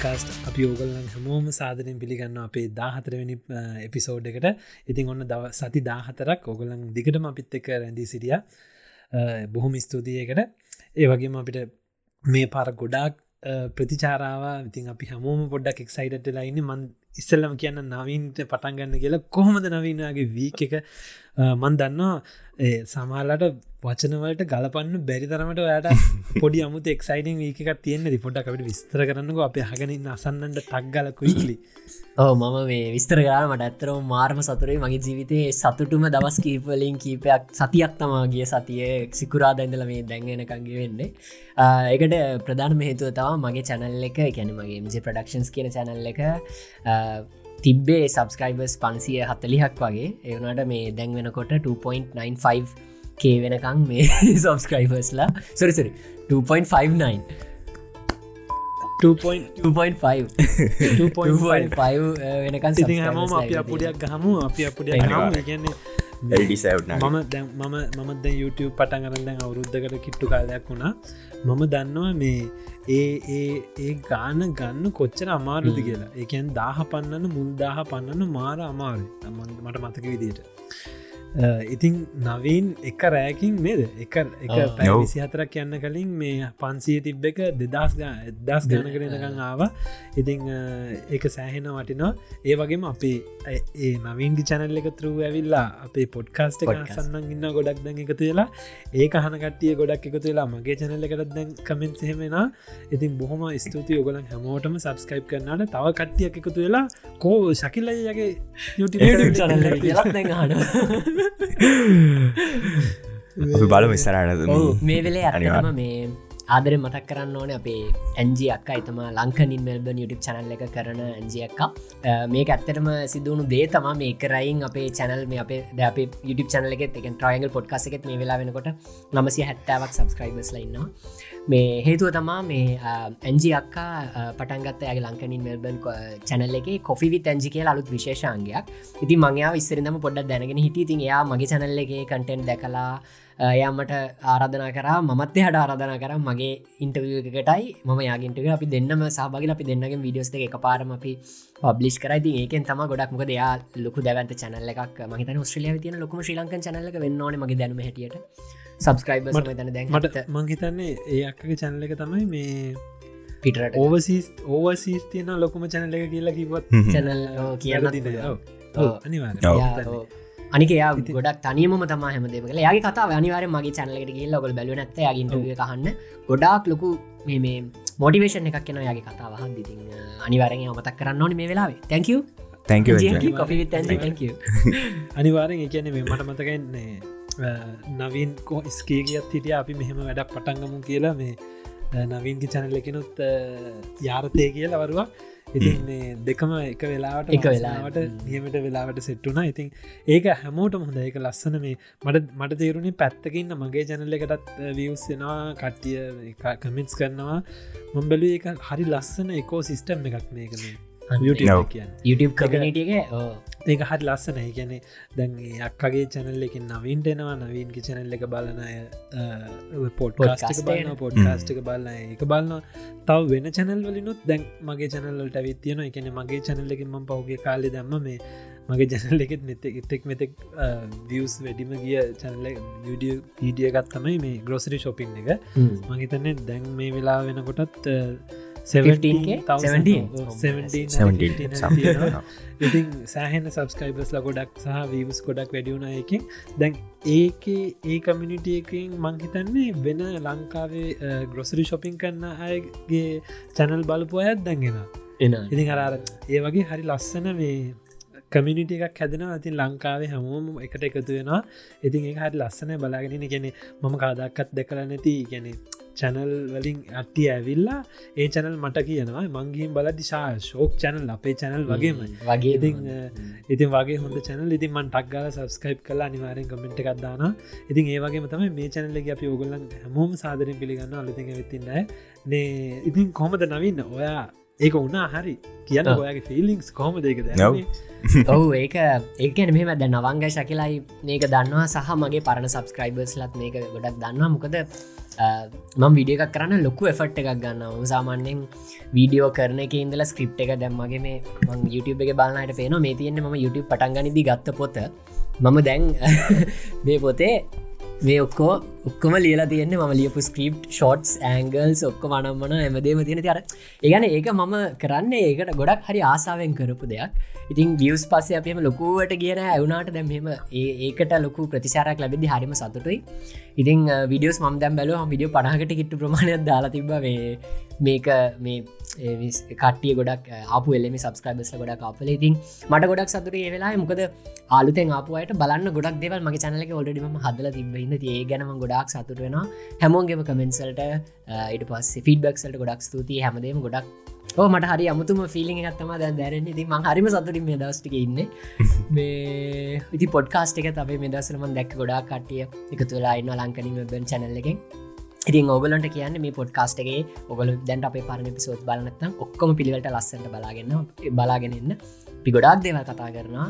වෙල්කම්පු පෑන්ගල් podcast අපි ඕගල්ලන් හැමෝම සාධනයෙන් පිළිගන්න අපේ දාහතරවැනි එපිසෝඩ් එකට. ඉතින් ඔන්න දව සති දාහතරක් ඔගොලන් දිගටම අපිත් එක රැඳී සිටිය. බොහොම ස්තුතියකට ඒ වගේම අපිට මේ පාර ගොඩාක් ප්‍රතිචාරාව. ඉතින් අපි හමෝම පොඩ්ඩක් එක්සයිටට ලයින්න මන් ඉස්සල්ලම කියන්න නවීන්ට පටන්ගන්න කියලා කොහොමද නවීනගේ වීක එක? මන් දන්නවා සමාලාට වචනවලට ගලපන්න බැරි තරමට ඔයාට පොඩි අමුත එක්සයිටන් වීකක් තියෙන්නේ. පොඩ්ඩක්කට විස්තර කරන්නක. අප හගනින් අසන්නට ටක්ගලකුයිලි ඕ මම මේ විස්තර ගාන මට ඇත්තරම මාර්ම සතුරේ මගේ ජීවිතයේ සතුටුම දවස් කීපලින් කීපයක් සතියක් තමාගේ සතිය. සිකුරාදැඳල මේ දැන්ගෙනකංගේ වෙන්නේ එකට ප්‍රධාන හේතුව තවා මගේ චැනල් එක. කැන මගේ මජ ප්‍රඩක්ෂන්ස් කියන චැනල් එක තිබ්බේ සබස්ක්‍රයිබර්ස් පන්සිය හත්තලිහක් වගේ. ඒවනට මේ දැන් වෙනකොට 2.95 කේ වෙනකං මේ සබස්ක්‍රයිබර්ස්ලා සොරිසරි 2.59 වෙනකන් හම අප අපපුඩයක් ගහමු. අප අපපුඩිය කියන්නේ මම දැ මම මමද YouTube පටන් කරන්න අවුරුද්ධකට කිට්ටු කාලයක් වුණා මම දන්නවා මේ ඒ ඒ ඒ ගාන ගන්න කොච්චර අමාරුදි කියලා. ඒකැන් දාහ පන්නන්න මුල් දාහ පන්නන්න මාර අමාරු මට මතක විදියට ඉතින් නවීන් එක රෑකින් මේද එක එක පැවිසි හතරක් යන්න කලින් මේ පන්සිය තිබ්බ එක දෙදස් දස් ගන කරනකං ආව. ඉතිං ඒක සෑහෙන වටිනවා. ඒ වගේම අපේ ඒ නවීන්ගි චැනල් එක තරු ඇවිල්ලා අපේ පොඩ්කාස්ට සන්නන් ඉන්න ගොඩක් දැන් එකතු වෙලා. ඒක හනකටිය ගොඩක් එකතු වෙලා මගේ චැනල්ල එකටත් දැන් කමෙන්ත් හෙමෙන ඉතින් බොහොම ස්තුති ඔගලන් හැමෝටම සබස්ක්‍රයිප් කරන්නට තව කට්ටියක් එකතු වෙලා කෝ ශකිල්ලයගේ YouTube චනල්ල හන බලම ඉස්සරට මේ වෙලේ අනිවාම මේ ආදර මතක් කරන්න ඕන අපේ ඇන්ජි අක්කා එතම ලංකනින් මෙල්බ යුටි චනල් එක කරන ඇන්ජියක්කා මේ ඇත්තටම සිදුවුණු දේ තම මේ කරයින් අපේ චැනල් මේ අපේ ද අප YouTube චනල එකෙත් එක ට්‍රයිගල් පොඩ්කාස එකෙත් මේ වෙලා වෙනකොට නමසි හැට්ටාවක් සබස්ක්‍රයිබස් ලඉන්නවා මේ හේතුව තමා මේ ඇන්ජි අක්කා පටන්ගත් ඇගේ ලංකනින් මෙල්බන් චැනල් එක කොෆිවි ඇන්ජි කියල අලුත් විශේෂන්ගයක් ඉති මංයා විස්සරදම පොඩ්ඩ දැනගෙන හිටිය. තින් එයා මගේ චැනල්ල එක කටෙන්් දැකලා එයමට ආරාධනා කර මත් හට ආරාධනා කර මගේ ඉන්ටවිය එකටයි ම යාගින්ටක අපි දෙන්නම සහබගල අපි දෙන්නගේ විඩියෝස් එක පාරම අපි පබ්ලිස් කරයි ඒකෙන් තම ගොඩක් මොක දෙයා ලොකු දැවන්ත චනල්ල එකක් මහිත ස්්‍රලිය තියන ලොකම ශ්‍රී ලංක චනලක වෙන්නවන මගේ දැනුම හැටියට. සබස්ක්‍රයිබ තන දැන් මට මංහිතන්නේ ඒ අක්කගේ චැනල එක තමයි මේ පිටරට ඕවසිස් ඕවසිස් තියන ලොකුම චැනල එක කියලා කිවත් චැනල් කියන්න අනික යා ගොඩක් තනියම තම හැමදේ කළ යාගේ කතා අනිවාර මගේ චනලට කියල්ල ගොල් බැලු නැත්ත. යගින්ටුව කහන්න ගොඩාක් ලොකු මේ මෝටිවේෂන් එකක් කියෙන යාගේ කතාව හදදි අනිවාරෙන් මතක් කරන්න ඕන මේ වෙලාවේ. තැංකව අනිවාරෙන් එකන මේ මට මතකන්නේ නවීන් කෝ ස්කේගියත් හිටිය. අපි මෙහෙම වැඩක් පටන්ගමු කියලා. මේ නවීන්ගි චැනල එකනුත් යාරතය කියලා වරුවක් ඉතින් දෙකම එක වෙලාවට එක වෙලාවට. නියමට වෙලාවට සෙට්ටුනා ඉතින් ඒක හැමෝට හොඳ එක ලස්සන මේ මට මට තේරුණේ පැත්තකින්න මගේ ජැනල්ල එකටත් වියස්සෙනවා කට්ටිය කමිටස් කරනවා. මොම්බලු එක හරි ලස්සන එකෝ සිිස්ටම් එකක් මේකනේ YouTube කමිටිය ඒක හත් ලස්සන ගැන දැන් අක්කගේ චැනල් එකින් නවින්ටෙනවා නවීන්ගේ චැනල් එක බලනය පොට්කාස්ට බලන්න පොඩ්කාස්ට එක බලන්න එක බලන්න තව වෙන චැනල් වලිනුත් දැන් මගේ චැනල්ලට විත්තියන එකන මගේ චැනල් එකින් ම පවගේ කාලෙ දම්ම මේ මගේ ජැනල් එකෙත් මෙත එතෙක් මෙතෙක් වියස් වැඩිම ගිය චැනල විඩිය ඊඩියගත් තමයි මේ ග්‍රෝසරි ශොපින් එක. මහිතන්නේ දැන් මේ වෙලා වෙනකොටත් ඉතින් සෑහෙන සබස්කයිබස් ල ගොඩක් සහ වීවස් ගොඩක් වැඩියුණ එකින්. දැන් ඒක ඒ කමිනිිටියකින් මංහිතන්නේ වෙන ලංකාවේ ග්‍රොසරි ශොපින් කරන්න අයගේ චැනල් බලපු අයත් දැන්ගෙන එන ඉතින් අරාර ඒ වගේ හරි ලස්සන මේ කමිනිිට එකක් හැදෙන ඇතින් ලංකාවේ හැමෝම එකට එකතු වෙනවා. ඉතින් ඒ හරි ලස්සන බලාගෙන ගැන මම කාදක්කත් දෙකල නැති. ගැන චැනල් වලින් අට්ටිය ඇවිල්ලා ඒ චැනල් මට කියනවා මංගින් බල දිශා ශෝක් චැනල් අපේ චැනල් වගේම වගේ ඉතින් වගේ හොඳ චැනල් ඉතින් මන් ටක්ගල සබස්කයිප් කලා අනිවාරෙන් කමෙන්ට් එකක්දාන ඉතින් ඒවගේ තම මේ චැනල්ලෙ අපි ඔගොලන් හැමෝම සාදරින් පිළිගන්න අලුතින් වෙතින්නෑ නේ ඉතින් කොමද නවන්න? ඔයා ඒක උනා හරි. කියන්න ඔයාගේ ෆිලිංස් කොහම දෙක ඔවු. ඒක ඒකන මෙම ද නවංග ශකිලයි මේක දන්නවා සහ මගේ පරණ සබස්ක්‍රයිබර්ස් ලත් මේක ගොඩක් දන්නවා. මොකද මම විඩිය එකක් කරන්න ලොකු එෆට් එකක් ගන්න සාමාන්‍යෙන් වීඩියෝ කරන එක ඉදල ස්ක්‍රප් එක දැම්මගේ මේ YouTube එක බලන්නට පේන මේ තියෙන්නේ ම YouTube පටන්ගනිදි ගත්ත පොත. මම දැන් මේ පොතේ මේ ඔක්කෝ ඔක්කොම ලියලා තියන්නේ ම ලියපු ස්ක්‍රප් ෂෝට්ස් ඇංගල්ස් ඔක්ක මනම්මන ඇමදේම තියෙන. තර ඒගන ඒක මම කරන්න ඒකට ගොඩක් හරි ආසාාවෙන් කරපු දෙයක්. ඉතින් වියස් පස්සේ අපේම ලොකුවට කියන ඇවුනාට දැමම ඒකට ලොකු ප්‍රතිශාරක් ලැබෙදි හරිම සතුටුයි. ඉතින් විඩියස් මම් දැම් බැලෝ විඩියෝ පණහකට කිට්ටු ප්‍රමාණයක් දාලා තිබ මේක මේ කටිය ගොඩක් අප එල්ලම සබස්ක්‍රයිබස් ගොඩක් අපල ඉතින් මට ගොඩක් සතුර ඒ වෙලා මොකද ආලුතෙන් අපට බලන්න ගොඩක් දෙවල් මගේ චනලක ඔල්ඩඩිම හදල තිබන්න ඒ ගැනම ගොඩක් සතුර වෙන හැමෝන්ගේම කමෙන්සල්ට ඉට පස් ෆිඩබක්සල්ට ගොඩක් ස්තුතියි. හැමදේම ගොඩක් ඕ මට හරි අමුතුම ෆිලිං එකත්තම දැන් දැරෙන ම හරිම සතුරින් මේ දස්ටික ඉන්න. මේ ඉති පොඩ්කාස්ට එක තබේ මේ දසරම දැක් ගොඩා කටිය එකතු වෙලා ඉන්න ලංකනින් බෙන් චැනල්ල එකෙන්. ඉතින් ඔගලන්ට කියන්න මේ පොඩ්කාස්ටගේ ඔගල දැන්ට අපේ පරණ පිසෝත් බලනත්තම් ඔක්කොම පිළිවට ලස්සට බලාගන්න බලාගෙනන්න පි ගොඩක් දේවල් කතා කරනවා.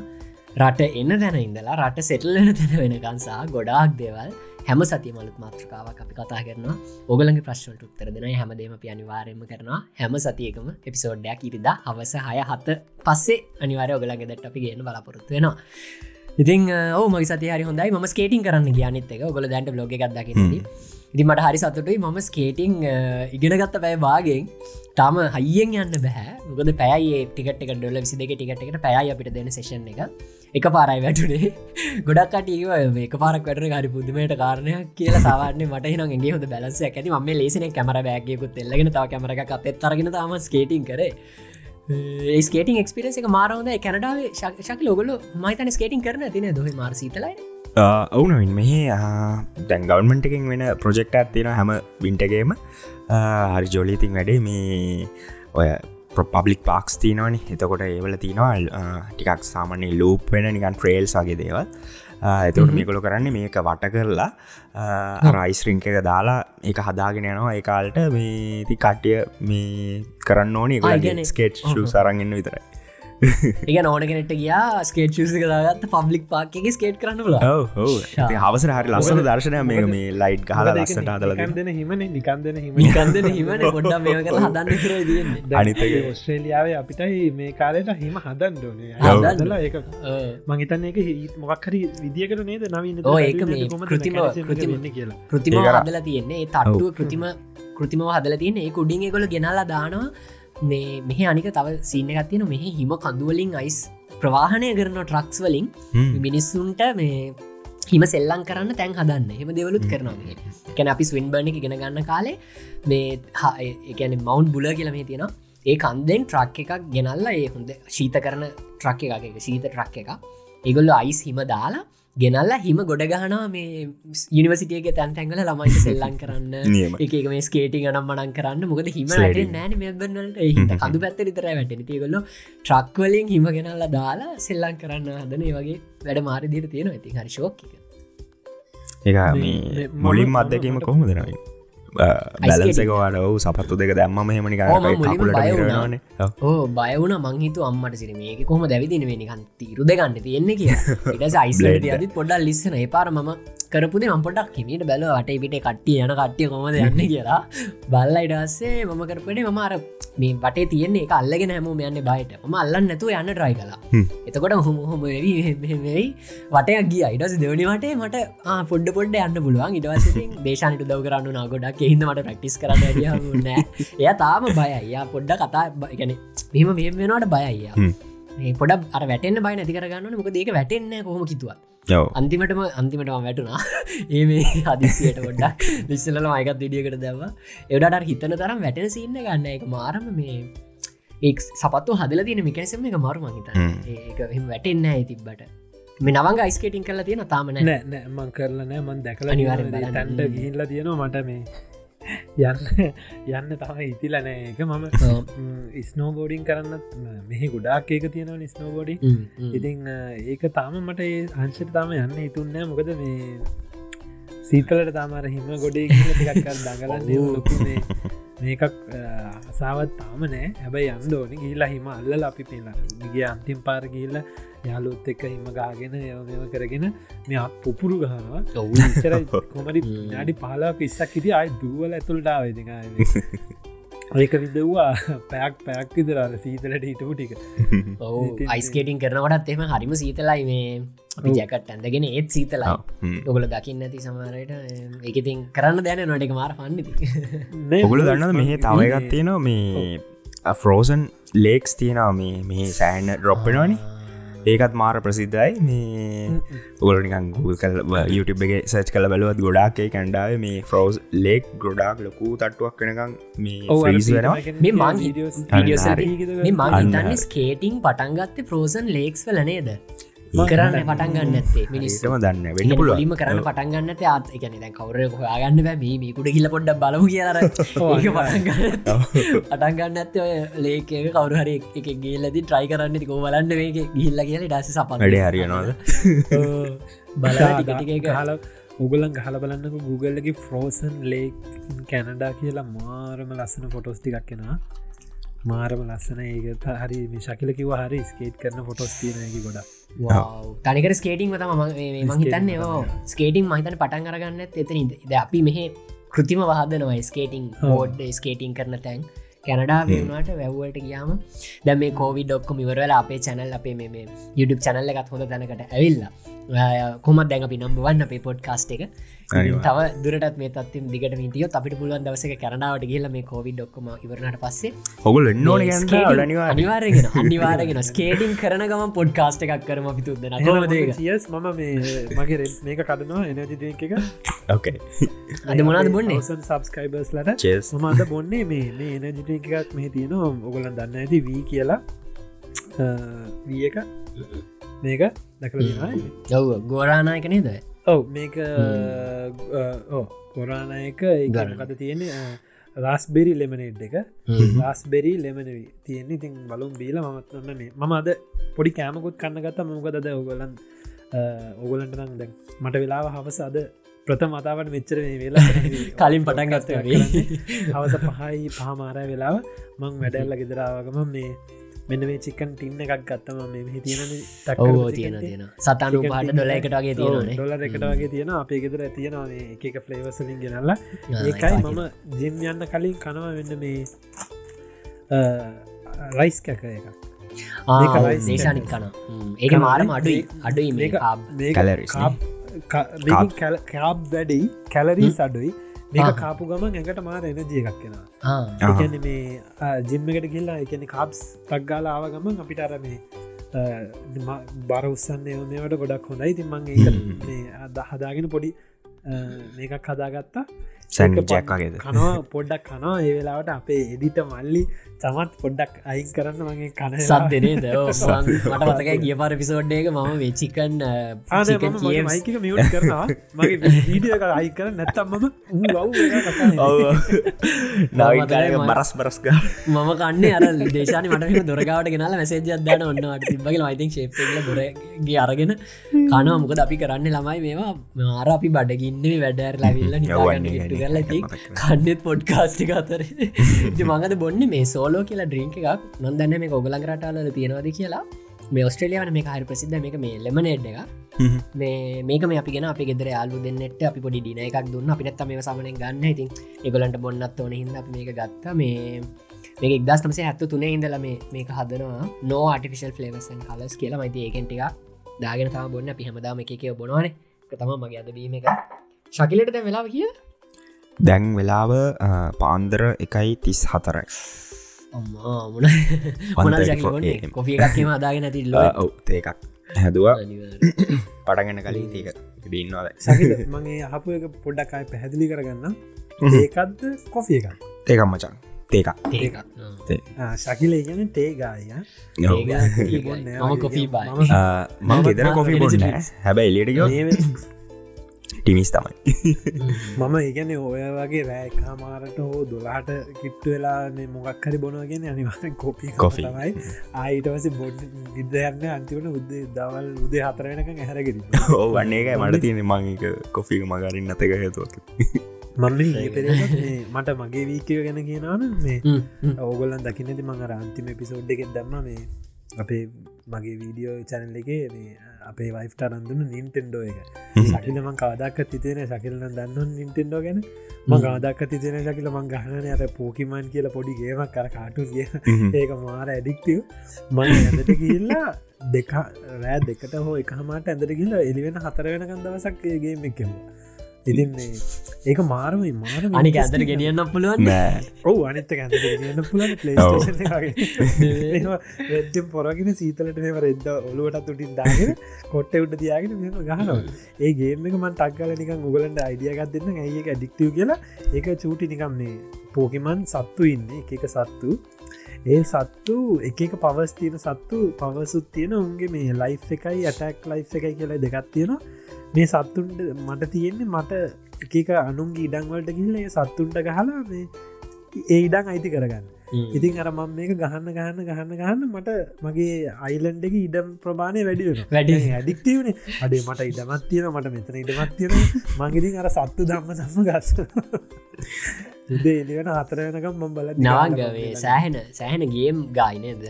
රට එන්න දැන ඉඳලා රට සෙටල්ලන තැන වෙනකන්සා ගොඩාක් දේවල් හැම සති මලුත් මාත්‍රකාවක් අපි කතා කරනවා. ඔගලගේ ප්‍රශ්වලට උත්තර දෙන හැමදේම අපි අනිවාරයම කරනවා. හැම සතියකම එපිසෝඩ්ඩයක් ඉරිද අවස හය හත පස්සේ අනිවාරය ඔගලගේ දැට අපි ගන්න බලාපොරොත්තු වෙනවා. ඉතින් ඕ මගේ සති හරි හොඳයි. ම ස්කේටින් කරන්න ගානත් එක. ගොල දැන්ට බ්ලොග ගත්දකිදී ඉදි මට හරි සතුටුයි. මම ස්කේටිං ඉගෙනගත්ත පැය වාගෙන් තාම හයියෙන් යන්න බැහැ ගොද පැයි ටිකට ඩොල විසි දෙක ටිකටකට පැයි අපිට දෙන සේෂන් එක එක පාරයි වැටුනේ. ගොඩක් කටීව එක පාරක් වැටන හරි පුදුමයට කාරණයක් කියලා සාවාන්නේ මට නගේ හොද බැලස ඇති. ම ලේසින කැමර බෑගයකුත් එල්ලගෙන තාව කැමර එකක් අත් තරගෙන තම ස්කේටිං කරේ. ස්කේටින් එක්ස්පිරෙන්ස එක මාරවද කැනඩාව ශක ලොගල මයිතන ස්කේටින් කරන තින දොහ මාර සීතලයි ඔවුනවින් මෙහ දැන් ගවන්මට එකින් වෙන ප්‍රජෙක්ට ඇත්තින හැම විින්ටගේම හරි ජොලිඉතින් වැඩේ. මේ ඔය පබ්ලික් පාක්ස් තිනවන එතකොට ඒවල තිනවා ටිකක් සාමනය ලූප් වෙන නිකන් ට්‍රේල්ස් වගේ දේවල්. එතකට මේකොල කරන්නේ මේක වට කරලා රයිස්රිංක එක දාලා එක හදාගෙන යනවා. ඒකාල්ට මේ ති කට්ටිය මේ කරන්න ඕනේ. ස්කේට් සරන්ගන්න විතරයි එක නෝනගෙනට ගියා ස්කේට් ෂක දාගත්ත පබ්ලික් පාක්ගේ ස්කේට් කරන්න ල හවසර හරි ලස්සන දර්ශනය මේ මේ ලයිට් ගහල ලස්සට හදල දෙන හිම නිකන්දන හිම නිකන්දන හිම ගොඩ හදන්න අනිත ඔස්ට්‍රේලියාව අපිටයි මේ කාලයට හිම හදන් ඩෝන ඒ මහිතන්න එක මොක්හරි විදිියකට නේද නවන්න ඒක කෘතිම කියලා. කෘතිම හදල තියෙන්නේ. තට්ටුව කෘතිම කෘතිම හදල තියන්නේ. ඒ කුඩින් ගොල ගෙනල්ලා දානවා මේ මෙහ අනික තව සින්න එකක් තියෙන මෙහ හිම කඳුවලින් අයිස් ප්‍රවාහණය කරන ට්‍රක්ස් වලින් මිනිස්සුන්ට මේ හිම සෙල්ලං කරන්න තැන් හදන්න. හෙම දෙවලුත් කරනවා කැන අපි ස්වින් බර්ණ එක ගෙන ගන්න කාලේ මේ එකන මවන්් බුල කියල මේ තියෙන ඒ කන්දෙන් ට්‍රක් එකක් ගෙනල්ලා ඒ හොඳ ශීත කරන ට්‍රක් එක ශීත ට්‍රක් එක ඒගොල්ල අයිස් හිම දාලා ගෙනල්ලා හිම ගොඩ ගහනා මේ යනිවසිටියගේ තැන් තැන්ගල ළමයිට සෙල්ලං කරන්න. එක මේ ස්කේටි ගනම් මනන් කරන්න. මොකද හිම නෑන මෙබනට කඳු පැත්ත විතර වැටෙන තියගොල්ල ට්‍රක්වලින් හිම ගෙනල්ලා දාලා සෙල්ලං කරන්න හදන වගේ වැඩ මාරි දිර තියෙන ඇති හරි ශෝක ඒ මුලින් අත්දැකීම කොහොම දෙනයි බැලසකවාට ඔව සපත්තු දෙක දැම්ම හෙමනි න ඕ බයවුන මංහිතු අම්මට සිර මේක කොම දැවිදින නිකන් තීරු දෙගන්න තියෙන්නේ කිය ඉට අයිස්ලට අදි පොඩ්ඩල් ලිස්සන පාර ම කරපුද ම පොඩක් හිමට බැල අට පිට කට්ටිය යන කට්ටිය කොමද යන්න කියලා. බල්ල ඉඩස්සේ මම කරපටේ මමාර මේ වටේ තියන්නේ එක අල්ලගෙන හැම යන්න බයිට. ම අල්ලන්න නැතුව යන්න ට්‍රයි කලා එතකොට හොම හොම වෙයි වටයක් ගිය. ඉඩස් දෙවනි වටේ මට පොඩ්ඩ පොඩ්ඩ යන්න පුළුවන්. ඉඩවස දේශානට දව කරන්න නාගොඩක් එහිද මට ප්‍රක්ටිස් කරන්න නෑ එය තාම බය අයියා පොඩ්ඩ කතා ගැන මෙම මෙම වෙනවාට බය අයියා පොඩ අර වැටෙන් බයි නැති කරගන්න මොක ඒක වැටෙන්න කොහොම කිතුව අන්තිමටම අන්තිමටම වැටුනා ඒ මේ හදිසියට පොඩ්ඩක් ලිස්සල මයකත් විඩියකට දැව එවඩට හිතන තරම් වැටෙන සින්න ගන්න. එක මාරම මේ ඒ සපත්තු හදල තින මිකැසම එක මරු මහිත ඒක වැටෙන්න ඇ තිබ්බට. මේ නවංග යිස්කේටින් කරලා තියෙන තාමන නෑ මං කරලනෑ මන් දැකල නිවාර තැන්ට ගිහිල්ල තියෙනවා මට මේ යන්න යන්න තම ඉතිලනෑ එක මම ස්නෝබෝඩිං කරන්න මෙහි ගොඩාක් ඒක තියෙනවා ස්නෝබෝඩි ඉතිං ඒක තාම මට ඒ අංශට තාම යන්න ඉතුන්නෑ මොකද මේ සීතලට තාමර හිම ගොඩේ දඟලන්න ලොකුනේ මේකක් අසාවත් තාම නෑ. හැබැයි අන්දෝනි ගීලා හිම අල්ල අපි පේලා ගිය අන්තිම් පාර ගිල්ල යාලුත් එක්ක හිම ගාගෙන යම කරගෙන මෙ පුපුරු ගහනවා. චර කොමරි නාඩි පාලාක ඉස්සක් හිට අයි දුවල ඇතුළටාවේදි ඒක විදවා පැයක් පැයක් විදරල සීතලට හිටපු ටික. අයිස්කේටින් කරනවටත් එම හරිම සීතලයි මේ. අපි ජැකට් ඇඳගෙන ඒත් සීතලා ඔගල දකින්න ඇති සමාරයට එකතින් කරන්න දැන නොට එක මාර පන්නති ඔගුල දන්න මෙහ තවයගත් තියෙනවා? මේ ෆ්‍රෝසන් ලේක්ස් තියෙනවා. මේ මේ සෑන්න ඩොප්පෙනවානේ ඒකත් මාර ප්‍රසිද්ධයි. මේ ඔගලනිකන් කල් YouTube එක සච් කල බලවත් ගොඩාක්ේ කැන්ඩාව මේ ෆ්‍රෝස් ලෙක් ගොඩාක් ලොකු තට්ටුවක් වෙනකම් මේ මේ මං ස්කේටිං පටන්ගත්ත ෆ්‍රෝසන් ලේක්ස් වල නේද කරන්න පටන් ගන්න ඇත්තේ මිනිස්සම දන්න වෙන්න පුළුවීම කරන්න පටන් ගන්න ආත් එකන දැන් කවර හොයාගන්න බෑ. මීකුට හිල පොඩ්ඩ බලමු කියර පටන් ගන්න ඇත්ත ඔය ලේක කවරු හරි එක ගේල්ලදි ට්‍රයි කරන්න. කෝ බලන්න වේක ගිල්ල කියල ඩස සපට හරියනවාද? බල හල උගලන් ගහල බලන්නක. Googleලගේ ෆ්‍රෝසන් ලේක් කැනඩා කියලා මාරම ලස්සන ෆොටෝස්ටිකක් කෙනා මාරම ලස්සන ඒගත හරි මිශකිල කිව හරි ස්කේට් කරන ෆොටෝස් තියනකි ගොඩා තනිකර ස්කේටිං තම මහිතන්න ඕ ස්කේටිං මහිතන පටන් කරගන්න එතන ද අපි මෙහ කෘතිම වහදනවා ස්කේටිං හෝඩ් ස්කේටිං කරන තැන්. කැනඩා වුණට වැැව්වට ගියාම දැ මේ කෝවි ඩොක්කොම ඉවරල අපේ චැනල් අපේ මේ YouTube චැනල්ල එකත් හොඳ තැනකට ඇවිල්ලා. කොමත් දැඟ අපි නම්බවන්න අපේ පොඩ් කාස්ට එක තව දුරටත් මේ තත්ම දිගට මිටිය අපිට පුළුවන් දවසක කරනාවට කියල මේ කෝවි ඩොක්කම ඉවරනට පස්සේ හොගල එන්නෝ අනිවාරගෙන අනිවාරගෙන ස්කේටින් කරන ගම පොඩ්කාස්ට එකක් කරම පිතුද සියස් මම මේ මගේ මේක කඩනවා එනජි එක. ඕකේ අද මොනාද බොන්නේ? සබස්කයිබර්ස් ලට. චේස් මද බොන්නේ මේ මේ එනජිට එකක් මේ තියෙනවා. ඔගලන් දන්න ඇති වී කියලා. වී එක. මේක දැකල ගෝරානායක නේද ඔව. මේක කොරාණයක ගරකත තියෙන රස්බෙරි ලෙමනේට් එක. රස්බෙරි ලෙමනවී තියෙන්නේ. ඉතින් බලුම් බීල මත් ඔන්න මේ ම අද පොඩි කෑමකුත් කන්න ගත්ත. මොකදද ඔගලන් ඔගලන්ට නම් දැන් මට වෙලාව හවස අද ප්‍රථම අතාවට මෙච්චර වෙලා කලින් පටන් ගත්ත හවස පහයි පහමාරය වෙලාව. මං වැඩැල්ල ගෙදරාවගම මේ මෙන්න මේ චිකන් ටින්න එකක් ගත්තම මේ තියෙන තියෙන තියෙන සතනු පාට ඩොල එකට වගේ තියෙන ඩොල එකට වගේ තියෙන අපේ ගෙදර තියෙනවා එක ෆ්ලේවසලින් ගෙනල්ලා. ඒකයි මම ජිම් යන්න කලින් කනවා වෙන්න මේ රයිස් කැක එකක්. දේශානික් කන ඒක මාරම අඩුයි. අඩුයි මේ කාබ් වැඩි කැලරී සඩුයි මේක කාපු ගමන් ඇඟට මාර එනජිය එකක් කෙන එකන මේ ජිම්මකට කියල්ලා එකන කාබ්ස් තක්ගාල ආව ගමන් අපිට අර මේ බර උත්සන්නේ මේවට ගොඩක් හොඳයි. තින්මන්ගේ හදාගෙන පොඩි මේකක් හදාගත්තා. සැන්ජක්කගේද කනවා පොඩ්ඩක් කනවා. ඒ වෙලාවට අපේ එඩිට මල්ලි තමත් පොඩ්ඩක් අයින් කරන්න මගේ කන සත්දනේ ද මට මතකයි ගිය පාර පිසෝඩ්ඩේක මම වෙචිකන් මයික මියුට කරනවා. මගේ අයි කර නැත්තම්මම බරස් බරස්ක මම කන්නේ අර දේශාන මට දොරගාවට ගෙනල මැසේජ දන්න ඔන්නට තිබගේ මයිතින් ශේප්ල දොරගේ අරගෙන කනවා. මොකද අපි කරන්න ළමයි මේවා. මාර අපි බඩගින්නේ වැඩර් ලැවිල්ල නිගන්න කරලා ති කන්නෙත් පොඩ්කාස්ටික අතර. මඟද බොන්න මේ සෝලෝ කියලා ඩ්‍රිංක එකක්. නොදන්න මේ ගොගලන් රටාලල තියෙනවාද කියලා. මේ ඔස්ට්‍රලියාවන මේ හරි ප්‍රසිද්ධ. මේක මේ ලෙමනේඩ් එක මේ මේක මේ අපි ගෙන අපි ගෙදර යාලු දෙන්නට අපි පොඩි ඩින එකක් දුන්න. අපිනත් මේ සමන ගන්න. ඉතින් එගලන්ට බොන්නත් ඕන හිද මේක ගත්ත. මේ මේ එක්දස්නමසේ හැත්තු තුනේ ඉඳල මේ මේක හදනවා. නෝ ආටිෆිශල් ෆලේවසන් කලස් කියලා. මයිති ඒකෙන්ටික දාගෙන තම බොන්න. පිහමදාම එක කිය බොනවානේ තම මගේ අද බීම එක. ශකිලට දැ වෙලාව කිය දැන් වෙලාව පාන්දර එකයි තිස් හතරයි එකක්ම අදාගෙන ඇති ඒකක් හැදවා. පටගන්න කලින් ඒක බින්නවාද මගේ හපු එක පොඩ්ඩක්කායි පැහැදිලි කරගන්න ඒකත්ද කොෆිය එකක්? ඒකම් මචන් තේක ශකිල ගැන තේගාය මම කොෆී මම ගෙදර කොෆී බොන්න හැබැයි එලියට ටිමිස් තමයි. මම ඉගැන ඔය වගේ රෑ කාමාරට හෝ දොලාට කිට්ටු වෙලා මොගක් හරි බොනගෙන අනිවාර කොපි කොෆිමයි ආයිටවස බොඩ් ඉදයන්න අන්තිවට උද්දේ දවල් උදේ හතරෙනක හැරගෙර ඕ වන්නේ එක මට තියෙන මංක කොෆික මගරින් නතක හතුවක් මම මට මගේ වීකය ගැන කියනවන මේ ඕගොල්ලන් දකිනති මඟ රන්තිම පිසෝඩ් එකෙත් දම්ම මේ අපේ මගේ වීඩියෝ චැනල් එකේ මේ අපේ වයිෆ්ට අරන්දුන්න නින්ටෙන්ඩෝ එක. සකිලමං කාදක් තිතෙන සකිලන දන්න නින්ටෙන්ඩෝ ගැන? මගාදක් තිතෙන සකිල මං ගහන අර පෝකිමන් කියලා පොඩි ගේමක් කර කාටු කිය ඒක මාර ඇඩික්ටව මං ඇඳට කියල්ලා දෙක රෑ දෙකට හෝ එක හමට ඇඳට කියල්ලා එලිවෙන හතර වෙනකන් දවසක්ගේ මෙක්කෙවා ඉතින් ඒක මාරම මාර අනික ඇතර ගෙනියන්න පුළුවන් ඔහු අනිත ගෙනියන්න පුලන් රෙද්දම් පොරගෙන සීතලට මෙම රෙද්ද ඔලුවට තුටින් දාගෙන කොට්ට උට දයාගෙන මෙම ගහනවා. ඒ ගේම එක මන් ටක්ගල නිකන් උගලන්ට අයිඩියගත් දෙන්න ඇඒක ඩික්ටව කියලා? ඒක චූටි නිකම්න්නේ පෝකිමන් සත්තු ඉන්න. එක සත්තු ඒ සත්තු එක පවස් තියෙන සත්තු පවසුත් තියෙන උන්ගේ මේ ලයි් එකයි ඇටක් ලයි් එකයි කියලා දෙගත් තියෙනවා. මේ සත්තුන්ට මට තියෙන්නේ මට එකක අනුන්ගේ ඉඩංවලට කිල්ල සත්තුන්ට ගහලා මේ ඒ ඉඩං අයිති කරගන්න. ඉතින් අර මම මේක ගහන්න ගහන්න ගහන්න ගහන්න මට මගේ අයිලන්ඩ එක ඉඩම් ප්‍රමාණය වැඩිවෙන වැඩි. ඇඩික්ටවනේ අඩේ මට ඉඩමත් තියෙන මට මෙතන ඉඩමත් තියෙන මගේතින් අර සත්තු දම්ම සම්ම ගස්ස උදේ එලිවෙන හතර වෙනකම් මම් බල නවන්ගවේ සෑහෙන සෑහෙන ගේම් ගායිනද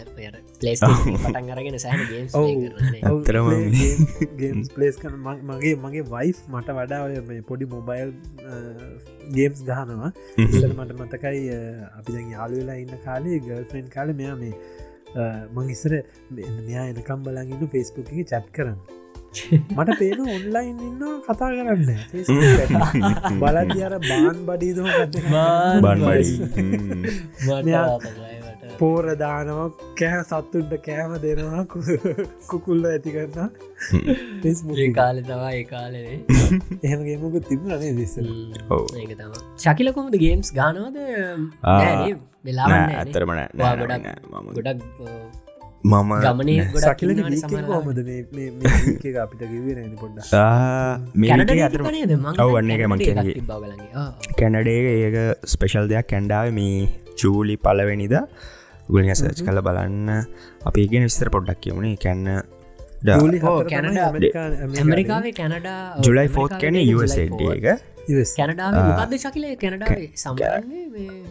පලේස් පටන් අරගෙන සෑහන ගේම් ගේම්ස් පලේස් මගේ මගේ වයිෆ් මට වඩා මේ පොඩි මොබයිල් ගේම්ස් ගහනවා. ඉසල මට මතකයි අපි යාලුවෙලා ඉන්න කාලේ ගල්ෆෙන් කාල මෙයා මේ මං ඉස්සර මෙයා එනකම් බලගන්න ෆෙස්බුක් එක චැට් කරන්න මට පේන ඔන්ලයින් ඉන්න කතා කරන්න. බලදි අර බාන් බඩීදම පෝරදානව කෑ සත්තුන්ට කෑම දෙනවා කුකුල්ල ඇති කරන්න කාල තවා ඒ කාලනේ එහෙමගේමක තිබුණනේ තම ශකිල කොමද ගේම්ස් ගානවද වෙලා ඇතරමන ගොඩක් මම ගමනේ සකිල හොමද අපිට ඔවන්න එක මං කැනඩේ ඒක ස්පෙෂල් දෙයක්. කැන්ඩාව මේ චූලි පලවෙනිද ගුලිය සච් කල බලන්න. අපි ගෙන විස්තර පොඩ්ඩක් කියමුණේ කැන්න ඇමරිකාවේ කැනඩා ජුලයි ෆෝත් කැන එක. කැනඩා ශකිල?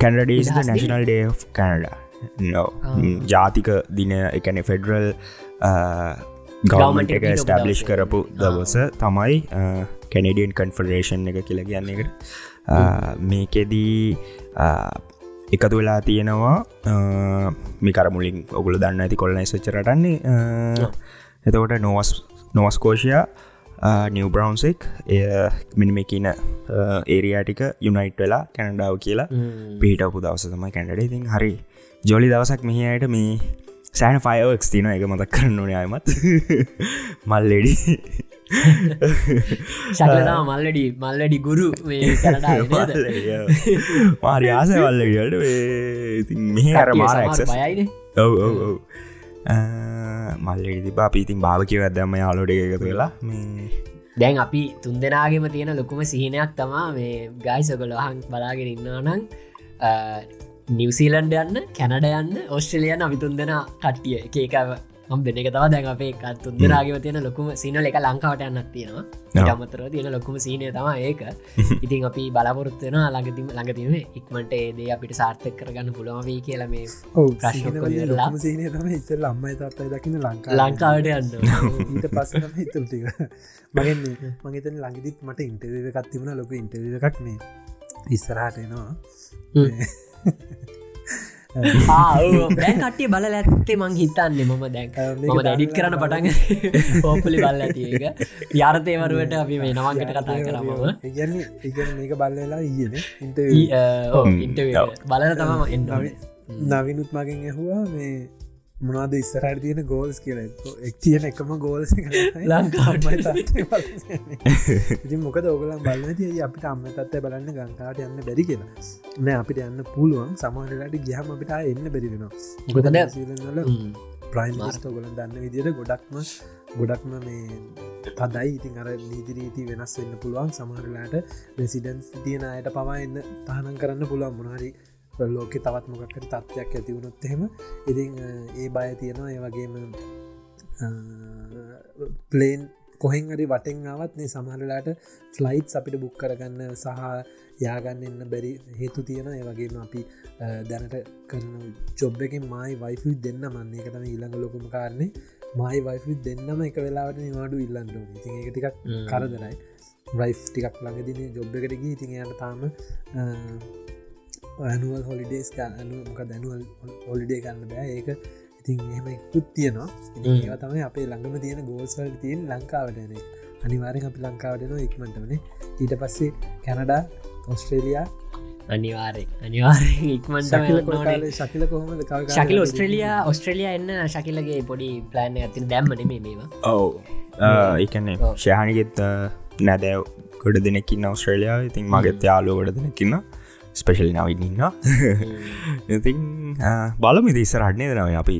කැනඩා නැශනල් ඩේ කැනඩා ජාතික දින එකන ෆෙඩරල් ගවමට එක ස්ටබ්ලිෂ් කරපු දවස තමයි කැනඩියන් කන්ෆරේෂන් එක කියලා කියන්න එකට මේකෙදී එකතු වෙලා තියෙනවා මිකර මුලින් ඔගුල දන්න ඇති කොල්න සච්චරටන්නේ එතකොට නොවස් නොවස්කෝෂයා නිව බ්‍රවන්සෙක් එය මිනිම කියන ඒරයාටික යුනයිට් වෙලා කැනඩාව කියලා පිහිටපු දවස තමයි කැනඩ ඉතින් හරි ජොලි දවසක් මෙහයට මේ සෑන ෆයෝක්ස් තින එක මතක් කරන්න ඕන අයමත් මල්ලෙඩි. ශකලතා මල්ලඩි මල්ලඩි ගුරු මාරි ආස වල්ලඩට මෙහ අර මාර බයයින. ඔව ඔව ඔව. මල්ලෙඩි තිබා පීතින් භාවකව ඇදම යාලොඩ එකතු වෙලා දැන් අපි තුන් දෙනාගේම තියෙන ලොකුම සිහිනයක් තමා මේ ගයිසකොල හන් බලාගෙන ඉන්නවා නං නිවසීලන්ඩ යන්න කැනඩ යන්න ඔස්ට්‍රලියන් අමිතුන් දෙෙන කට්ටිය. එකකව ම් දෙන එක තව දැන් අපේ තුන් දෙනාගම තියෙන ලොකුම සිනල එක ලංකාවට යන්නක් තියෙනවා. ගමතර තියෙන ලොකුම සීනය තම ඒක. ඉතින් අපි බලාපොරත්වයෙන ළඟතිම ළඟතිම ඉක්මට ඒදේ අපිට සාර්ථක කරගන්න පුළුවන්වී කියල මේ ඉස්සල් අම්මයි තත්තයි දකින ලංකා ලංකාවට යන්න ඊට පස්සම හිතුටික මගෙන් මගේතන ළඟදිත් මට ඉන්ටව එකක් තිබුණ ලොක ඉන්ටව එකක් මේ ඉස්සරහටනවා දැන් කට්ටිය බල ඇත්තේ මං හිතන්නේ මම දැන්. ම දැඩිත් කරන්න පටන් ඕපලි බල්ල ඇතික යාරතේවරුවට අපි මේ නවන්කට කතා ඉග මේක බල්ලලා ඊයන ඉන්ට බලන තම එන්න නවිනුත් මගෙන් ඇහවා මේ මොනාද ඉස්සරට තියෙන ගෝල්ස් කියල? එක් තියෙන එකම ගෝල්ස් ලංකාට මොකද ඔගලන් බලන්න? අපිට අම්ම තත්ත බලන්න ගංකාට යන්න බැරි කියලා? නෑ අපිට යන්න පුළුවන්. සමානලට ගහම අපිට එන්න බැරිවෙනවා මොකද ප්‍රයිම්ස්ට ගොලන් දන්න විදියට ගොඩක්ම ගොඩක්ම මේ තදයි. ඉතින් අර නීතිරීති වෙනස් වෙන්න පුළුවන්. සමහරලාට රෙසිඩන්ස් තියෙන අයට පවා එන්න තහනම් කරන්න පුළුවන්. මොනාරි ලෝක තවත් මොකක්කට තත්ත්වයක් ඇතිවුණොත් එහෙම ඉතින් ඒ බය තියෙනවා. ඒ වගේම ප්ලේන් කොහෙන් හරි වටෙන්ආවත් මේ සමහරලාට ෆ්ලයිට් අපිට බුක් කරගන්න සහ යාගන්න එන්න බැරි හේතු තියෙන ඒවගේම අපි දැනට කරන ජොබ් එක මයි වයිෆි දෙන්න මන්නේ එකතම ඊළඟ ලොකුම කාරණය මයි වයිෆි දෙන්නම එක වෙලාවට නිවාඩු ඉල්ලන්ට ඉතින් එක ටිකක් කරදරයි. රයිෆ් ටිකක් ළඟදින ජොබ් එකටගී ඉතින් යට තාම ඇනුවල් හොලිඩේස් අනු මොක දැනුවල් හොලිඩේ ගන්න බෑ. ඒක ඉතින් එහෙම කුත් තියනවා. ඒවා තමයි අපේ ළඟම තියෙන ගෝල්ස්වල් තියෙන් ලංකාවටන අනිවාරෙන් අපි ලංකාවටන ඉක්මටමනේ ඊට පස්සේ කැනඩා ඔස්ට්‍රේලයා අනිවාරය අනිවාරෙන් ඉක්මට ශකිල කොහොමද? ශකිල ඔස්ට්‍රලියයා ඔස්ට්‍රලියයා එන්න ශකිලගේ පොඩි ප්ලෑන් ඇතින් දැම්මන මේවා. ඔව. ඒකන්නේ ශයහනිගෙත් නැදැව් ගොඩ දෙනෙකින්න ඔස්ට්‍රේලියයා ඉතින් මගෙත් යාලෝ ගොඩ දෙනෙකින්න ස්පෙශලි නවින්න ඉතින් බලම ඉතිස්සරහටනේ දෙනව අපි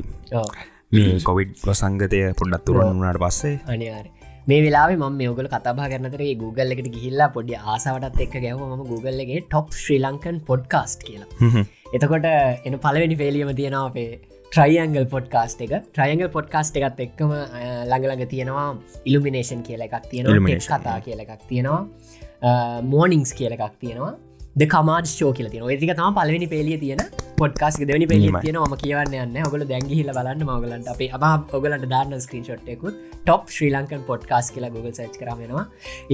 මේ කොවිඩ් ප්‍රසංගතය පොඩ්ඩත් තුරුවන් වුණට පස්සේ අනිවාර මේ වෙලා ම ඔගල කතබා කරනතරේ Google එකට ගිහිල්ලා පොඩි ආසාවටත් එක් ගැව ම Googleගේ ටොප් ශ්‍රී ලංකන් පොඩ්කාස්ට් කියලා එතකොට එන පලවෙනි පේලියම තියෙනවා අපේ ට්‍රයිඇංගල් පොඩ්කාස්ට එක ට්‍රයිංගල් පොඩ්කාස්ට එකත් එක්කම ළඟළඟ තියෙනවා ඉල්ිනේෂන් කියල එකක් තියෙනවා කතා කියල එකක් තියෙනවා මෝනිින්ස් කියල එකක් තියෙනවා ද කමාඩ් ෂෝ කියල තින ඒතික තම පලවෙනි පේලිය තියෙන පොඩ්කාස් දෙවනි පෙලිය තියෙන ම කියවන්න යන්න. ඔගල දැන්ගි හිල බලන්න. මගලන්ට අපේ අම ඔගලන්ට දාන්න ස්ක්‍රීන්ෂොට්යකුත් ටොප් ශ්‍රී ලංකන් පොඩ්කාස් කියලා Google සච් කරමෙනවා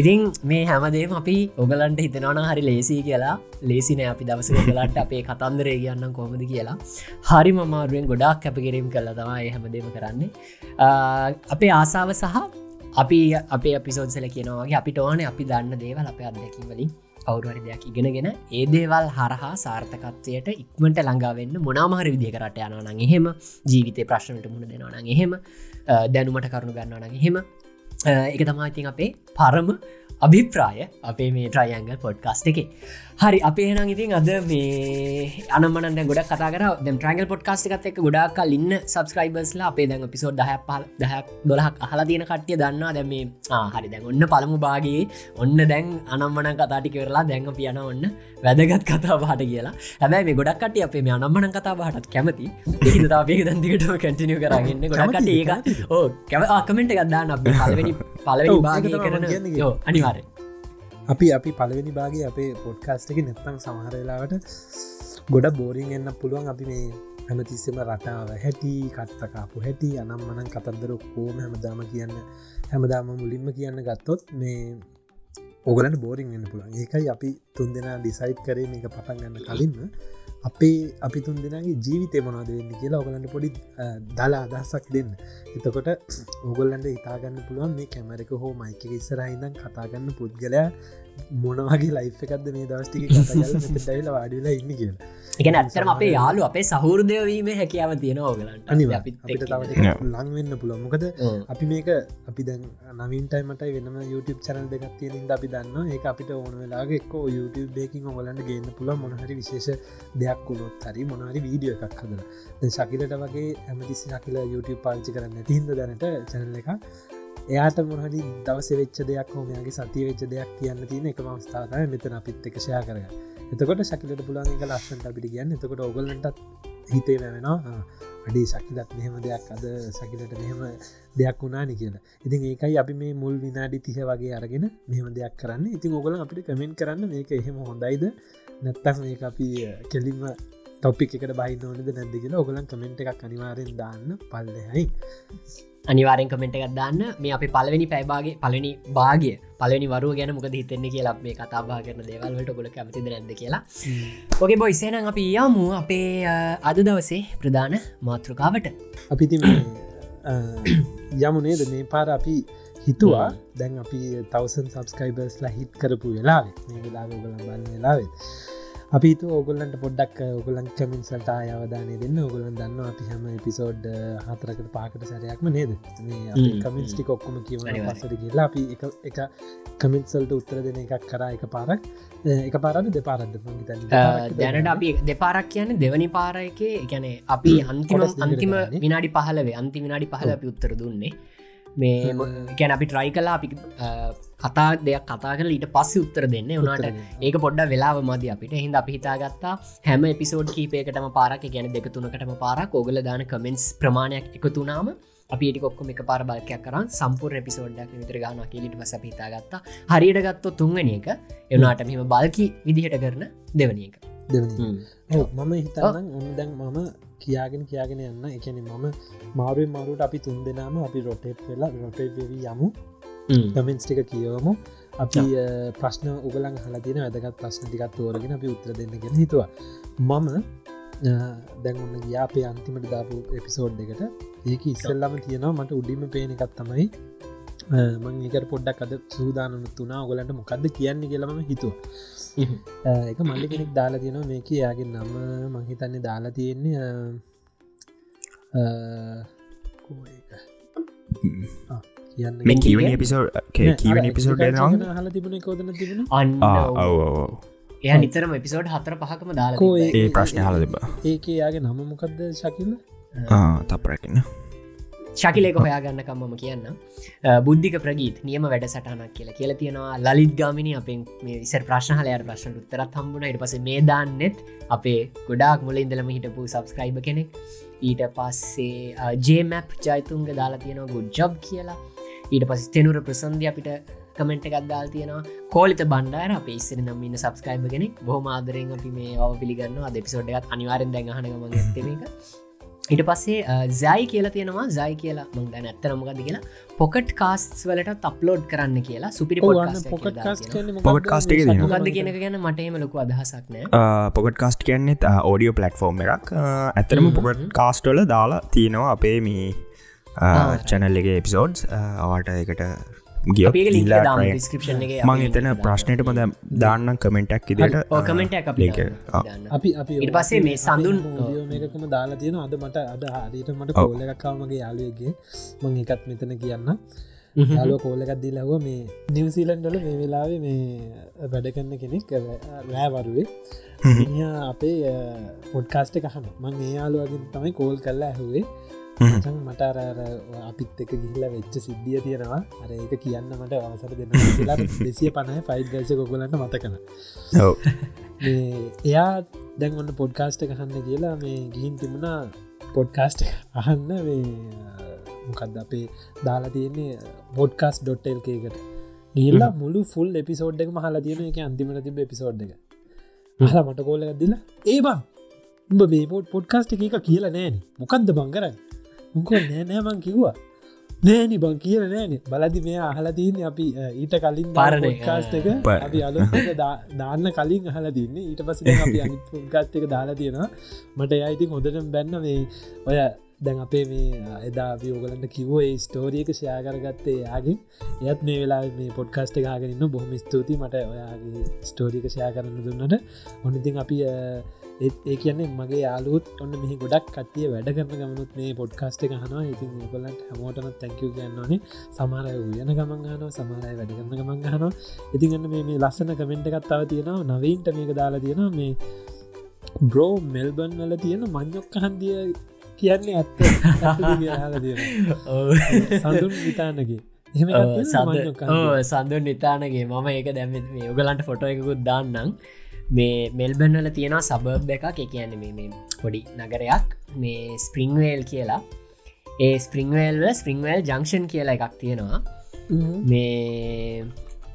ඉතින් මේ හැමදේම අපි ඔගලන්ට හිතනවන හරි ලේසි කියලා. ලේසින අපි දවස ගලන්ට අපේ කතන්දරේ කියන්න කොමද කියලා. හරි මමාරුවෙන් ගොඩක් කැපකිරීම් කළ තමා ඒ හැමදේම කරන්නේ. අපේ ආසාව සහ අපි අපේ අපිසෝදසල කියනවාගේ අපිට ඕන අපි දන්න දේවල් අප අත්දැකිවලින් කවරුවරි දෙයක් ඉගෙනගෙන ඒ දේවල් හරහා සාර්ථකත්වයට ඉක්මට ළඟාවෙන්න මොනාමහර විදිහකරට යනනං එහෙම ජීවිතය ප්‍රශ්නට මුණ දෙනවනං එහෙම දැනුමට කරුණු ගන්නවනං එහෙම. එක තමාඉතින් අපේ පරම අභිප්‍රාය අපේ මේ ට්‍රයියංගල් පොඩ්කාස්ට එක. හරි අපේ හෙන ඉතින් අද මේ අනමන ගොඩ කතර ට්‍රයිගල් පොඩ්කාස්ට එකත් එක ගොඩක් ඉන්න සබස්ක්‍රයිබස්ලා අපේ දැන් පිසෝඩ් දහ පල දහක් දොලහක් අහලා තියෙන කට්ටිය දන්නවා. දැම හරි දැන් ඔන්න පළමු බාගේ ඔන්න දැන් අනම්මන කතාටි කරලා දැන් පියන ඔන්න වැදගත් කතා බාට කියලා. හැබැයි මේ ගොඩක් කට අපේ මේ අනම්මන කතා බාටත් කැමති. ඒතාපේ දන්දිකට කැටිනිය කරගන්න ගොඩක්ට ඒක ඕ කැම ආකමෙන්ට ගත්දාන්න අප පලවෙනි පලවෙනි බාගය කරන අනිවාරය අපි අපි පලවෙනි බාගේ අපේ පොඩ්කාස්ට එක නැත්තම් සමහරලාවට ගොඩ බෝරිං එන්න පුළුවන්. අපි මේ හැමතිස්සම රටාව හැටි කට්තකාපු හැටි අනම් මනන් කතන්දර කෝම හැමදාම කියන්න හැමදාම මුලින්ම කියන්න ගත්තොත් මේ ඕගලට බෝරිං වෙන්න පුළුවන්. ඒකයි අපි තුන් දෙනා ඩිසයිට් කරේ මේක පටන් ගන්න කලින්ම. අපේ අපි තුන් දෙනගේ ජීවිතය මොනවද වෙන්න කියලා ඔගලන්ට පොඩි දලා අදහසක් දෙන්න. එතකොට ඔගොල්ලන්ට ඉතාගන්න පුළුවන් මේ කැමරක හෝ මයික ඉස්සරහිදන් කතාගන්න පුද්ගලයා මොනවගේ ලයි් එකක්ද මේ දවස්ටික ටයිල වාඩිලා ඉන්න කියලා. එකන ඇත්තරම අපේ යාලු අපේ සහෘදයවීම හැකියාව තියෙන ඕගලන්ට. ලංවෙන්න පුළුව මොකද අපි මේක අපි දැන් නවින්ටයිමටයි වෙනම YouTube චැනල් දෙකක් තියෙනින්ද අපි දන්න ඒ අපිට ඕන වෙලාගේ එක්කෝ YouTube බේකින් ඔගලන්ට ගන්න පුළ මොනහරි විශේෂ දෙයක් කුණොත් හරි මොනහරි වීඩියෝ එකක් හදල. ශකිලට වගේ ඇමතිසි ශකිල YouTube පාච්චි කරන්න තිහිද දැනට චැනල එක එයාට මොහරි දවස වෙච්ච දෙයක් හෝමයාගේ සතිය වෙච්ච දෙයක් කියන්න තියෙන එක මස්ථාවය මෙතන අපිත් එක ෂයා කරග එතකොට ශකිලට පුලාන් එක ලස්සට අපිට කියන්න. එතකොට ඔගලන්ටත් හිතේ වැවෙනවා අඩේ ශකිලත් මෙහෙම දෙයක්. අද සකිලට මෙහෙම දෙයක් වුණානි කියලා. ඉතින් ඒකයි අපි මේ මුල් විනාඩි තිහ වගේ අරගෙන මෙහම දෙයක් කරන්න. ඉතින් ඔගල අපිට කමෙන්ට් කරන්න මේක එහෙම හොඳයිද? නැත්තක් මේ අපි කෙලින්ම තොපික් එකට බයි ඕනද නැදගෙන ඔගලන් කමෙන්ට් එකක් අනිවාරෙන් දාන්න පල්ලෙහයි. අනිවාරෙන් කමෙන්ට් එකක් දාන්න. මේ අපි පලවෙනි පැයිබාගේ පලනි බාගිය පලනි වරුව ගැන මොක හිතෙන්නේ කියලා මේ කතාබා කරන දේවල්වට ගොල කැමතිද නැද කියලා. ඕගේ බොයිසේන අපි යමු අපේ අද දවසේ ප්‍රධාන මාතෘකාවට. අපිති යමුනේද මේ පාර අපි හිතුවා. දැන් අපි තවසන් සබස්කයිබර්ස්ලා හිත් කරපු වෙලාවේ මේ වෙලා ගොලන් බන්න වෙලාවෙත් අපිතු ඔගොල්ලන්ට පොඩ්ඩක් ඔගොලන් කමින්සල්ට අයවදානය දෙන්න. ඔගොලන් දන්න අපි හැම එපිසෝඩ් හතරකට පාකට සැරයක්ම නේද? කමින්ස්ටි කොක්කොම කියවන පසට කියලා අපි එක කමින්සල්ට උත්තර දෙන එකක් කරා එක පාරක් එක පාරද දෙපාරද දැනට අපි දෙපාරක් කියන්න දෙවනි පාර එක. ගැන අපි අන්තිම අන්තිම විනාඩි පහලවේ අන්ති විනාඩි පහල අපි උත්තර දුන්නේ මේ ගැන අපි ට්‍රයි කලා අපි කතා දෙයක් කතා කල ඊට පස්ස උත්තර දෙන්න වනාට ඒක පොඩ්ඩ වෙලාව මද අපිට. හිද අපි හිතාගත්තා හැම එපිසෝඩ් කීපයකටම පාරක් ගැන දෙකතුනකටම පාරක් ඔගල දාන කමෙන්ස් ප්‍රමාණයක් එකතුනාම අපිට කොක්කොම එක පාර බලකයක් කරන්න සම්පූර් එපිසෝඩ්ඩක් විතර ගාන කියලිට පස පිතාගත්තා හරියට ගත්තො තුන්වැනි එක. එවනාට මෙම බල්කි විදිහට කරන දෙවනි එක මම හිතන්න ඔන්න දැන් මම කියාගෙන කියාගෙන යන්න. එකන මම මාරුවෙන් මාරුවට අපි තුන් දෙනාම අපි රොටේට් වෙලා රොටේවී යමු. කමෙන්ස් ටික කියවමු. අපි ප්‍රශ්න උගලන් හලතින වැදගත් ප්‍රශ්න ටිකත් තෝරගෙන අපි උත්තර දෙන්නගෙන හිතුවා. මම දැන් ඔන්න ගියාපේ අන්තිමට දාපු එපිසෝඩ් එකට. ඒක ඉස්සල්ලම තියෙනවා මට උඩිම පේන එකත් තමයි මං ඒකට පොඩ්ඩක් අද සූදානනුත් වනා ඔගලන්ට මොකක්ද කියන්නේ කියලම හිතුව එක මල්ලි කෙනෙක් දාලා තියෙනවා. මේක යාගේ නම මහිතන්නේ දාලා තියෙන්නේ කියන්න මේ කීවන එපිසෝඩ් කීවන එපිසෝඩ් හල තිබුණ කෝදන තිබෙන අන්න. ඔව එය නිතරම එපිසෝඩ් හතර පහකම දාලා ඒ ප්‍රශ්න හල තිබ ඒක යාගේ නම මොකක්ද ශකින්න තපරැකින්න ශකිලෙක හොයාගන්නකම් මම කියන්න බුද්ධික ප්‍රගීත් නියම වැඩ සටහනක් කියලා. කියලා තියෙනවා ලලිත් ගාමිනි අපෙන් මේ විසර ප්‍රශ්නහලයට ප්‍රශ්න උත්තරත් හම්බුණ. ඉට පස මේ දාන්නෙත් අපේ ගොඩාක් මුල ඉඳලම හිටපු සබස්ක්‍රයිබ කෙනෙක්. ඊට පස්සේ ජේමැප් ජයිතුන්ග දාලා තියෙනවා ගුඩ්ජබ් කියලා. ඊට පස් තෙනුර ප්‍රසන්ධ අපිට කමෙන්ට් එකක් දාල් තියෙනවා. කෝලිත බණ්ඩාර අප ඉස්සර නම් ඉන්න සබස්ක්‍රයිබ කෙනෙක්. බොහම ආදරෙන් අපි මේ අව පිළිගන්න අදපිසෝඩ් එකත් අනිවාරෙන් දැඟහනගම ඇතම එක ඉට පස්සේ ජයි කියලා තියෙනවා. ජයි කියලා මංග ඇත්තරමගද කියලා. පොකට් කාස්ස් වලට අප්ලෝඩ් කරන්න කියලා සුපිරි පොකට් පොකට් කාස්ට ගද කියෙන ගැන මටම ලොකු අදහසක් නෑ. පොකට් කාස්ට කියන්නෙත් ඕඩියෝ පලට්ෆෝර්ම් එකක්. ඇතරම පොකට් කාස්ටල දාලා තියෙනවා අපේ මී චැනල්ලගේ එපිසෝඩ්ස් අවාට එකට ගිය මං එතන ප්‍රශ්නයට මද දාන්න කමෙන්ටක් ඉදිට කමෙන්ට අපි අපි පස්සේ මේ සඳුන් මේකම දාලා තියෙන අද මට අද හරියට මට කෝල එකක්කාමගේ යාලුවගේ මං එකත් මෙතන කියන්න. යාලෝ කෝලකත් දී ලහව මේ නිවසීලන්ඩල මේ වෙලාවේ මේ වැඩ කරන්න කෙනෙක් රෑවරුවේ අපේ පොඩ්කාස්ට කහන මං ඒ යාලුවගින් තමයි කෝල් කරලා ඇහුවේ මට අපිත් එක ගිල්ල වෙච්ච සිද්ධිය තියෙනවා. අර ඒක කියන්න මට අවසර දෙන්න කියලා දෙසිය පණයි ෆයිල් ගල්ස කොගලන්න මතකන එයා දැන් ඔන්න පොඩ්කාස්ට කහන්න කියලා මේ ගිහින් තිබුණා පොඩ්කාස්ට අහන්න මොකක්ද අපේ දාලා තියන්නේ පොඩ්කාස් ඩොට්ටල්කේකට ගිල්ලා මුළු ෆුල් එපිසෝඩ් එක මහලා තියෙන එක අන්තිමට තිබ එපිසෝඩ් එක. හලා මට කෝල ඇදදිලා ඒබා උඹ මේ පොට් පොඩ්කාස්ට එක කියලා නෑන. මොකක්ද බංකරන්න උකෝ නෑනෑමං කිව්වා. නෑනි බං කියල නෑන බලදි මේ අහලදීන්න අපි ඊට කලින් පාරණ කාස්ට එක. අපි අල දාන්න කලින් අහල දින්න ඊට පස එක දාලා තියෙනවා. මට අයිති හොඳට බැන්න මේ ඔය දැන් අපේ මේ එදා වියෝගලන්ට කිවෝ ඒ ස්ටෝරියක ෂයා කරගත්තේ යාගේ එයත් මේ වෙලා මේ පොඩ්කාස්ට ගාගෙනන්න බොහොම ස්තුති මට ඔයාගේ ස්ටෝරික ෂයා කරන්න දුන්නට. ඔන්නඉතින් අපි ඒ කියන්නේ මගේ යාලුත් ඔන්න මෙහි ගොඩක් කටිය වැඩ කරන ගමනුත් මේ පොඩ්කාස්ට හනවා ඉතින් ගොලන්ට හැමෝටන තැංකව කියන්නනේ සමාරය උයන ගමන්ගනෝ සමාරය වැඩ කරන ගමන්ගහනවා ඉතින්ගන්න මේ ලස්සන කමෙන්ට් එකත්තාව තියෙනවා. නවීන්ට මේක දාලා තියෙනවා. මේ බ්‍රෝ මෙල්බන් වල තියෙන මං්ඥොක් හන්දිය කියන්නේ ඇත්ත. සඳුන් විතානගේ සඳුන් නිතානගේ. මම ඒක දැම ඔගලන්ට ෆොටෝ එකකුත් දාන්නම් මේ මෙල්බන්වල තියෙනවා සබබ් එක කියන්න මේ පොඩි නගරයක්. මේ ස්පරිංවේල් කියලා. ඒ ස්පරිංවේල්ව ස්පරිංවේල් ජංක්ෂන් කියලා එකක් තියෙනවා. මේ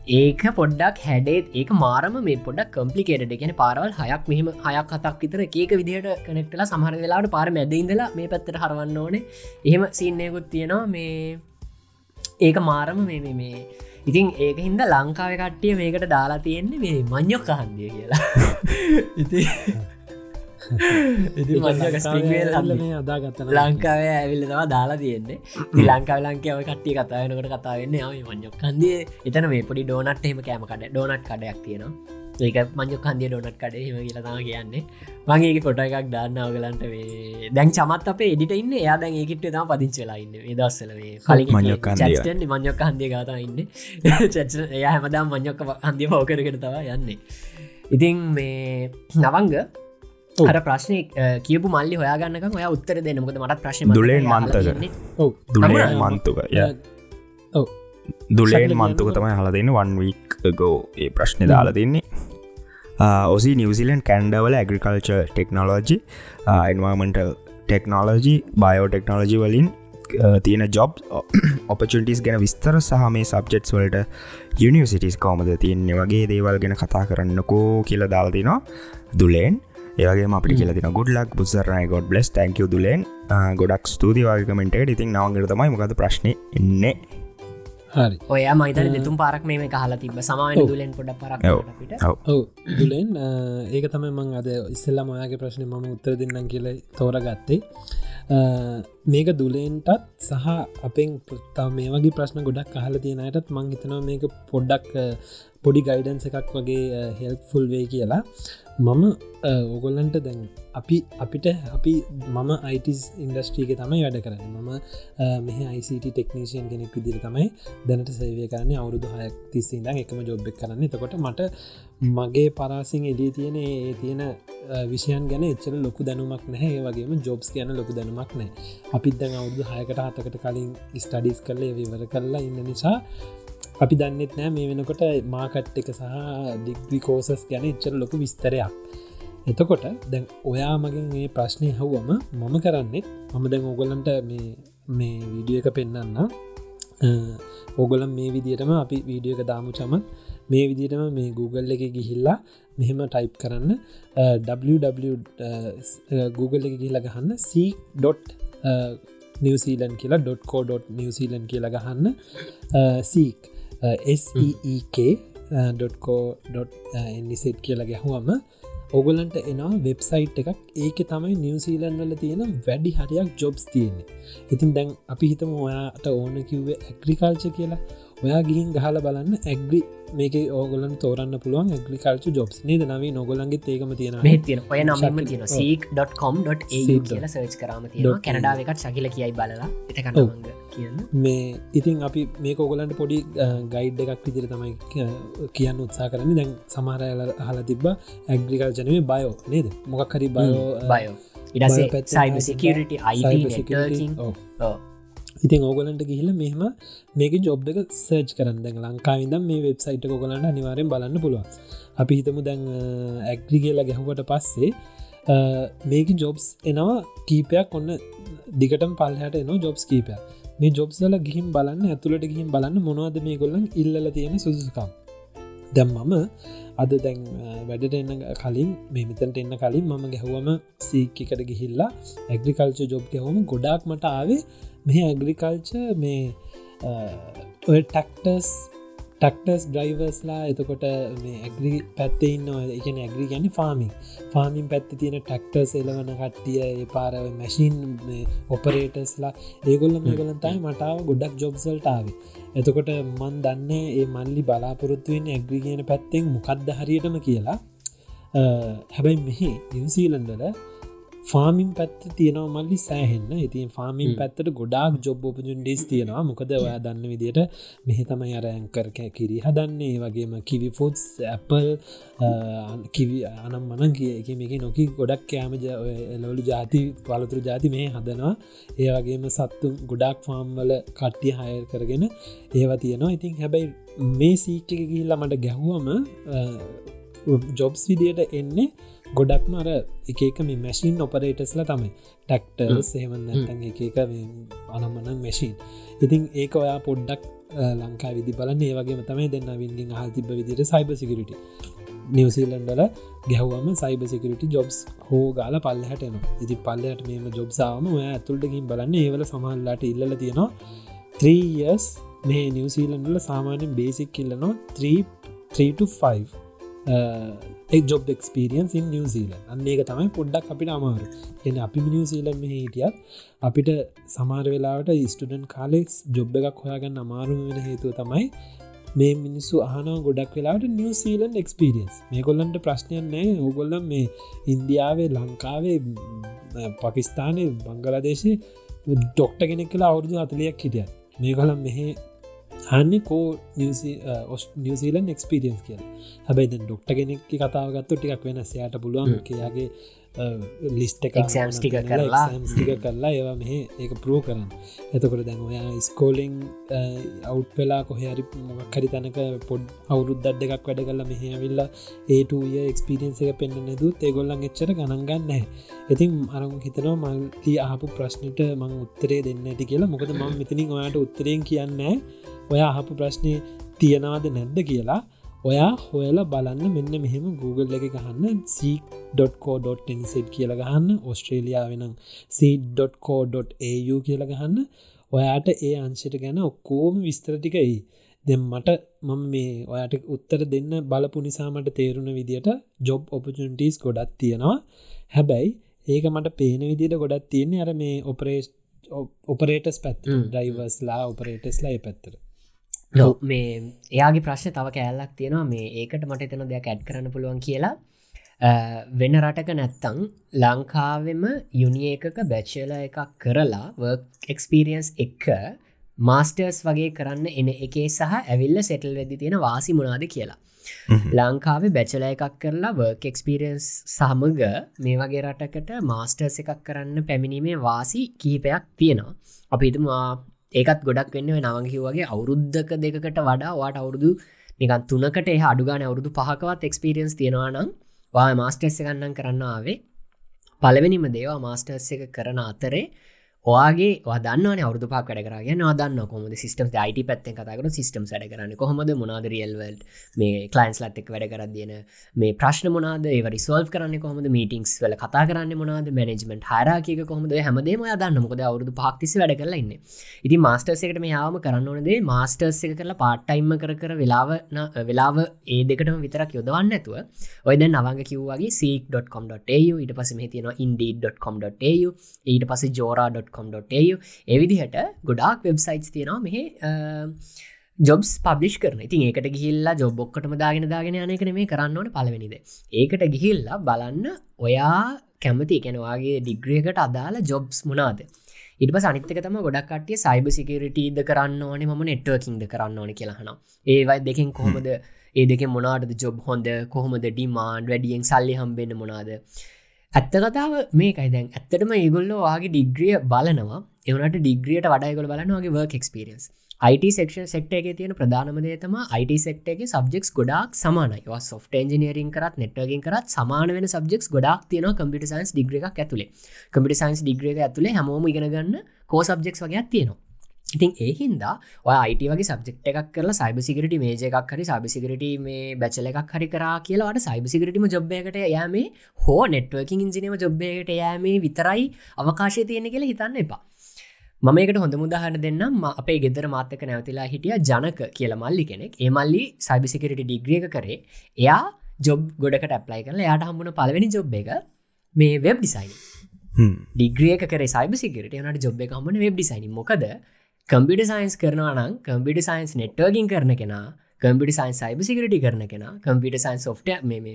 ඒක පොඩ්ඩක් හැඩේත් ඒක මාරම මේ පොඩක් කම්පලිකේට එකන පාරවල් හයක් මෙහම හයක් හතක් විතර ඒක විදිහට කනෙක්ටලා සමහර වෙලාට පාර මැදඉඳලා මේ පැත්තට හරවන්න ඕනේ. එහෙම සින්නයකුත් තියෙනවා. මේ ඒක මාරම මේ මේ ඉතින් ඒක හින්ද ලංකාව කට්ටිය මේකට දාලා තියෙන්නේ මේ මං්ඥොක් කහන්දිය කියලා. ඉති අදාගත්ත ලංකාව ඇවිල්ල තවා දාලා තියෙන්නේ. ලංකාව ලංකාව කට්ටිය කතායනකට කතාවෙන්න මං්ඥොක් කන්දිය එතන මේ පොඩි ඩෝනට් එම කෑමකට ඩෝනට් කඩයක් තියෙනවා ඒක මංජ කන්දිය ඩොනට් කඩේ හිම කියලතම කියන්නේ. මගේ ෆොට එකක් දාන්න අවගලන්ට වේ දැන් චමත් අපේ එඩිට ඉන්න. එයා දැන් ඒකිට තම පදිංචලා ඉන්න. දස්සල කලින් මංජොක් හන්දිය. ගතා ඉන්න. එය හැමදම් මංජොක්ක හන්දිය පවකරකට තවා යන්නේ. ඉතින් මේ නවංග අර ප්‍රශ්නය කියපු මල්ලි හොයාගන්නක ඔය උත්තර දෙන්නමකද මටත් ප්‍රශ්න දුලෙන් මන්තක. දුලේ මන්තුක දුලෙන් මන්තුක තමයි හල දෙන්න. වන් වීක් ගෝ ඒ ප්‍රශ්නය දාලා දෙන්නේ. ඔසි නිවසිලන් කැන්ඩවල ඇගරිකල්ච ටෙක්නෝලෝජි එන්වාමෙන්ටල් ටෙක්නෝලෝජි බයෝටෙක්නෝලජි වලින් තියෙන ජොබ් ඔපචටිස් ගැන විස්තර සහ මේ සබ්ජෙට්ස් වලට යනිසිටිස් කෝමද තියන්නේ වගේ දේවල් ගැන කතා කරන්නකෝ කියල දාල්තිනවා දුලෙන්. ඒවගේ අපි කියලතින ගුඩ්ලක් බුසරනයි ගොඩ් බ්ලස් තැංකව දුලෙන්. ගොඩක් ස්තුතිවාගකමෙන්ට ඉතින් නවගර තමයි මොකද ප්‍රශ්න එන්නේ ඔය මයිතන දෙතුම් පාරක් මේ කහලා තිබ සමාන දුලෙන් පොඩ පරක් දුලෙන් ඒක තමයි මං අද ඉස්සල්ලා මොයාගේ ප්‍රශ්න මම උත්තර දෙන්නම් කියල තෝර ගත්තේ මේක දුලෙන්ටත් සහ අපෙන් පුත්තා මේ වගේ ප්‍රශ්න ගොඩක් අහල තියෙනයටත් මං හිතනවා මේක පොඩ්ඩක් පොඩි ගයිඩන්ස එකක් වගේ හෙල්ෆුල් වේ කියලා මම ඕගොල්ලන්ට දැන් අපි අපිට අපි මම අයිටස් ඉන්ඩස්ට්‍රීක තමයි වැඩ කරන්න. මම මෙහ ICT ටෙක්නීෂයන් කෙනෙක් විදිර තමයි දැනට සේවය කරන්නේ. අවුරුදු හයක් තිස්සේදම් එකම ජොබ්බෙක් කරන්න. තකොට මට මගේ පරාසිං එඩිය තියෙන ඒ තියෙන විෂයන් ගැන එච්චර ලොකු දැනුමක් නැහැ. වගේම ජොබ්ස් ගැන ලොකු දැනුමක් නෑ අපිත් දැන් අවුදු හයකට හතකට කලින් ස්ටඩිස් කරල විවර කරලා ඉන්න නිසා අපි දන්නෙත් නෑ මේ වෙනකොට මාකට් එක සහ ඩිග්‍රි කෝසස් ගැන ඉච්චර ලොකු විස්තරයක්. එතකොට දැන් ඔයා මගින් මේ ප්‍රශ්නය හව්වම මම කරන්නෙත් මම දැන් ඕගොලන්ට මේ වීඩිය එක පෙන්න්න ඕගොලම් මේ විදිටම අපි වීඩියෝ එක දාමු චමත් මේ විදිටම මේ Google එක ගිහිල්ලා මෙහෙම ටයිප් කරන්න. Google එක ගිහිල ගහන්න c.ඩොට් නිවසීලන් කියලා ඩොට්කෝ.ඩොට් නිවසීලන් කියලා ගහන්න. සීක් SEEK.co.නිසෙට් කියලා ගැහුවම ඔගොලන්ට එනවා වෙබ්සයිට් එකක්. ඒක තමයි නිවසීලන් වල තියෙන වැඩි හරියක් ජොබ්ස් තියෙන්නේ. ඉතින් දැන් අපි හිතම ඔයාට ඕන කිව්වේ ඇග්‍රිකල්ච කියලා. ඔයා ගිහින් ගහල බලන්න ඇග්‍රි මේක ඕගලන් තෝරන්න පුළුවන් ඇග්‍රිකල්ච ජොබ්ස් නේද නවී නොගොලන්ගේ ඒකම තියෙන තියෙන ඔය නම තියෙන සීක්.com.ඒ කියල සර්ච් කරම තියෙන කැනඩාවකට සකිල කියයි බලලා. එතකන්න කියන්න. මේ ඉතින් අපි මේ කෝගලන්ට පොඩි ගයිඩ් එකක් විදිර තමයි කියන්න උත්සා කරන්න. දැන් සමහරයල හලා තිබ්බ ඇග්‍රිකල් ජනවේ බයෝ නේද? මොකක්හරි බයෝ බයෝ ඉඩසේ සයිබ සිකරට අයි ඉතින් ඕගලන්ට ගිහිල මෙහම මේක ජොබ් එක සර්ච් කරන්න. ලංකාවිදම් මේ වෙබ්සයිට් කොගලන්න අනිවාරෙන් බලන්න පුළුවන්. අපි හිතමු දැන් ඇග්‍රි කියලා ගැහුවට පස්සේ මේක ජොබ්ස් එනවා කීපයක් ඔන්න දිගටම පල්හට එනවා ජොබ්ස් කීපයක් මේ ජොබ්සල ගිහිම් බලන්න ඇතුළට ගිහිම් බලන්න මොනවද මේ ගොල්ලන් ඉල්ල තියෙන සුදුසුකම්. දැම් මම අද දැන් වැඩට එන්න කලින් මේ මෙතන්ට එන්න කලින් මම ගැහුවම සීකකට ගිහිල්ලා ඇග්‍රිකල්ච ජොබ් ගැහුම ගොඩක් මට ආවේ මේ ඇග්‍රිකල්ච මේ ඔය ටක්ටස් ටක්ටස් ඩ්‍රයිවර්ස්ලා එතකොට මේ ඇග්‍රි පැත්තේ ඉන්නවා. එකන ඇග්‍රි ගැන ෆාමින් ෆාමින් පැත්ති තියෙන ටක්ටර්ස් එලවන කට්ටිය ඒ පාර මැසින් ඔපරේටස්ලා ඒගොල්ල මේගොලන්තයි මටාව ගොඩක් ජොබ්සල්ටාවේ එතකොට මන් දන්නේ ඒ මල්ලි බලාපොරොත්තුවෙන් ඇග්‍රි කියන පැත්තෙන් මොකක්ද හරියටම කියලා. හැබැයි මෙහි නිවසීලන්ඩල ෆාමින් පැත්ත තියෙනව මල්ලි සෑහෙන්න. ඉතින් ෆාමින් පැත්තට ගොඩක් ජොබ් ඔපජුන්ඩිස් තියෙනවා. මොකද ඔයා දන්න විදියට මෙහෙතම අර ඇංකර කිරි හදන්නේ. වගේම කිවි ෆෝඩ්ස් ඇපල් කිවි අනම් මන කිය මේක නොකි ගොඩක් කෑම එලවලු ජාති පලතුරු ජාති මේ හදනවා. ඒ වගේම සත්තු ගොඩක් ෆාම්වල කට්ටිය හයර් කරගෙන ඒවා තියෙනවා. ඉතින් හැබැයි මේ සීට්ක ගිහිල්ලා මට ගැහුවම ජොබ්ස් විදියට එන්නේ ගොඩක් මර එකක මේ මැසින් ඔපරේටස්ල තමයි. ටක්ටර් සේවන්න ඇතන් එක අනම්මන මැසින් ඉතින් ඒක ඔයා පොඩ්ඩක් ලංකා විදි බලන්න. ඒවගේ තමයි දෙන්න වින්ගින් හල් තිබ විදිට සයිබ සිකරට නිවසිීලන්ඩල ගැහවම සයිබ සිකරට ජොබ්ස් හෝ ගාල පල්ලහටන ඉති පල්ලයට මේම ජොබ්සාාවම ඔය ඇතුල්ටකින් බලන්න. ඒවල සමහල්ලාට ඉල්ල තියෙනවා 3ස් මේ නිවසිීලන්ඩල සාමාන්‍යෙන් බේසික් කිල්ලනවා 3 3 ජොබ් එක්ස්පිරියන්ස් ඉන් නිවසීල අන්නේක තමයි පොඩ්ඩක් අපිට අමාරු. එන අපි මිනිවසීලම හිටියත් අපිට සමාර වෙලාවට ස්ටඩන් කාලෙක්ස් ජොබ් එකක් හොයාගන්න අමාරුම වෙන හේතුව තමයි මේ මිනිස්සු අහනව ගොඩක් වෙලාට නිවසීලන් එක්ස්පිරියන්ස් මේ කොල්ලන්ට ප්‍රශ්නයන් නෑ ඕගොල්ලම් මේ ඉන්දියාවේ ලංකාවේ පකිස්ථානය බංගලදේශය ඩොක්ට කෙනෙක් කියලා අවුරදු අතලයක් හිටිය මේ කොළම් මෙහ හන්න කෝ නිවසිීලන් එක්ස්පිරියන්ස් කියල. හැබයි ඩොක්ට කෙනෙක් කතාවගත්තු ටිකක් වෙන සයාට පුළුවන් කයාගේ ලිස්ට Exams ටික කරලා. ටික කරලා ඒවා මෙහ ඒක ප්‍රෝ කරන්න. එතකොට දැන් ඔයා ස්කෝලිං අවුට් වෙලා කොහරි මොක්කරි තැනක පොඩ් අවුරුද්දත් දෙකක් වැඩ කලා මෙහවිල්ලා ඒටය එක්ස්පිරියන්ස එක පෙන්න්න නැදුත් ඒගොල්ලන් එච්චර ගණන්ගන්න ඉතින් අරම හිතනවා මල්ති ආපු ප්‍රශ්නට මං උත්තරේ දෙන්න ඇති කියලා. මොකද මං මෙතනින් ඔයාට උත්තරයෙන් කියන්න ඔයා අහපු ප්‍රශ්නය තියෙනවාද නැද්ද කියලා. ඔයා හොයලා බලන්න මෙන්න මෙහෙම Google එක ගහන්න c.co.ටනිසෙට් කියල ගහන්න. ඔස්ට්‍රේලියාවෙනම් c.co.au කියල ගහන්න. ඔයාට ඒ අංශයට ගැන ඔක්කෝම විස්තරටිකයි දෙ මට මම මේ ඔයාට උත්තර දෙන්න බලපු නිසාමට තේරුණ විදිට ජොබ් ඔපචන්ටස් ගොඩත් තියෙනවා. හැබැයි ඒක මට පේන විදිට ගොඩත් තියන්නේ අර මේ ඔපරේස් ඔපරේටස් පැත් ඩයිවර්ස්ලා ඔපරේටස්ලා පැත්තර මේ එයාගේ ප්‍රශ්න තව කෑල්ලක් තියෙනවා. මේ ඒකට මට එතන දෙයක් ඇඩ් කරන්න පුළුවන් කියලා. වෙන රටක නැත්තං ලංකාවෙම යුනි එකක බැච්චල එකක් කරලා වර්ක් එක්ස්පිරියන්ස් එක්ක මාස්ටර්ස් වගේ කරන්න එන එකේ සහ ඇවිල්ල සෙටල් වෙදදි තියෙන වාසි මුණනාද කියලා. ලංකාවේ බැචල එකක් කරලා වර්ක් එක්ස්පිරියන්ස් සමග මේ වගේ රටකට මාස්ටර්ස් එකක් කරන්න පැමිණීමේ වාසි කීපයක් තියෙනවා. අපිතුමා ඒකත් ගොඩක් වෙන්න නවගහි වගේ අවුරුද්ධක දෙකට වඩා වාට අවුරුදු නිකන් තුනකට එහ අඩුගාන අවුරුදු පහකවත් එක්ස්පිරියන්ස් තියෙනවා නම් වා මාස්ටර්ස් එකන්නම් කරන්න ආවේ. පලවෙනිම දේවා මාස්ටර්ස් එක කරන අතරේ ඔයාගේ දන්න අවුදු පක් වැඩ කරගෙන දන්න කොමද සිස්ටම් යිට පැත්තෙන් කතකට සිස්ටම් සැඩ කරන්න. කොහොමද මොනාද රියල්වල් මේ කලයින්ස් ලත්තෙක් වැඩ කරදයන මේ ප්‍රශ්න මොනාද ඒ සෝල් කරන්න කොහොමද? මීටිංස් වල කතා කරන්න මොනාද මැනෙජමෙන්ට හරකික කොහොමද? හැමදේම දන්න මොකද අවුදු පක්තිසි වැඩ කරලන්න ඉති මාස්ටර්සකට මේ යාම කරන්න ඕනදේ මාස්ටර්ස එක කරලා පාට්ටයිම්ම කර කර වෙලාව වෙලාව ඒ දෙකටම විතරක් යොදවන්න ඇතුව ඔයද නවග කිව්වාගේ සීක්.com.ට ඉට පස මේ තියෙන ඉන්ඩ.com.ට ඊට පස ජෝරා.com com.au එවිදිහට ගොඩාක් වෙබ්සයිටස් තියෙනවා. මෙහ ජොබ්ස් පබ්ලිෂ් කරන ඉතින් ඒකට ගිහිල්ලා ජොබ්බොක්කටම දාගෙන දාගෙන යනකන මේ කරන්න ඕන පලවෙනිද ඒකට ගිහිල්ලා බලන්න ඔයා කැමති එකැනවාගේ ඩිග්‍රියකට අදාළ ජොබ්ස් මුණනාද ඉට සනිතක තම ගොඩක් කටිය සයිබ සිකරිටීද කරන්න ඕනේ ම නෙට්වකින්ද කරන්න ඕන කියලහන ඒවයි දෙකින් කොහොමද ඒ දෙක මොනාට ජොබ් හොඳ කොහොමද ඩිමාන්ඩ් වැඩියෙන් සල්ලි හම්බෙන්න්න මොනාද? ඇත්ත කතාව මේකයි. දැන් ඇත්තටම ඒගොල්ලෝ වාගේ ඩිග්‍රිය බලනවා. එවනට ඩිග්‍රියට වඩයිගොල බලනවාගේ work experience IT section sector එක තියෙන ප්‍රධානමදේ තම IT සෙක්ටගේ සබ්ෙක්ස් ගොඩක් සමානයි. සොෆ්ට enජිනීරින් කරත් නෙට්වගින් කරත් සමාන වෙන සබ්ෙක්ස් ගොඩක් තියෙන කම්පිට සයින්ස් ඩිග්‍ර එකක් ඇතුලේ. කම්පිට සයින්ස් ඩිග්‍ර ඇතුලේ හැමෝම ඉගෙනගන්න කෝ සබ්ෙක්ස් වගේ තියෙනවා. ඉතින් ඒහින්දා ඔය අයිට වගේ සබ්ෙක්් එකක් කරලා සයිබ සිගරට මේජ එකක් හරි සබිසිගරට මේ බැචල එකක් හරි කරා කියලාට සයිබ සිගරටම ජොබ්බයකට යෑමේ හෝ නෙට්වකින් ඉංජිනීම ජොබ්බයකට යෑමේ විතරයි අවකාශය තියෙන කියලා හිතන්න එපා. මමකට හොඳ මුදාහන දෙන්නම්. අපේ ගෙදර මාතක නැවතිලා හිටිය ජනක කියල මල්ලි කෙනෙක්. ඒ මල්ලි සයිබිසිකරට ඩිග්‍රියක කරේ. එයා ජොබ් ගොඩකට ඇප්ලයි කරලා යාට හම්බුණ පලවෙනි ජොබ් එක මේ වෙබ් ඩිසයින් ඩිග්‍රියක කර සයිබ සිගරට යනට ජොබ් එක හම්බන වෙබ් ඩිසයින් මොකද කම්පිට සයින්ස් කරනවා නම් කම්පිට සයින්ස් නෙට්වර්ගින් කරන කෙනා කම්පිට සයින් සයිබ සිකට කරන කෙන කම්පිට සයින් සොෆ්ට මේ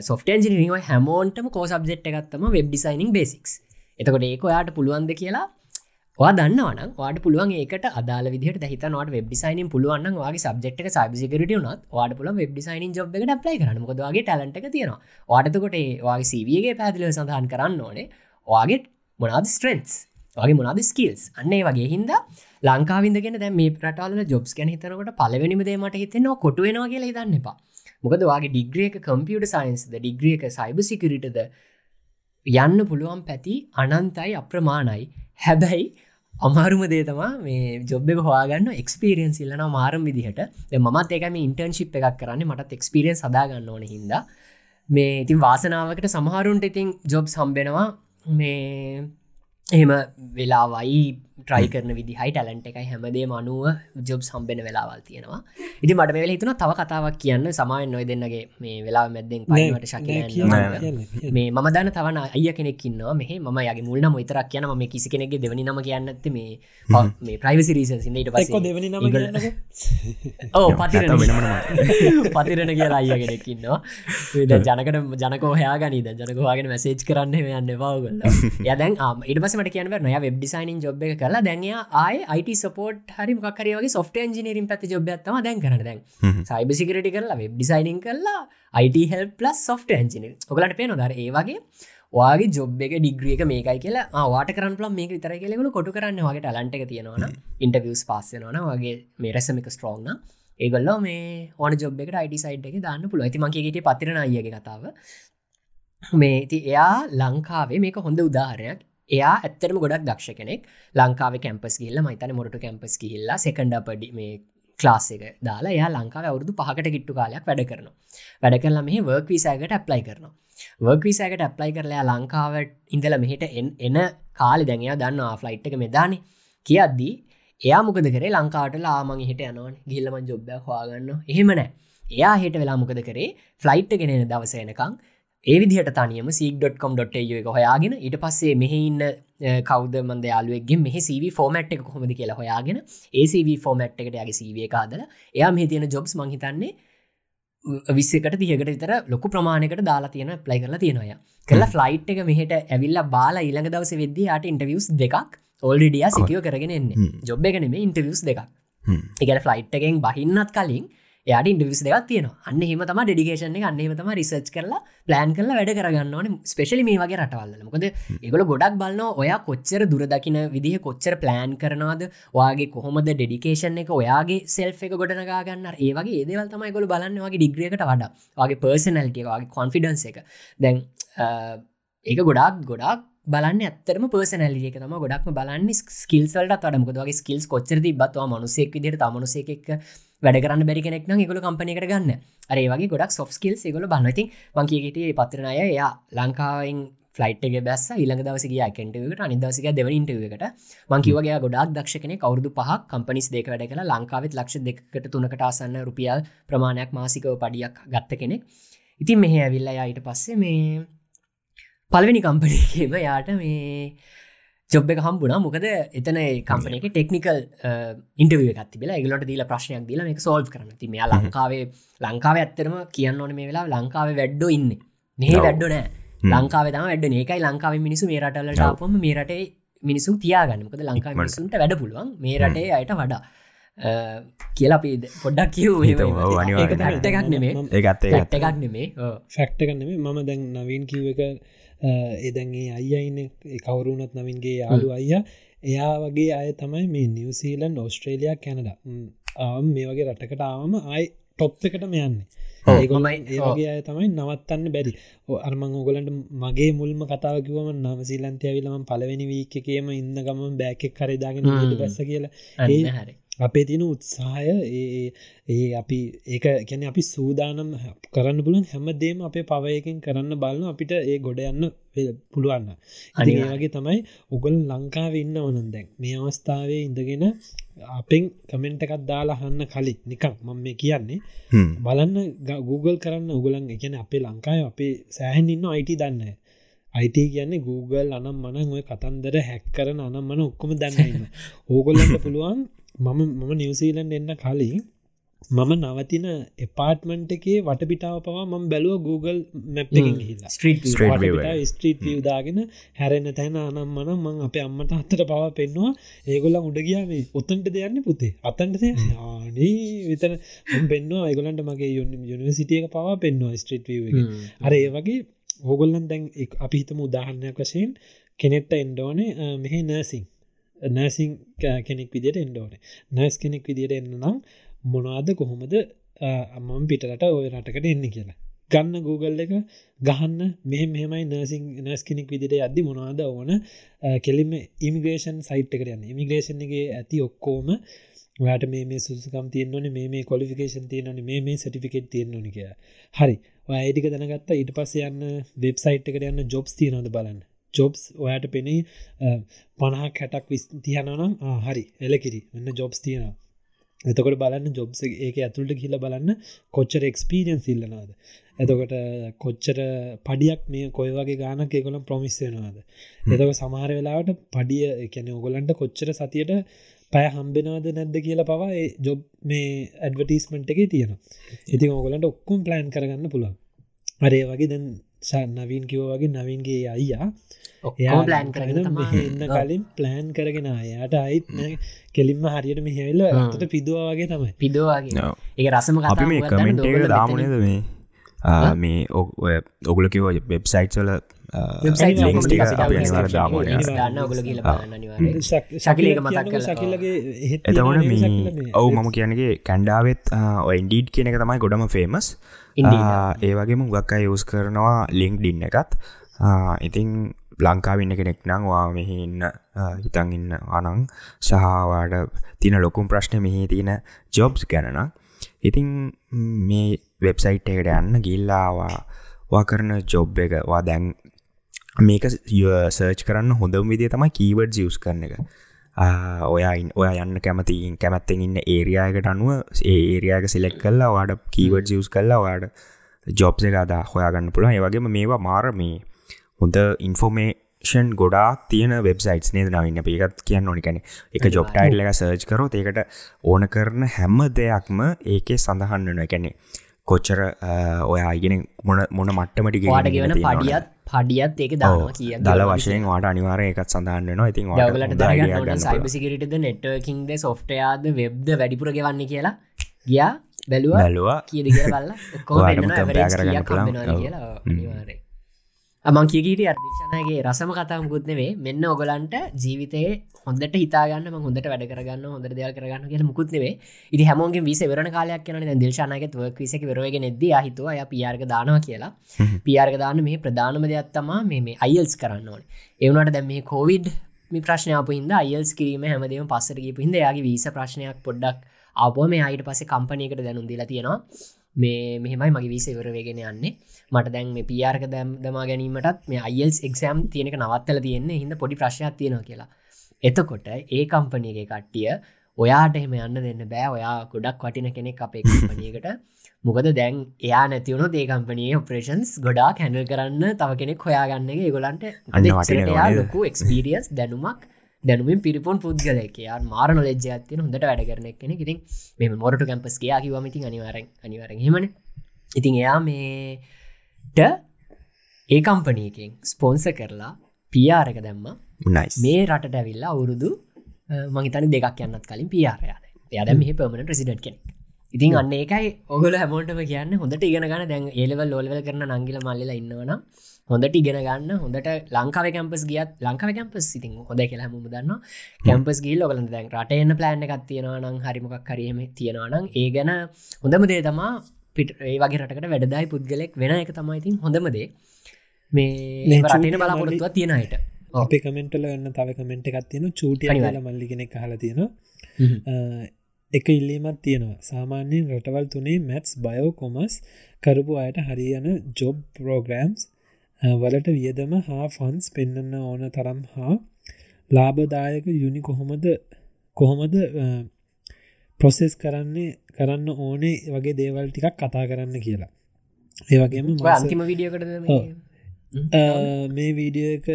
සොෆ්ට ජිනිව හැමෝන්ටම කෝ සබ්ෙට් එකත්තම වෙබ් ඩිසයිනිං බේසික්ස් එතකොට ඒක ඔයාට පුළුවන්ද කියලා දන්නවන වාට පුළුවන් ඒකට අදාල විදිට හිත නට වෙබ් ඩිසයිනින් පුළුවන් වගේ සබ්ෙක්් සබසිකට නත් වාට පුල වෙබ් ඩිසයිනින් ජොබ් එකට ප්ලයි කරන ොදගේ ටලට තියෙනවා. වාටතකොට වගේ සීවගේ පැදිල සඳහන් කරන්න ඕනේ. වාගේ මොනාද ස්ට්‍රෙන්ස් වගේ මොනාද ස්කිල්ස් අන්නේ වගේ හින්දා ලංකාවිදගෙන දැ මේ ප්‍රටාල ජොබ්ස් ගැන හිතනකට පලවෙනිම දේමට හිතෙනවා කොටුවෙනවා කියලා හිතන්න එපා. මොකද වගේ ඩිග්‍රියක කම්පියට සයින්ස්ද ඩිග්‍රියක සයිබ සිකරිටද යන්න පුළුවන් පැති අනන්තයි අප්‍රමාණයි. හැබැයි අමාරුම දේ තමා මේ ජොබ් එක හවාගන්න එක්ස්පිරියන්ස් ඉල්ලන මාරම් විදිහට. මත් ඒකම ඉන්ටර්න්ශිප් එකක් කරන්න. මටත් එක්ස්පිරියන් සදාගන්න ඕන හින්දා. මේ ඉතින් වාසනාවකට සමහරුන්ට ඉතින් ජොබ් සම්බෙනවා මේ එහෙම වෙලාවයි ට්‍රයි කරන විදිහයි ටැලන්ට එකයි. හැමදේ මනුව ජොබ් සම්බෙන වෙලාවල් තියෙනවා. ඉති මට වෙල හිතුන තව කතාවක් කියන්න. සමයි නොය දෙන්නගේ මේ වෙලා මැද්දෙන් පයිවට ශක මේ ම දන්න තවන අය කෙනෙක්කින්නවා මෙහ ම යගේ මුල්න මොතරක් කියන මේ කිසි කෙනෙගේ දෙවනි නම කියන්නත් මේ මේ ප්‍රයිවසි රීසන් ට පස දෙවනි නම ඕ පතිර පතිරණ. කියලා අය කෙනෙක්කින්නවා ජනකට ජනකෝ හයා ගනීද ජනකවාගෙන මැසේච් කරන්න යන්න පවගල යදැන් ඉට පසමට කියනව නොය වෙබ් ඩිසයිනින් ජොබ් එක කරලා දැන්යා ආය අයිට සපෝට් හරි මොකරගේ සොෆ්ට ජිනීරින් පැති ජොබ්යත්තම දැන් කරන දැන්. සයිබ සිකරටි කරලා වෙබ් ඩිසයිනින් කරලා අයිට හෙල් පලස් සොෆ්ට ජින ඔකලට පේන දර ඒ වගේ ජොබ් එක ඩිග්‍රියක මේකයි කියලා වාට කරන් පලම් මේක විතර කියලෙකු කොටු කරන්න. වගේ ටලන්ට එක තියෙනවන ඉන්ටවියස් පාස්සෙනවන වගේ මේ රැසමික ස්ට්‍රෝන්න ඒගොල්ල මේ ඕන ජොබ් එකට අයිඩ සයිඩ් එක දාන්න පුළුව ඇති මකේට පතිරන අයගේ කතාව. මේ ති එයා ලංකාවේ මේක හොඳ උදාහරයක් එයා ඇත්තරම ගොඩක් දක්ෂ කෙනෙක්. ලංකාව කැම්පස් කියල්ල මයිතන මොට කැම්පස් කියල්ලා සෙකන්ඩ පඩි මේ ක්ලාස් එක දාලා එයා ලංකාව අවුරදු පහකට කිට්ටු කාලයක් වැඩ කරනවා. වැඩ කරලා මේ වර්ක් විසාකට ඇප්ලයි කරනවා. වර්ක්විසෑකට ඇප්ලයි කරලයා ලංකාවට ඉඳල මෙහිට එන කාලි දැනයා දන්න ෆ්ලයිට් එක මෙදානෙ. කියද්දී එයා මොකද කරේ? ලංකාට ලාමං හිට යනවන්. ගිල්ලමන් ජොබ්බ හවාගන්න එහෙමනෑ එයා හිට වෙලා මොකද කරේ? ෆ්ලයිට් ගෙනෙන දවසයනකං ඒ විදිහට තනියම සීක්.com.ය එක හොයාගෙන ඊට පස්සේ මෙහඉන්න කවද මන්ද යාලුවගේ මෙහ සව ෆෝමට් එක කොහොමද කියලා හොයාගෙන ඒසව ෆෝමට් එකට යාගේ සීවිය කාදල එයා මෙහ තියෙන ජොබ්ස් මහිතන්නේ විස්සකට තියකට විතර ලොකු ප්‍රමාණකට දාලා තියෙන ප්ලයි කරලා තියෙනය කල ෆ්ලයිට් එක මෙහට ඇවිල්ල බාල ඉළඟ දවස වෙද්දී යට ඉන්ටවියස් දෙකක් ඔල්ඩිය සිකියෝ කරගෙන එන්නේ. ජොබ් එක නෙම ඉන්ටවියස් දෙකක්. එකට ෆ්ලයිට් එකෙන් බහින්නත් කලින් යට ඉන්ටවිස් දෙයක් තියෙන අන්න හෙම තම ඩිගේෂන අන්නේම තම රිසර්ච් කරලා ප්ලෑන් කරලා වැඩ කරගන්න ඕන ස්පෙශලි මේ වගේ රටවල්ල මොකද ඒගොල ගොඩක් බලන්න ඔයා කොච්චර දුරදකින විදිහ කොච්චර ප්ලෑන් කරනවාද ඔයාගේ කොහොමද ඩෙඩිකේෂන් එක ඔයාගේ සෙල් එක ගොඩනගාගන්න ඒවගේ ඒදවල් තමයි ගොල බලන්න වගේ ඩිග්‍රියකට වඩා. වගේ පර්සනල්ටිය වගේ කොන්ෆිඩන්ස එක. දැන් ඒක ගොඩක් ගොඩක් බලන්න ඇත්තරම පර්සනැලිය එක තම ගොඩක්ම බලන්න ස්කිල්සල්ට අඩමකද වගේ ස්කිල්ස් කොච්චරති බත්වා මනුසෙක් විදිට තමනුසෙක් වැඩ කරන්න බැරි කෙනෙක් නම් එකගොල කම්පනකට ගන්න. අරේ වගේ ගොඩක් සොෆ් ස්කිල් එකගොල බලනති මංකියට පත්‍රනය එයා ලංකාවෙන් ෆලයිට් එක බැස් ඉළඟ දවසගේ කෙන්ටවට අනිදවසික දෙවනින්ටකට මංකිවගේ ගොඩක් දක්ෂකන කවරුදු පහ කම්පනිස් දෙක වැඩ කළ. ලංකාවත් ලක්ෂ දෙකට තුනකට ආසන්න රුපියල් ප්‍රමාණයක් මාසිකව පඩියක් ගත්ත කෙනෙක්. ඉතින් මෙහ ඇවිල්ලා යායට පස්සේ මේ පල්වෙනි කම්පනයකම යාට මේ ජොබ් එක හම්බුණ මොකද එතන කම්පන එක ටෙක්නිකල් ඉන්ටව එකත් බෙලා ගලට දීල ප්‍රශ්නයක් දීල එක සෝල්් කරන ති මෙයා ලංකාවේ ලංකාව ඇත්තරම කියන්න ඕන මේ වෙලා ලංකාව වැඩ්ඩෝ ඉන්න. මේ වැඩ්ඩෝ නෑ. ලංකාව තම වැඩ ඒකයි ලංකාව මිනිසු මේ රටල්ලට අපම මේ රටේ මිනිසු තියාගන්නමකද ලංකා මිනිසුන්ට වැඩ පුළුවන්. මේ රටේ අයට වඩා. කියලා අපි පොඩ්ඩක් කිව් එකක් නෙමේ. ඒත් එකක් නෙමේ. ෆැක්ට කන්නෙමේ මම දැන් නවීන් කිව් එක එදැන්ගේ අයියයින්න කවරුණත් නවින්ගේ යාලු අයිය. එයා වගේ අය තමයි මේ නිවසීලන් ඔස්ට්‍රේලයා කැනඩ මේ වගේ රටකට ආවම අයි ටොප් එකට මෙයන්නේ ඒගොමයි ඒගේ අය තමයි නවත්තන්න බැරි. අර්මං ඕගලන්ට මගේ මුල්ම කතාවකිවම නවසීලන්තය විලම පලවෙනි වීක එකේම ඉන්න ගම බෑකෙක් කරදාගෙන බැස්ස කියලා. ඒ හරි අපේ තියෙන උත්සාහය ඒ අපි ඒක කැන අපි සූදානම් කරන්න පුලන් හැමදේම අපේ පවයකින් කරන්න බලන්න අපිට ඒ ගොඩ යන්න පුළුවන්න අනි වගේ තමයි උගල් ලංකාව ඉන්න වනන් දැන්. මේ අවස්ථාවේ ඉඳගෙන අපෙන් කමෙන්ට එකත් දාලා හන්න කලින් නිකක් මම මේ කියන්නේ. බලන්න Google කරන්න. උගලන් එකන අපේ ලංකාය අපේ සෑහන් ඉන්න අයිට දන්න අයිට කියන්නේ Google අනම් මන ඔය කතන්දර හැක් කරන අනම් මන ඔක්කොම දන්නන්න ඕගොල්ලන්න පුළුවන් මම මම නිවසීලන්ඩ එන්න කලින් මම නවතින එපාර්ට්මන්ට් එකේ වටපිටාව පවා මම බැලුව Google ස්ට්‍රීට් දාගෙන හැරෙන තැන අනම් මනම් මං අප අම්මට අත්තට පවා පෙන්වා ඒගොල්ල උඩ ගියාම ඔත්තන්ට දෙයන්න පුතේ. අතන්ට ආනේ විතන පෙන්වා ඒගොලන්ට මගේ යුනිසිටියක පවා පෙන්වා ස්ට්‍රීට් අර ඒ වගේ හෝගොල්ලන් දැන් අපි හිතම උදාහරණයක් වශයෙන් කෙනෙට්ට එන්ඩෝනේ මෙහෙ නර්සිං නර්සිං කෙනෙක් විදිට එන්ඩෝන නර්ස් කෙනෙක් විදිට එන්න නම් මොනාද කොහොමද අම්මම් පිටට ඔය රටකට එන්න කියලා. ගන්න Google එක ගහන්න මෙහ මෙමයි නර්සිං නර්ස් කෙනෙක් විදිට අද්දි මොනාද ඕන. කෙලිම ඉමිග්‍රේෂන් සයිට් එකට යන්න. ඉමිග්‍රේෂන්ගේ ඇති ඔක්කෝම ට මේ සුසකම් තියන්නන මේ කොලිෆිකේෂන් තියනන මේ සටිෆිකෙට් තියෙන්න්නනි කිය හරි. අයිටික දැනගත්ත. ඊට පස්ස යන්න වෙබ්සයිට් එකට යන්න ජොබ්ස් තියනොද බලන්න. ජොබ්ස් ඔයාට පෙනේ පණහක් හැටක් විස් තියනනම් හරි එලකිරි එන්න ජොබ්ස් තියෙනවා. එතකොට බලන්න ජොබ්ස ඒක ඇතුළට කියල බලන්න කොච්චර එක්ස්පීරියන්ස් ඉල්ලනාද එතකොට කොච්චර පඩියක් මේ කොය වගේ ගානක් ඒකොළම් ප්‍රමිස්සයනවාද එතක සමාර වෙලාවට පඩිය එකැන ඔගොලන්ට කොච්චර සතියට පැය හම්බෙනවාද නැද්ද කියලා පවා ජොබ් මේ ඇඩවටස්මට් එක තියෙනවා. ඉතින් ඔගොලන්ට ඔක්කුම් ප්ලෑන් කරගන්න පුළුවන්. අරේ වගේ දැන් නවීන් කිවෝ වගේ නවීන්ගේ අයියා ප්ලෑන් කරගෙන ඉන්න කලින් ප්ලෑන් කරගෙන යායට අයිත් කෙලින්ම හරියට මෙහෙවෙල්ල අතට පිදුව වගේ තමයි. පිදවාගේ ඒ රසම අපි මේ කමෙන්ට දාමනේද මේ මේ ඔගුල කිව වෙබ්සයිට්වල එතවට මේ ඔවු මම කියනගේ කැන්ඩාවත් ඔයින්ඩීඩ් කියන එක තමයි ගොඩම ෆේමස් ඒ වගේම ගක් අය යස් කරනවා ලිංක් ඩින්න එකත් ඉතිං ලංකාවින්න කෙනෙක් නං වා මෙහි ඉන්න හිතන් ඉන්න අනං සහවාඩ තින ලොකුම් ප්‍රශ්න මෙහි තියෙන ජොබ්ස් ගැනනම් ඉතිං මේ වෙබ්සයිට් එකට යන්න ගිල්ලාවා වා කරන ජොබ් එක. වා දැන් මේක සර්ච් කරන්න හොඳම විදිය තමයි කීවඩ් ජියස් කරන එක. ඔයයින් ඔය යන්න කැමතින් කැමැත්තෙන් ඉන්න ඒරයායකට අනුව ඒ ඒරයාක සිලෙක් කල්ලා වාඩ කීවඩ් ජියස් කල්ලා වාඩ ජොබ් එක අදා හොයාගන්න පුළුවන්. ඒවගේම මේවා මාර මේ හොඳ ඉන්ෆෝමේ ෂන් ගොඩාක් තියෙන වෙබ්සයිට් නේද නවන්න ඒකත් කියන්න ඕනිකැන එක ජොබ්ටයිල් එක සර්ච් කරොත් ඒකට ඕන කරන හැම්ම දෙයක්ම ඒකේ සඳහන්නන එකැනෙ කොච්චර ඔය අයිගෙන මොන මොන මට්ටමටි වාට ගෙවන පඩියත් පඩියත් ඒක දාවා කිය දල වශයෙන් වාට අනිවාර එකත් සඳහන්නනවා ඉතින් ට සයිබසිකරට නෙට්කින්ද සොෆ්ටයාද වෙබ්ද වැඩිපුර ගෙවන්න කියලා ගියා බැලුව බැලවා. කියද කියලා ඔක්කෝ කියලා අමං කියගීට අර්දිශනගේ රසම කතාමකුත්නෙවේ මෙන්න ඔගලන්ට ජීවිතයේ හොඳට හිතාගන්න හොඳට වැඩ කරගන්න හොඳ දෙයක් කරගන්න කිය මුකුත්නේ ඉති හැමෝගේ විස වරන කාලයක් කියන දේශනක විසක වරෝග නෙද හිතුව අය පියාර්ග දානවා කියලා. පියාර්ග දාන මේ ප්‍රධානම දෙයක් තමා මේ අයිල්ස් කරන්න ඕන. එවනට දැම් මේ කෝවිඩ් මේ ප්‍රශ්නයප හිද අයිල්ස් කිරීම හැමදීම පස්සරගේ හිද යාගේ වීස ප්‍රශ්නයක් පොඩ්ඩක් අපෝ මේ අයිට පසේ කම්පනයකට දැනුම් දිලා තියෙනවා. මේ මෙහෙමයි මගේ වීස ඉවරවේගෙන යන්නේ මට දැන් මේ පියාර්ක දැම් දමා ගැනීමටත් මේ අයිල්ස් එක්ෂම් තියෙනක නවත්තල තියෙන්නේ. හිද පොඩි ප්‍රශ්යක් තියෙනවා කියලා. එතකොට ඒ කම්පනයගේ කට්ටිය ඔයාට එහෙම යන්න දෙන්න බෑ. ඔයා ගොඩක් වටින කෙනෙක් අපේ කම්පනයකට මොකද දැන් එයා නැතිවුණු ඒ කම්පනයේ ඔපරේෂන්ස් ගොඩා කැනල් කරන්න තව කෙනෙක් හොයාගන්නගේ ගොලන්ට ලොකු එක්ස්පිරියස් දැනුමක් දැනුමින් පිරිපොන් පුද්ගලයකයා මාරන ලෙජ්ජයත්තින හොඳට වැඩ කරන කෙනෙ ඉතින් මෙම මොරට කැම්පස් කියා කිවමති අනිවාරෙන් අනිවරෙන් හෙමන ඉතින් එයා මේට ඒ කම්පනයකින් ස්පෝන්ස කරලා පියාරක දැම්ම. මේ රටට ඇවිල්ලා අවුරුදු මහිතන දෙකක් යන්නත් කලින් පියාරයාද යද මේ පමණ ප්‍රසිඩට් කෙනෙක්. ඉතින් අන්න ඒකයි ඔගල හැමෝටම කියන්න හොඳට ඉගෙන ගන්න. දැන් ඒලවල් ලෝලවල කරන නංගිල මල්ලලා ඉන්නවනම් හොඳට ඉගෙන ගන්න. හොඳට ලංකාව කැම්පස් ගියත් ලංකාව කැම්පස් ඉතින් හොඳ කියලා හම. දන්න කැම්පස් ගිල් ඔගලන් දැන් රටයන්න ප්ලෑන්න එකක් තියෙනවනම් හරිමක් කරීම තියෙනවනම් ඒ ගැන හොඳම දේ තමා පිට ඒ වගේ රටකට වැඩදායි පුද්ගලෙක් වෙන එක තමයි ඉතින් හොඳමදේ මේ රටන බලාපොරත්තුව තියෙනයට අපේ කමෙන්ටල එන්න තව කමෙන්ට් එකක් තියෙන චූටිය ල මල්ලි කෙනෙක් හල තියෙනවා. එක ඉල්ලීමත් තියෙනවා. සාමාන්‍යයෙන් රටවල් තුනේ මැත්ස් බයෝ කොමස් කරපු අයට හරියන ජොබ් පෝග්‍රම්ස් වලට වියදම හා ෆන්ස් පෙන්න්න ඕන තරම් හා ලාභදායක යුනි කොහොමද කොහොමද ප්‍රොසෙස් කරන්නේ කරන්න ඕනේ වගේ දේවල් ටිකක් කතා කරන්න කියලා. ඒවගේම අන්තිම විඩියකට මේ? වීඩියක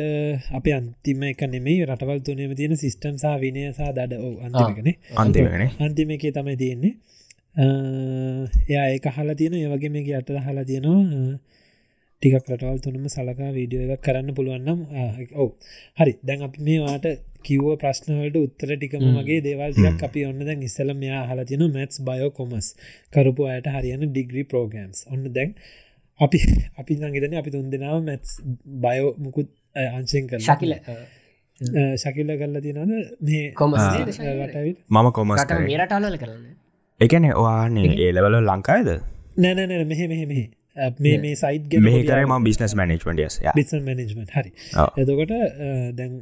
අප අන්තිම එක නෙමේ රටවල් තුනම තියෙන සිිස්ටම් සහ විනය සහ දඩ අන්තිමකන අන්තිමකන අන්තිම එක තමයි තියෙන්නේ. එයා ඒ හලා තියෙන ඒවගේ මේක අට හලා තියෙනවා ටිකක් රටවල් තුනම සලකා වීඩියෝ එකක් කරන්න පුළුවන්නම් ඔව. හරි. දැන් අපි මේවාට කිව්ව ප්‍රශ්නවලට උත්තර ටිකම වගේ දේවල්ටියක් අපි ඔන්න දැන් ඉස්සල මෙයා හලා තින මැත්ස් බයෝ කොමස් කරපු අයට හරියන ඩිග්‍රී ප්‍රෝගම්ස් ඔන්න දැන් අපි අපි නගේතන අපි තුන් දෙනාව මැත්ස් බයෝ මුකුත් අංශයෙන් කර ශකිල. ශකිල්ල කරලා තිනද මේ කොමස් මම කොමස් රටවල කරන්න? එකන ඔවාන්නේ ඒලවල ලංකායිද නෑනෑ මෙහෙ මෙහෙ මෙහි මේ මේ සයිට් මේ කරම බිස්නස් මනජමට බිස් මනජමට හරි. එතකොට දැන්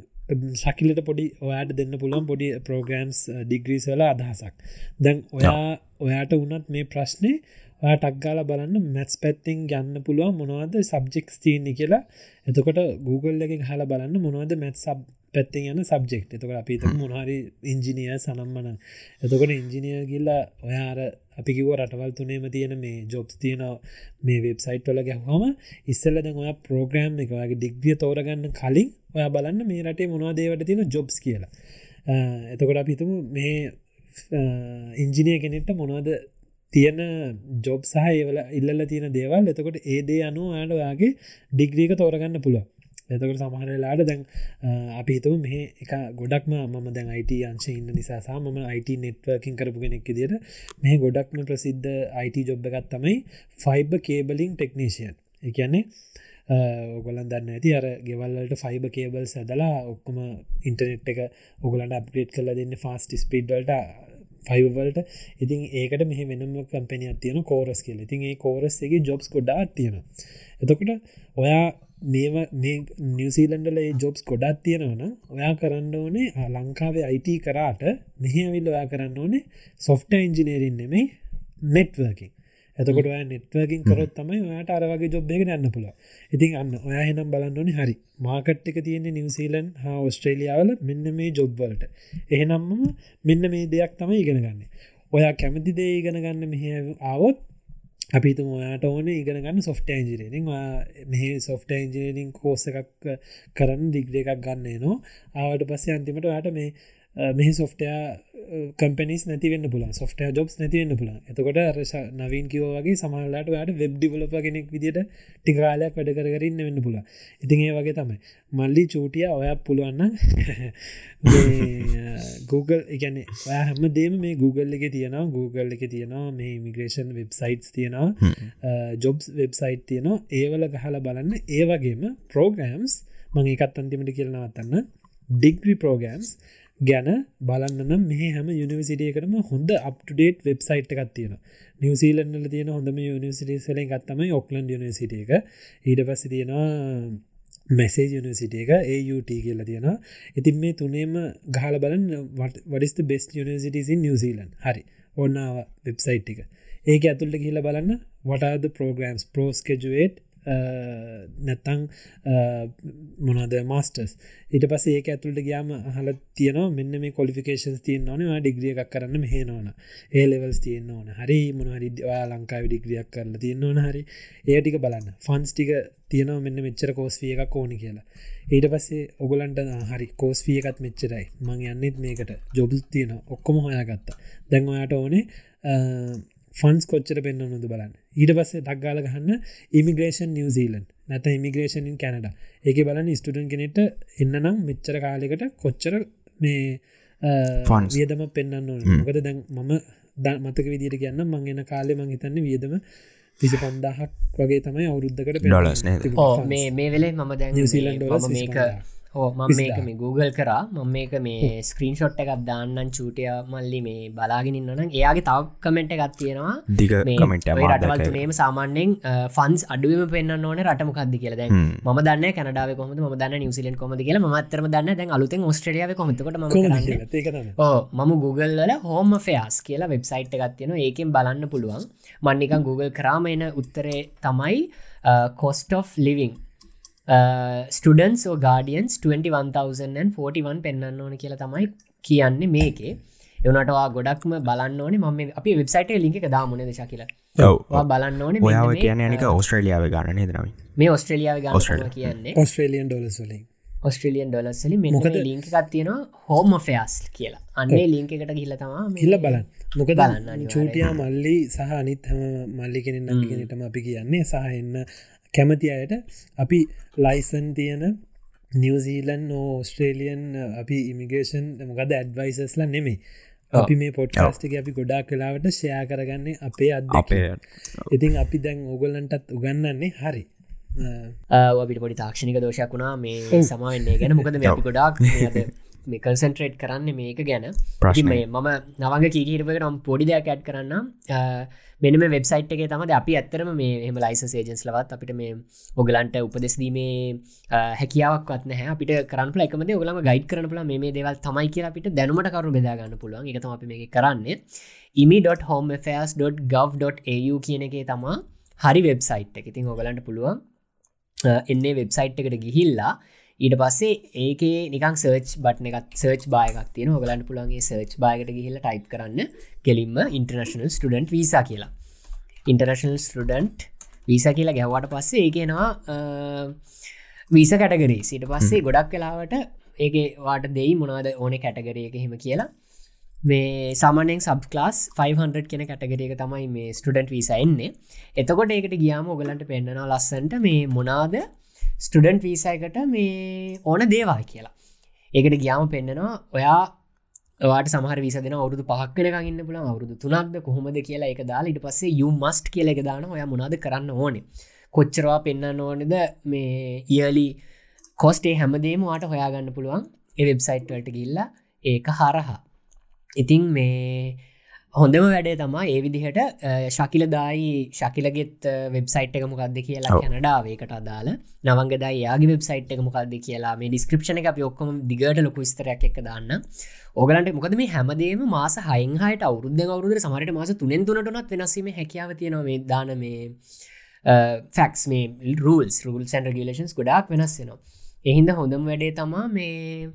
ශකිලට පොඩි ඔයාට දෙන්න පුළුවන් පොඩි ප්‍රෝග්‍රම්ස් ඩිග්‍රීසල අදහසක්. දැන් ඔයා ඔයාට වනත් මේ ප්‍රශ්නය ටක්ගාල බලන්න මැත්ස් පැත්තිං ගන්න පුළුවන් මොනවද සබ්ජෙක්ස් තියන්නේ කියලා. එතකොට Google එක හල බලන්න මොනවද මැත් සබ් පැත්ති යන සබ්ජෙක්් එතකට අපිත මොනහරි ඉංජිනිය සනම්මන එතකොට ඉංජිනිය ගිල්ලා ඔයාර අපි කිව රටවල් තුනේම තියෙන මේ ජොබ්ස් තියෙන මේ වෙබ්සයිට් වල ගැහම ඉස්සල්ල දැන් ඔයා ප්‍රෝග්‍රම් එක වගේ ඩිග්‍රිය තෝරගන්න කලින් ඔයා බලන්න මේ රටේ මොවා දේවට තියෙන ජොබ්ස් කියලා. එතකොට අපිතුම මේ ඉංජිනය කෙනෙට මොනවද තියෙන ජොබ් සහ ඒවල ඉල්ල තියෙන දේවල්. එතකොට ඒදේ අනු යාට ඔයාගේ ඩිග්‍රීක තෝරගන්න පුළුව එතකට සමහරලාට දැන් අපි හිතම මේ එක ගොඩක්ම මම දැන් අයිට අංශ ඉන්න නිසාසා මම අයිට නෙට්වර්කින් කරපු කෙනෙක් දිට මේ ගොඩක්ම ප්‍රසිද්ධ අයිට ජොබ් එකත් තමයි ෆයිබ කේබලිං ටෙක්නීෂයන් එකන්නේ ඔගොලන් දන්න ඇති අර ගෙවල්ලට ෆයිබ කේබල් සැදලා ඔක්කොම ඉන්ටනෙට් එක ඔගලන්ට අප්ගේට් කල දෙන්න ෆාස්ට ස්පිඩ්වලට ෆයිවලට ඉතින් ඒකට මෙහ වෙනම කම්පනයක් තියෙන කෝරස් කියල. ඉතින් ඒ කෝරස්ගේ ජොබ්ස් කොඩා තියෙන එතකොට ඔයා මේව මේ නිවසිීලන්ඩල ජොබ්ස් ගොඩත් තියෙනවන ඔයා කරන්න ඕනේ ලංකාවේ අයිට කරාට මෙහවිල් ඔයා කරන්න ඕනේ සොෆ්ට ඉංජිනේරින් නෙමේ නෙට්වර්කින් එතකොට නෙට්වර්කින් කරොත් තමයි ඔයාට අරවගේ ජොබ්බයක යන්න පුළ ඉතින් අන්න ඔයා හෙනම් බලන්නනි හරි. මාකට් එක තියෙන්නේ නිවසීලන් හා ඔස්ට්‍රේලියාවල මෙන්න මේ ජොබ්වලට එහෙනම්ම මෙන්න මේ දෙයක් තමයි ඉගෙන ගන්න. ඔයා කැමති දේ ඉගෙන ගන්න මෙහ ආවොත් අපිතු ඔයාට ඕන ඉගෙන ගන්න සොෆ්ට ඇන්ජිනීරිං මෙහ සොෆ්ට ඇන්ජිනීරිං කෝස එකක් කරන්න දිග්‍ර එකක් ගන්නේ නවා ආවට පස්සේ අන්තිමට යාට මේ මෙහි සොෆ්ටයා කම්පනිස් නැතිවෙන්න පුල සොෆ්ට ජොබ්ස් නැතිවෙන්න පුල එතකොට අරශ නවීන් කිවෝගේ සමහලට යට වෙබ් ඩිවලප කෙනෙක් විදිට ටිකාලයක් වැඩ කරන්න වෙන්න පුල ඉතින් ඒ වගේ තමයි. මල්ලි චූටිය ඔය පුළුවන්න Google එකන හැම දේම මේ Google එක තියෙනවා. Google එක තියෙනවා මේ ඉමිග්‍රේෂන් වෙබ්සයිටස් තියෙනවා. ජොබ්ස් වෙබ්සයිට් තියෙනවා. ඒවල ගහල බලන්න. ඒ වගේම ප්‍රෝග්‍රම්ස් මං එකත් අන්තිමට කියලනවත්තන්න ඩිග්‍රි ප්‍රෝගම්ස් ගැන බලන්න මේ හැම යනිවසිටියකටම හොඳ අප්ටඩේට් වෙබ්සයිට් එකක් තියෙන නිවසිීලන්නල තියෙන හොඳම යනිසිටි සලෙන් ගත්තම ඔක්ලන්ඩ යනිසිට එක. ඊට පස්ස තියෙනවා මැසේ යනිසිට එක ඒUT කියල තියෙනවා. ඉතින් මේ තුනේම ගහල බලන් වඩිස්ත බෙස් යනිසිටසින් නිවසිීලන් හරි. ඔන්නාව වෙබ්සයිට් එක. ඒක ඇතුල්ට කියල බලන්න. වටාද ප්‍රෝග්‍රම්ස් පෝස්කෙජුවේට් Äh, නැත්තං äh, මොනද මස්ටර්ස් ඊට පස ඒක ඇතුළට ගයාම හල තියන මෙන්න මේ කොලිෆිකේන්ස් තියන නවා ඩිග්‍රිය එකක් කරන්න මෙහනවන ඒ ලෙවල්ස් තියන්න ඕන. හරි මොනහරි ලංකාව ඩිග්‍රියක් කරන්න තියන්න ඕන හරි. ඒටික බලන්න. ෆන්ස් ටික තියනව මෙන්න මෙච්චර කෝස්විය එකක් ඕනි කියලා. ඊට පස්සේ ඔගලන්ට හරි කෝස්විය එකත් මෙච්චරයි. මං යන්නෙත් මේකට. ජොබල් තියෙන ඔක්කොම හොයාගත්තා. දැන් ඔයාට ඕනේ ෆන්ස් කොච්චර පෙන්න්න නොද බලන්න. ඊට පස්සේ දක්ගාල ගහන්න ඉමිග්‍රේෂන් නිවසිීලන් නැත ඉමිග්‍රේෂනින් කැනඩ ඒක බලන්න ස්ටඩන් කෙනෙට එන්නනම් මෙච්චර කාලෙකට කොච්චර මේ වියදම පෙන්න්න මොකද දැන් මම ද මතක විදිට කියන්න මංගෙන කාලෙ මං හිතන්න වියදම විසි පන්දාහක් වගේ තමයි අවුරුද්ධකට ඩොලස් මේ මේ වෙලේ මම දැන් නිවසිීලන් මේක ඕ මම මේක මේ Google කරා. මම මේක මේ ස්ක්‍රීන් ෂොට් එකක් දාන්නන් චූටය මල්ලි මේ බලාගෙනන්නන එයාගේ තව කමෙන්ට් එකක් තියෙනවා. දිග කමෙන්ට රටවල්තුනේම සාමාන්‍යෙන් ෆන්ස් අඩුවම පෙන්න්න ඕන රටමකක්ද කියල. දැන් ම දන්න කනඩාව කොම ම දන්න නිවසිලෙන් කොමද කියල. මත්තරම දන්න දැන් අලුතෙන් ඔස්ට්‍රලියාව කොමතකට ම මම Google වල හෝම ෆයාස් කියලා වෙබ්සයිට් එකක් තියෙන ඒකෙන් බලන්න පුළුවන්. මන්නිකන් Google කරාම එන උත්තරේ තමයි cost of living students guardians 21,041 පෙන්න්න ඕන කියලා තමයි කියන්නේ මේකේ. එවනටවා ගොඩක්ම බලන්න ඕනේ. මම අපි වෙබ්සයිට ලික දාමන දශ කියලා බලන්න ඕන ඔයාව කියන නික ඔස්ට්‍රලියාව ගන්න දරම මේ ඔස්ට්‍රලියාව ගන්න කියන්නේ. ඔස්ට්‍රලියන් ඩොලස්ලින් ඔස්ට්‍රලියන් ඩොලස්සලි මොකද ලිංක එකක් තියෙනවා හෝම ෆයාස් කියලා. අන්නේ ලිංක එකට ගිල්ල තම හිල්ල බලන්න. මොක දන්න චූටියා මල්ලි සහ අනිත් හම මල්ලි කෙනෙ නගෙනටම අපි කියන්නේ සහ එන්න කැමති අයට අපි ලයිසන් තියෙන නිවසීලන් ඕස්ට්‍රේලියන් අපි ඉමිගේෂන් මොකද ඇඩ්වයිසස්ල නෙමේ අපි මේ පොට්ස්ටික අපි ගොඩා කලාවට ෂයා කරගන්නේ අපේ අද අපේ ඉතින් අපි දැන් ඕගොල්ලන්ටත් උගන්නන්නේ හරි. අපිට පොඩි තාක්ෂණික දෝෂයක් වුණා. මේ සමාවෙන්නේ ගැන. මොකද මේ අපි ගොඩක් මේ කන්සන්ට්‍රේට් කරන්න මේක ගැන. ප්‍රශ්මය මම නවග කීකිරපට නම් පොඩි දෙයක් ඇඩ් කරන්න මෙනම වෙබ්සයිට් එක තම අපි ඇත්තරම මේ එම ලයිස සේජන්ස් ලවත් අපිට මේ ඔගලන්ට උපදෙස්දීමේ හැකියාවක් හැ අපිට කරන එකම ඔගලම ගයිඩ කරන ල මේ දේවල් තමයි කිය අපිට දැනුමට කරු බෙදාගන්න පුළුවන්. එකතම අපි මේ කරන්නේ. imi.homefairs.gov.au කියන එකේ තමා හරි වෙබ්සයිට් එක. ඉතින් ඔගලන්ට පුළුවන් එන්නේ වෙබ්සයිට් එකට ගිහිල්ලා ඊට පස්සේ ඒකේ නිකන් සර්ච් බට්න එකත් සර්ච් බායකක් තියෙන ඔගලන්ට පුළන්ගේ සර්ච් බායකට ගිහිල්ල ටයිප් කරන්න. කෙලින්ම ඉන්ටර්නශනල් ස්ටඩන්ට් වීසා කියලා. ඉන්ටර්නශනල් ස්ටඩන්ට් වීසා කියලා ගැහ්වට පස්සේ ඒකනවා වීස කැටගරී සිට පස්සේ ගොඩක් කලාවට ඒක වාට දෙයි මොනාද ඕන කැටගරිය එක හෙම කියලා. මේ සාමනෙන් සබ් ලාස් 500 කෙන කටගරක තමයි මේ ස්ටඩන්ට් වීසා එන්නේ. එතකොට ඒකට ගියාම ඔගලන්ට පෙන්න්නන ලස්සන්ට මේ මොනාද ස්ටඩන්ට් වීසයකට මේ ඕන දේවා කියලා. ඒකට ගියාම පෙන්න්නනවා ඔයා වාට සමහර විස දෙන අවුදු පහක්කෙන ඉන්න පුල අවුරුදු තුනක්ද කොහොමද කියලා එක දාලා ඉට පස්සේ යු මස්ට කියල එක දාන ඔය මොනාද කරන්න ඕනේ. කොච්චරවා පෙන්න්න ඕනෙද මේ ඉයලි කොස්ටේ හැමදේම වාට හොයාගන්න පුළුවන්. ඒ වෙබ්සයිට් වලට ගිල්ලා ඒක හරහා. ඉතිං මේ හොඳම වැඩේ තමා ඒ විදිහට ශකිල දායි ශකිලගෙත් වෙබ්සයිට් එක මොකක්ද කියලා කැනඩාවේකට අදාල නවංගදා යාගේ වෙබ්සයිට් එක මොකක්ද කියලා මේ ඩිස්ක්‍රපෂන එක ඔක්කොම දිගට ලොකු ස්තරයක් එක දාන්න ඕගලන්ට මොකද මේ හැමදේම මාස හයිහට අවුරුද්ධ අවුරුද සමට මාස තුනෙන් තුනටනත් වෙනස්වීම හැකියාව තියෙනවා දාන මේ ෆැක්ස් මේ රල්ස් රල් සන් රගලේන්ස් ගොඩක් වෙනස්සෙනවා එහින්ද හොඳම වැඩේ තමා මේ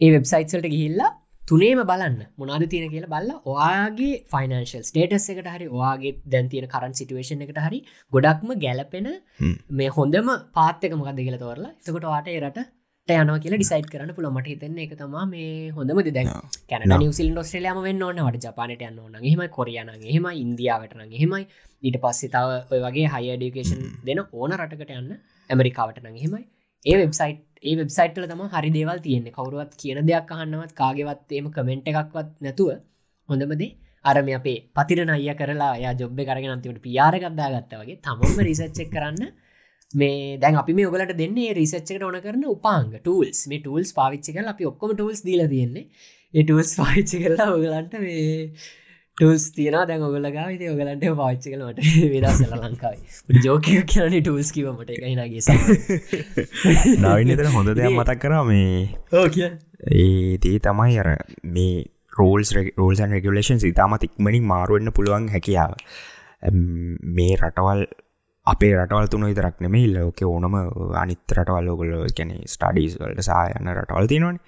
ඒ වෙබ්සයිට්සල්ට ගිහිල්ලා තුනේම බලන්න. මොනාද තියෙන කියලා බල්ල ඔයාගේ ෆයිනන්ශල් ස්ටේටස් එකට හරි ඔයාගේ දැන් තියෙන කරන් සිටුවේෂන් එකට හරි ගොඩක්ම ගැලපෙන මේ හොඳම පාත්තක මොකක්ද කියලා තෝරලා එතකොට වාට රට යන කියල ඩිසයිට කරන පුළ මට හිතන්න එක තමා මේ හොඳම දැන් කැන නිවසිල් ොස්ට්‍රලයාම වෙන්න ඕන්න වට ජපානට යන්න ඕන හෙම කොරියන හෙම ඉන්දියාවටන හෙමයි ඊට පස්සේ තව ඔය වගේ හයි ඩිකේෂන් දෙන ඕන රටකට යන්න. ඇමරිකාවට නං හෙමයි ඒ වෙබ්සයිට් ඒ වෙබ්සයිට්ල තම හරි දේවල් තියෙන්නේ. කවරුවත් කියන දෙයක් අහන්නවත් කාගෙවත් එම කමෙන්ට් එකක්වත් නැතුව හොඳමදේ අරම අපේ පතිරන අය කරලා ය ජොබ්බ කරගෙන අන්තිමට පියාරගත්දා ගත්ත වගේ තමම රිසච්චක් කරන්න මේ දැන් අපි මේ ඔගලට දෙන්නේ රිසච්චකට ඕන කරන උපාංග ටූල්ස් මේ ටූල්ස් පාවිච්චි කල අපි ඔක්කොම ටූල්ස් දීල තියෙන්නේ. ඒ ටූල්ස් පාවිච්චි කරලා ඔගලන්ට මේ ටල්ස් තියන දැන් ඔගලගා ති ඔගලන්ට පාච්ච කලට වෙදසල ලංකායි ජෝක කියන ටල්ස් කිවමට එකයිනගේ නවිනතර හොඳ දෙයක් මතක් කරා මේ ඒදී තමයි අර මේ රෝල්ස් රෝල්න් රගලේෂන් ඉතාමත් ඉක්මනින් මාරුවන්න පුළුවන් හැකියාව. මේ රටවල් අපේ රටවල් තුන විතරක් නෙමේ ලෝක ඕනම අනිත් රටවල් ෝගල ගැන ස්ටඩීස් වලට සායන්න රටවල් තිනවන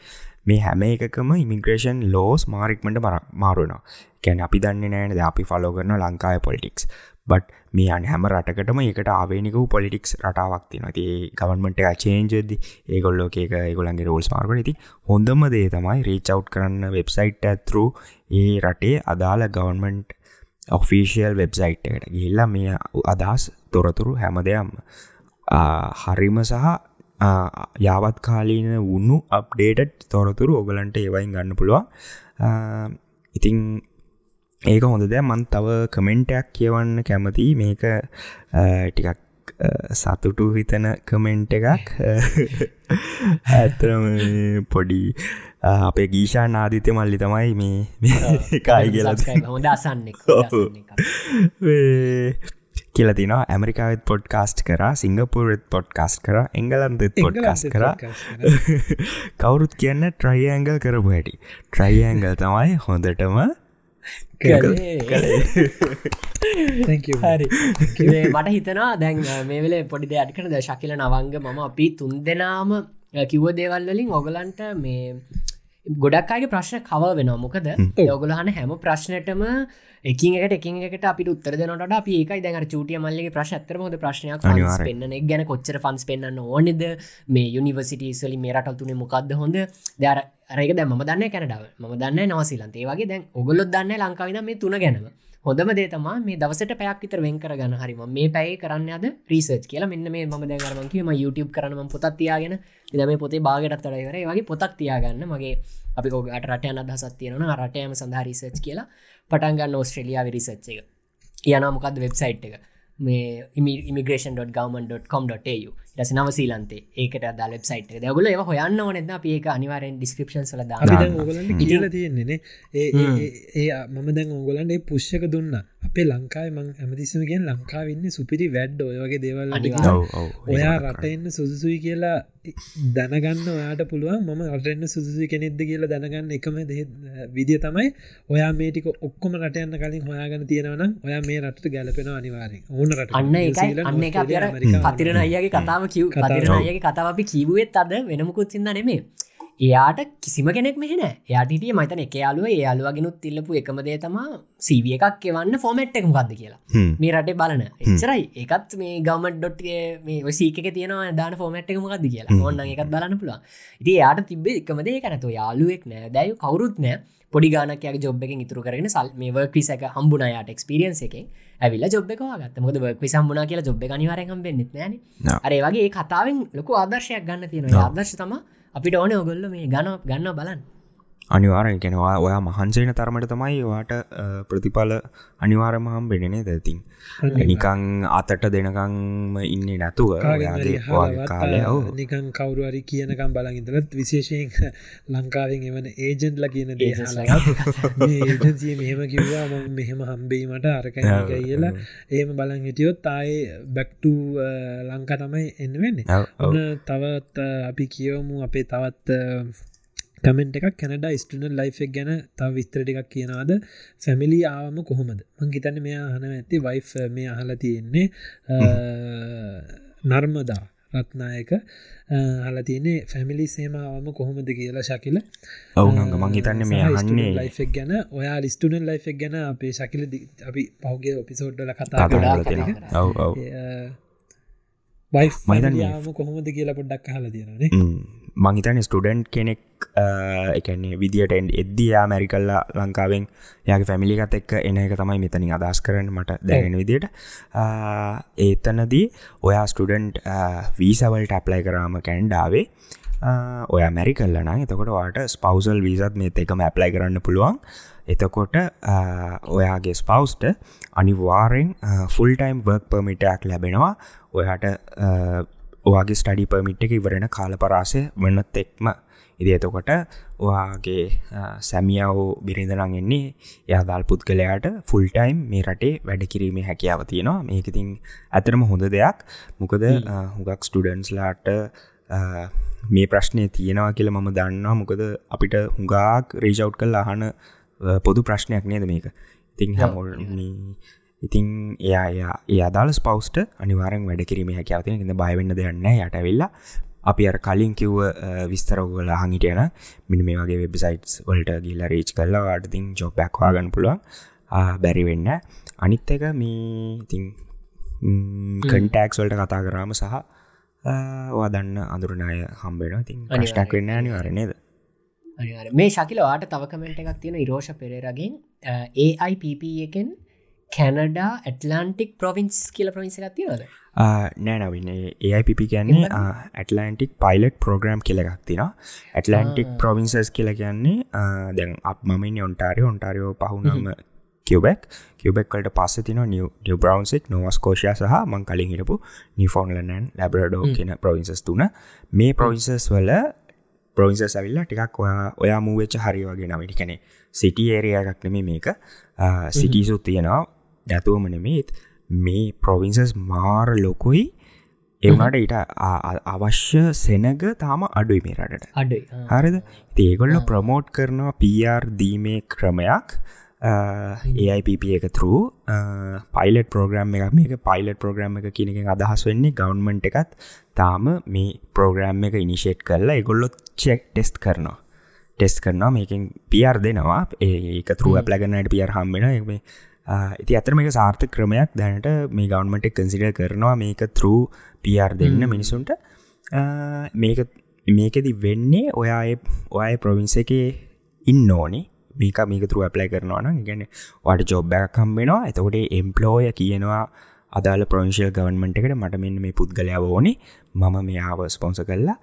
මේ හැම එකකම ඉමිග්‍රේෂන් ලෝස් මාරික්මට මාරුවනවා. කැන අපි දන්න නෑනද අපි ෆලෝ කරන ලංකාය පොලිටික්ස් බට් මේ අන් හැම රටකටම ඒකට ආවේනික පොලිටික්ස් රටාවක් තින ති ගවන්මට චේන්ජද ඒගොල්ලෝ එක ඒගොලන්ගේ රෝල්ස් මාර්ග ඇති හොඳම දේ තමයි රීචව් කරන්න වෙබ්සයිට් ඇතුරු ඒ රටේ අදාළ ගවන්මන්ට් ඔෆිසිියල් වෙබ්සයිට් එකට ගිල්ලා මේ අදහස් තොරතුරු හැම දෙයම් හරිම සහ යාවත් කාලීන වුණු අප්ඩේට් තොරතුරු ඔගලන්ට ඒවයින් ගන්න පුළුවන්. ඉතිං ඒක හොඳ දැ මන් තව කමෙන්ටයක් කියවන්න කැමති මේක ටිකක් සතුටු හිතන කමෙන්ට් එකක්. ඇතරම පොඩි අපේ ගීෂා නාදිත්‍ය මල්ලි තමයි මේ කායි කියල හොඳ අසන්න කියලතින ඇමරිකාවත් පොඩ්කාස්ට් කර සිංගපුරත් පොඩ්කාස්ට කර එංගලන්තත් පොඩ්කාස් කර. කවුරුත් කියන්න ට්‍රයිඇංගල් කරපු හැටි. ට්‍රයිඇංගල් තමයි හොඳටම මට හිතනවා දැන් මේ වෙලේ පොඩි දෙයක් කන ද ශකිල නවංග මම අපි තුන් දෙනාම කිව්ව දේවල් වලින් ඔගලන්ට මේ ගොඩක්කාගේ ප්‍රශ්න කව වෙන මොකද? ඔගලහන හැම ප්‍රශ්නයටම එකින්ට එකින්ට අපි උත්තර දනට අපි ඒකයි දැන් චටිය මල්ලගේ ප්‍රශ් ඇතර හොද ප්‍රශ්නයක්. පෙන්න්න ගැන කොච්චර ෆන්ස් පෙන්න්න ඕනෙද? මේ යුනිවසිටස්වලි මේ රටල් තුනේ මොකක්ද හොඳ? දර රක දැම දන්න කැනඩාව. ම දන්න නවසිලන්ත ඒවගේ දැන් ඔගොලොත් දන්න ලංකාවින මේ තුන ගැනව හොඳම දේතමා මේ දවසට පැයක් විතර වෙන් කරගන්න හරිම මේ පැයි කරන්න අද රිසර්ච් කියලා. මෙන්න මේ ම දැගරමන්කම YouTube කරනම පොතත් තියාගෙන ඉද මේ පොතේ බාගටත් තරයිවර වගේ පොතක් තියාගන්න. මගේ අපි ෝගට රටයන අදහසත් තියෙන රටයම සඳහා රිසර්ච් කියලා පටන්ගන්න ඕස්ට්‍රලියයා විරිසච්ච එක. යනමකක්ද වෙබ්සයිට් එක? මේ immigration.government.com.tu ටස නවසීලන්තේ ඒකට දා වෙබ්සයිට් දගල ඒ හොයන්න ඕනෙද ඒක අනිවාරෙන් ඩිස්ක්‍රපෂන් සල දා ඉල තියෙන්නේ ඒ මම දැන් ඕගලන්ට පුෂ්ක දුන්න. අපේ ලංකායි මං ඇමතිසමගෙන් ලංකාවන්න සුපිරි වැඩ් ඔයගේ දේවල් ඔයා රටඉන්න සුදුසුයි කියලා දැනගන්න ඔයාට පුළුවන්. මම රටන්න සුදුසු කෙනෙක්ද කියලා දැනගන්න එකම විදිිය තමයි ඔයා මේටික ඔක්කොම රටයන්න කලින් හොයාගන්න තියෙනවනම් ඔයා මේ රට ගැලපෙන අනිවාරෙන් ඕන රට අන්න අන්න එක පතිරන අයගේ කතාව කිව්. පතිරන අයගේ කතාව අපි කිව්වෙත් අද වෙනමුකුත් සිින්ද නෙමේ එයාට කිසිම කෙනෙක් මෙහෙන යාටිට මතන එක යාලුව යාලුවගෙනුත් තිල්ලපු එකමදේ තමා සීවිය එකක් එවන්න ෆෝමට් එක මොකක්ද කියලා. මේ රටේ බලන. එච්චරයි. එකත් මේ ගමට ඩොට්ගේ මේ සීක තියෙනවා දාන ෆෝමට් එක මොකක්ද කියලා. ඔන්න එකත් බලන්න පුළුව ඉති යාට තිබේ එකමදේ කනතු යාලුවෙක් නෑ. දැයු කවරුත් නෑ. පොඩි ගානකයක් ජොබ් එක ඉතුරු කරගෙන සල් මේ වර්ක්විසක හම්බුණයාට එක්ස්පිරියන්ස එක ඇවිල ජොබ්බකවා ගත්ත මොද වර්ක් සම්බුණනා කියලා ජොබ් අනිවාරයම් වෙන්නෙත් නෑන. අරේ වගේ කතාවෙන් ලොකු ආදර්ශයක් ගන්න තියෙන ආදර්ශ තමා අපිට ඕන ඔගොල්ල මේ ගන ගන්න බලන්න. අනිවාරෙන් කෙනවා ඔයා මහන්සේන තරමට තමයි වාට ප්‍රතිඵල අනිවාරමහම් වෙනනේ දැතින් නිකං අතට දෙනකංම ඉන්න නැතුව කාලය. නිකන් කවරුවරි කියනකම් බලගිතලත් විශේෂයෙන් ලංකාවෙන් එවන ඒජන්ට්ල කියන ඒජන්සිය මෙහෙම කිව්වා මෙහෙම හම්බීමට අරක කියලා ඒම බලන් හිටියොත් ආය බැක්ටු ලංකා තමයි එන්න වෙන්නේ. ඔන්න තවත් අපි කියවමු අපේ තවත් කමෙන්ට් එකක් කැනඩ ස්ටන ලයිෆක් ගැන තව විස්තර ටිකක් කියනවාද? ෆැමිලි ආවම කොහොමද? මංගිතන්න මෙයා හන ඇති වයි් මේ අහල තියෙන්නේ නර්මදා රත්නායක. හල තියනේ ෆැමිලි සේමාවම කොහොමද කියලා ශකිල. ඔවුනග මං හිතන්න මේ හන්නේ ලයිෆක් ගැන ඔයා ලිස්ටුනන් ලයිෆක් ගැන අපේ ශකිල අපි පහුගේ ඔපිසෝඩ්ඩල කතා ගොඩා මයිතන් කොහොමද කියලා පොඩ්ඩක් හල තියෙනනේ මංහිතන ස්ටඩන්ට් කෙනෙක් එකන්නේ විදිට එද්දයා මැරිකල්ලා ලංකාවෙන් යාගේ ෆැමිලිකත් එක්ක එන එක තමයි මෙතනින් අදස් කරන මට දැගෙන විදියට. ඒතනදී ඔයා ස්ටඩන්ට් වීසවල්ට ඇප්ලයි කරාම කැන්ඩාවේ ඔය මැරි කල්ලන එතකොට වාට ස්පවසල් වීසත් මේ එකම ඇප්ලයි කරන්න පුළුවන්. එතකොට ඔයාගේ ස්පවස්ට අනිවාරෙන් ෆුල්ටයිම් වර්ක් පර්මිටයක් ලැබෙනවා. ඔයාට ඔයාගේ ස්ටඩි පර්මිට් එක ඉවරෙන කාල පරාසය වන්නත් එක්ම. ඉදි එතකොට ඔයාගේ සැමියාව බිරිඳනං එන්නේ යාදාල් පුද්ගලයාට ෆුල්ටයිම් මේ රටේ වැඩ කිරීමේ හැකියාව තියෙනවා. මේකතින් ඇතරම හොඳ දෙයක්. මොකද හුගක් ස්ටඩන්ස්ලාට මේ ප්‍රශ්නය තියෙනවා කියල මම දන්නවා. මොකද අපිට හුඟාක් රේජව් කල් අහන පොදු ප්‍රශ්නයක් නේද මේක? ඉතිං හැමෝල් ඉතින් එයා ඒ අදාළ ස්පවස්ට අනිවාරෙන් වැඩ කිරීම හැකවතින ඉඳ බයවෙන්න දෙයන්න යටවෙල්ලා අපි අර කලින් කිව්ව විස්තරෝගල හඟිටයන මිනි මේ වගේ වෙබ්සයිටස් වලට ගිල්ල රේච් කරලා අටතින් ජොබ්බැක් වාගන්න පුළුවන්. බැරි වෙන්න. අනිත් එක මේ ඉතින් කන්ටක්ස් වලට කතා කරාම සහ වාදන්න අඳුරනාය හම්බෙන තින් ටක් වෙන්න අනිවාරනේද මේ ශකිලවාට තව කමෙන්ට එකක් තියෙන ඉරෝෂ පෙරේරගෙන්. ඒයිපP එකෙන් කැනඩා ඇටලාන්ටික් ප්‍රවින්ස් කියල ප්‍රවින්ස එකත්තිනද නෑනවින්න ඒයිපි කියන්නේ ඇටලන්ටික් පයිලට් ප්‍රෝග්‍රම් කියලෙක් තින ඇටලන්ටික් ප්‍රවින්සස් කියල කියන්නේ දැන් අප මමින් ඔන්ටාරය ඔන්ටාරියෝ පහුනම කිවබෙක් කිවබෙක්කට පස්ස තින නිය බ්‍රවන්සෙක් නොවස්කෝෂය සහ මං කලින් හිටපු නිෆෝන්ලනන් ලැබරඩෝ කියන ප්‍රවින්සස් තුන. මේ ප්‍රවින්සස් වල ප්‍රවින්සස් ඇවිල්ලා ටිකක් ඔයා මූවෙච්ච හරි වගේ නවිටි කනේ සිටි ඒරයක්ක් නෙමේ මේක. සිටිසුත් තියෙනවා නැතුවම නෙමේත් මේ ප්‍රොවින්සස් මාර ලොකුයි. එවනට ඊට අවශ්‍ය සෙනග තාම අඩුයි මේ රටට. අඩුයි හරිද? ඒගොල්ල ප්‍රමෝට් කරනවා පර් දීමේ ක්‍රමයක්. ඒයිපP එක තර පයිලට ප්‍රෝග්‍රම් එක මේක පයිලට ප්‍රෝග්‍රම් එක කියනක අදහස් වෙන්නේ ගවන්මන්ට් එකත් තාම මේ ප්‍රෝග්‍රම් එක ඉනිශේට් කරලා එගොල්ලොත් චෙක් ටෙස්ට කරනවා. ටෙස් කරනවා මේකින් පියර් දෙනවා. ඒක තරුව ප්ලගනට පියර් හම්බෙන මේ ඉති අතර මේක සාර්ථ ක්‍රමයක් දැනට මේ ගවන්මට කන්සිඩ කරනවා මේක තරු පියර් දෙන්න මිනිසුන්ට. මේක මේකෙදි වෙන්නේ ඔයා ඔය ප්‍රවින්ස එක ඉන්න ඕනේ. මේක මේක තුරු ඇපලයි කරනවා නම් ගැන වට ජොබ්බැක් කම්බෙනවා එතකොට එම්පලෝය කියනවා අදාල ප්‍රංශල් ගවන්මට එකට මට මෙන්න මේ පුද්ගලයාව ඕනේ. මම මෙයාව ස්පොන්ස කරලා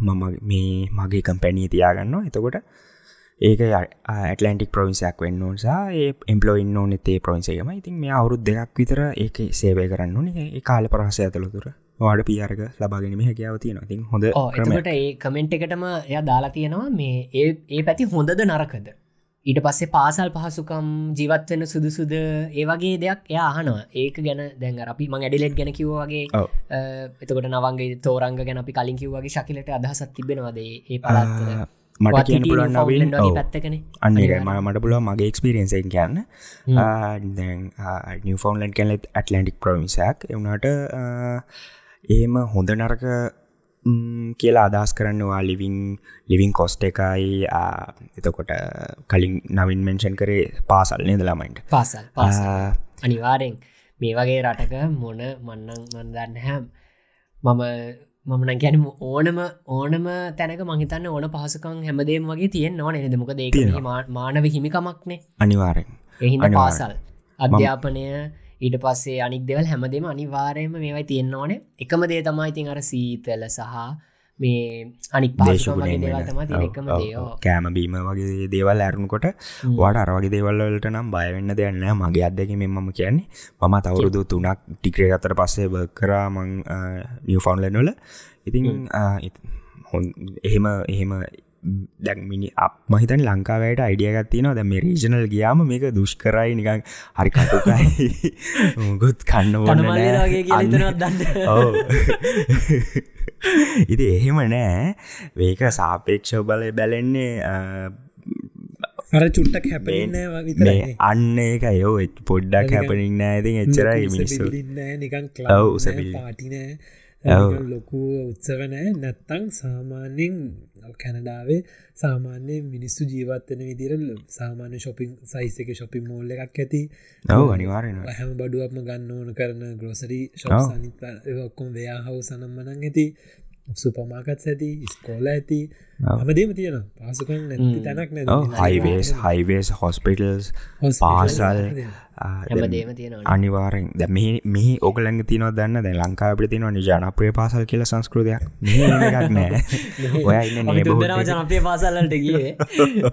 මම මේ මගේ කම්පැනී තියාගන්න එතකොට ඒක ඇටලන්ටික් ප්‍රවින්සයක් වෙන්න නිසා එම්පලෝයින් ඕන තේ ප්‍රවින්සේකම ඉතින් මේ අවුරුත් දෙයක් විතර ඒක සේවය කරන්න ඕනේ. කාල පරහසය ඇතුළතුර වාඩ පියරක ලබාගෙනම හැකියාව තියෙන ඉතින් හොඳ ට ඒ කමෙන්ට් එකටම එය දාලා තියෙනවා මේ ඒ ඒ පැති හොඳද නරකද? ඊට පස්සේ පාසල් පහසුකම් ජීවත්වෙන සුදුසුද? ඒ වගේ දෙයක් එය අහනවා. ඒක ගැන දැන් අපි මං ඇඩිලෙට් ගැන කිව්වාගේ එතකොට නවන්ගේ තෝරංග ගැන අපි කලින් කිව්වාගේ ශකිලට අදහසත් තිබෙනවාදේ? ඒ පලත් මට කියන පුලන් නවින් අන්න මට පුළුව මගේ එක්ස්පිරියන්සෙන් කියන්න. දැන් නිෆෝන්ලන්් කැලෙත් ඇටලන්ටික් ප්‍රවිසයක් එවුණට එහෙම හොඳ නරක කියලා අදහස් කරන්නවා ලිවිං ලිවිං කොස්ට එකයි. එතකොට කලින් නවින් මෙන්ෂන් කරේ පාසල් නේද ළමයින්ට? පාසල් අනිවාරෙන් මේ වගේ රටක මොන මන්නන් මන්දන්න හැම් මම මමන ගැනම ඕනම ඕනම තැනක මහිතන්න ඕන පහසකං හැමදේම වගේ තියෙන් ඕන එද මොක දේ මානව හිමිකමක්නේ. අනිවාරෙන් එහිද පාසල් අධ්‍යාපනය ඊට පස්සේ අනික් දෙවල් හැමදේම අනිවාරයම මේවයි තියෙන්න්න ඕන. එකම දේ තමයි ඉතින් අර සීතල සහ මේ අනික් දේෝ කෑම බීම වගේ දේවල් ඇරුණකොට වාට අරවගේ දේවල්වලට නම් බයවෙන්න දෙයන්න මගේ අදක මෙමම කියන්නේ මම තවුරුදු තුනක් ටික්‍රේ අතර පස්සේ කරා මං නිය ෆවන්ලනොල ඉතින් එහෙම එහෙම දැක්මිනි අප මහිතන් ලංකාවයට අයිඩියගත්තින ද මේ රීජනල් ගියාම මේක දුෂ්කරයි නිකං හරි කටුකයි. මුකුත් කන්න ඕන ඉති එහෙම නෑ. වේක සාපේක්ෂ බල බැලෙන්නේ අර චුට්ටක් හැපෙන්න අන්න ඒක යෝ පොඩ්ඩක් හැපනිින් නෑති එච්චරයි මිනිස්සු. නිකන් ලා පාටිනෑ ලොකු උත්සවනෑ නැත්තං සාමාන්‍යෙන් කැනඩාවේ සාමාන්‍ය මිනිස්සු ජීවත්වන විදිර සාමාන්‍ය ශොපින් සයිසක ශොපින් මෝල්ල එකක් ඇති. නව අනිවාරෙන හැම බඩුවක්ම ගන්න ඕන කරන ග්‍රෝසරි ශෝසනිත් ඔක්කොම් වයා හව සනම්මනන් ඇති සුපමාකත් ඇති ස්කෝල ඇති. හමදේම තියෙන පාසකන් නැති තැනක් නැ හයිවේස් හයිවේස් හොස්පිටල්ස් පාසල් අනිවාරෙන් ද මේ ඕකලඟ තින දන්න දැ ලංකාපට තින ජනප්‍රය පාසල් කියල සංස්කෘතියක්. එකක් නෑ. ඔය ජනපය පාසල්ලට ගිය.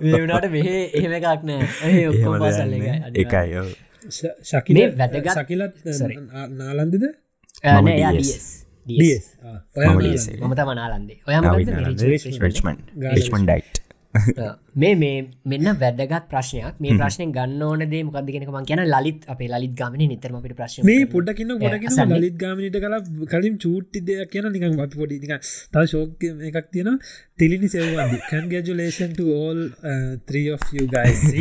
වනට මෙහ එහෙම එකක් නෑ. එකයි. ශකිල වැදගත් ශකිලත් නාලන්දිද මම තමනාලන්දේ ඔය රිච්මන් ඩයිට් මේ මේ මෙන්න වැදගත් ප්‍රශ්නයක්. මේ ප්‍රශ්නය ගන්න ඕන දේ මොකද කියෙනකම කියන ලලිත් අපේ ලලිත් ගමන නිතරම පිට ප්‍රශ්න මේ පොඩ්ඩකින්න ගොඩ ලලිත් ගමනට කලා කලින් චූට්ටි දෙයක් කියන නිකං අපි පොඩි නික ත ශෝක එකක් තියෙන Thilini Sewwandi congratulation to all uh, three of you guys.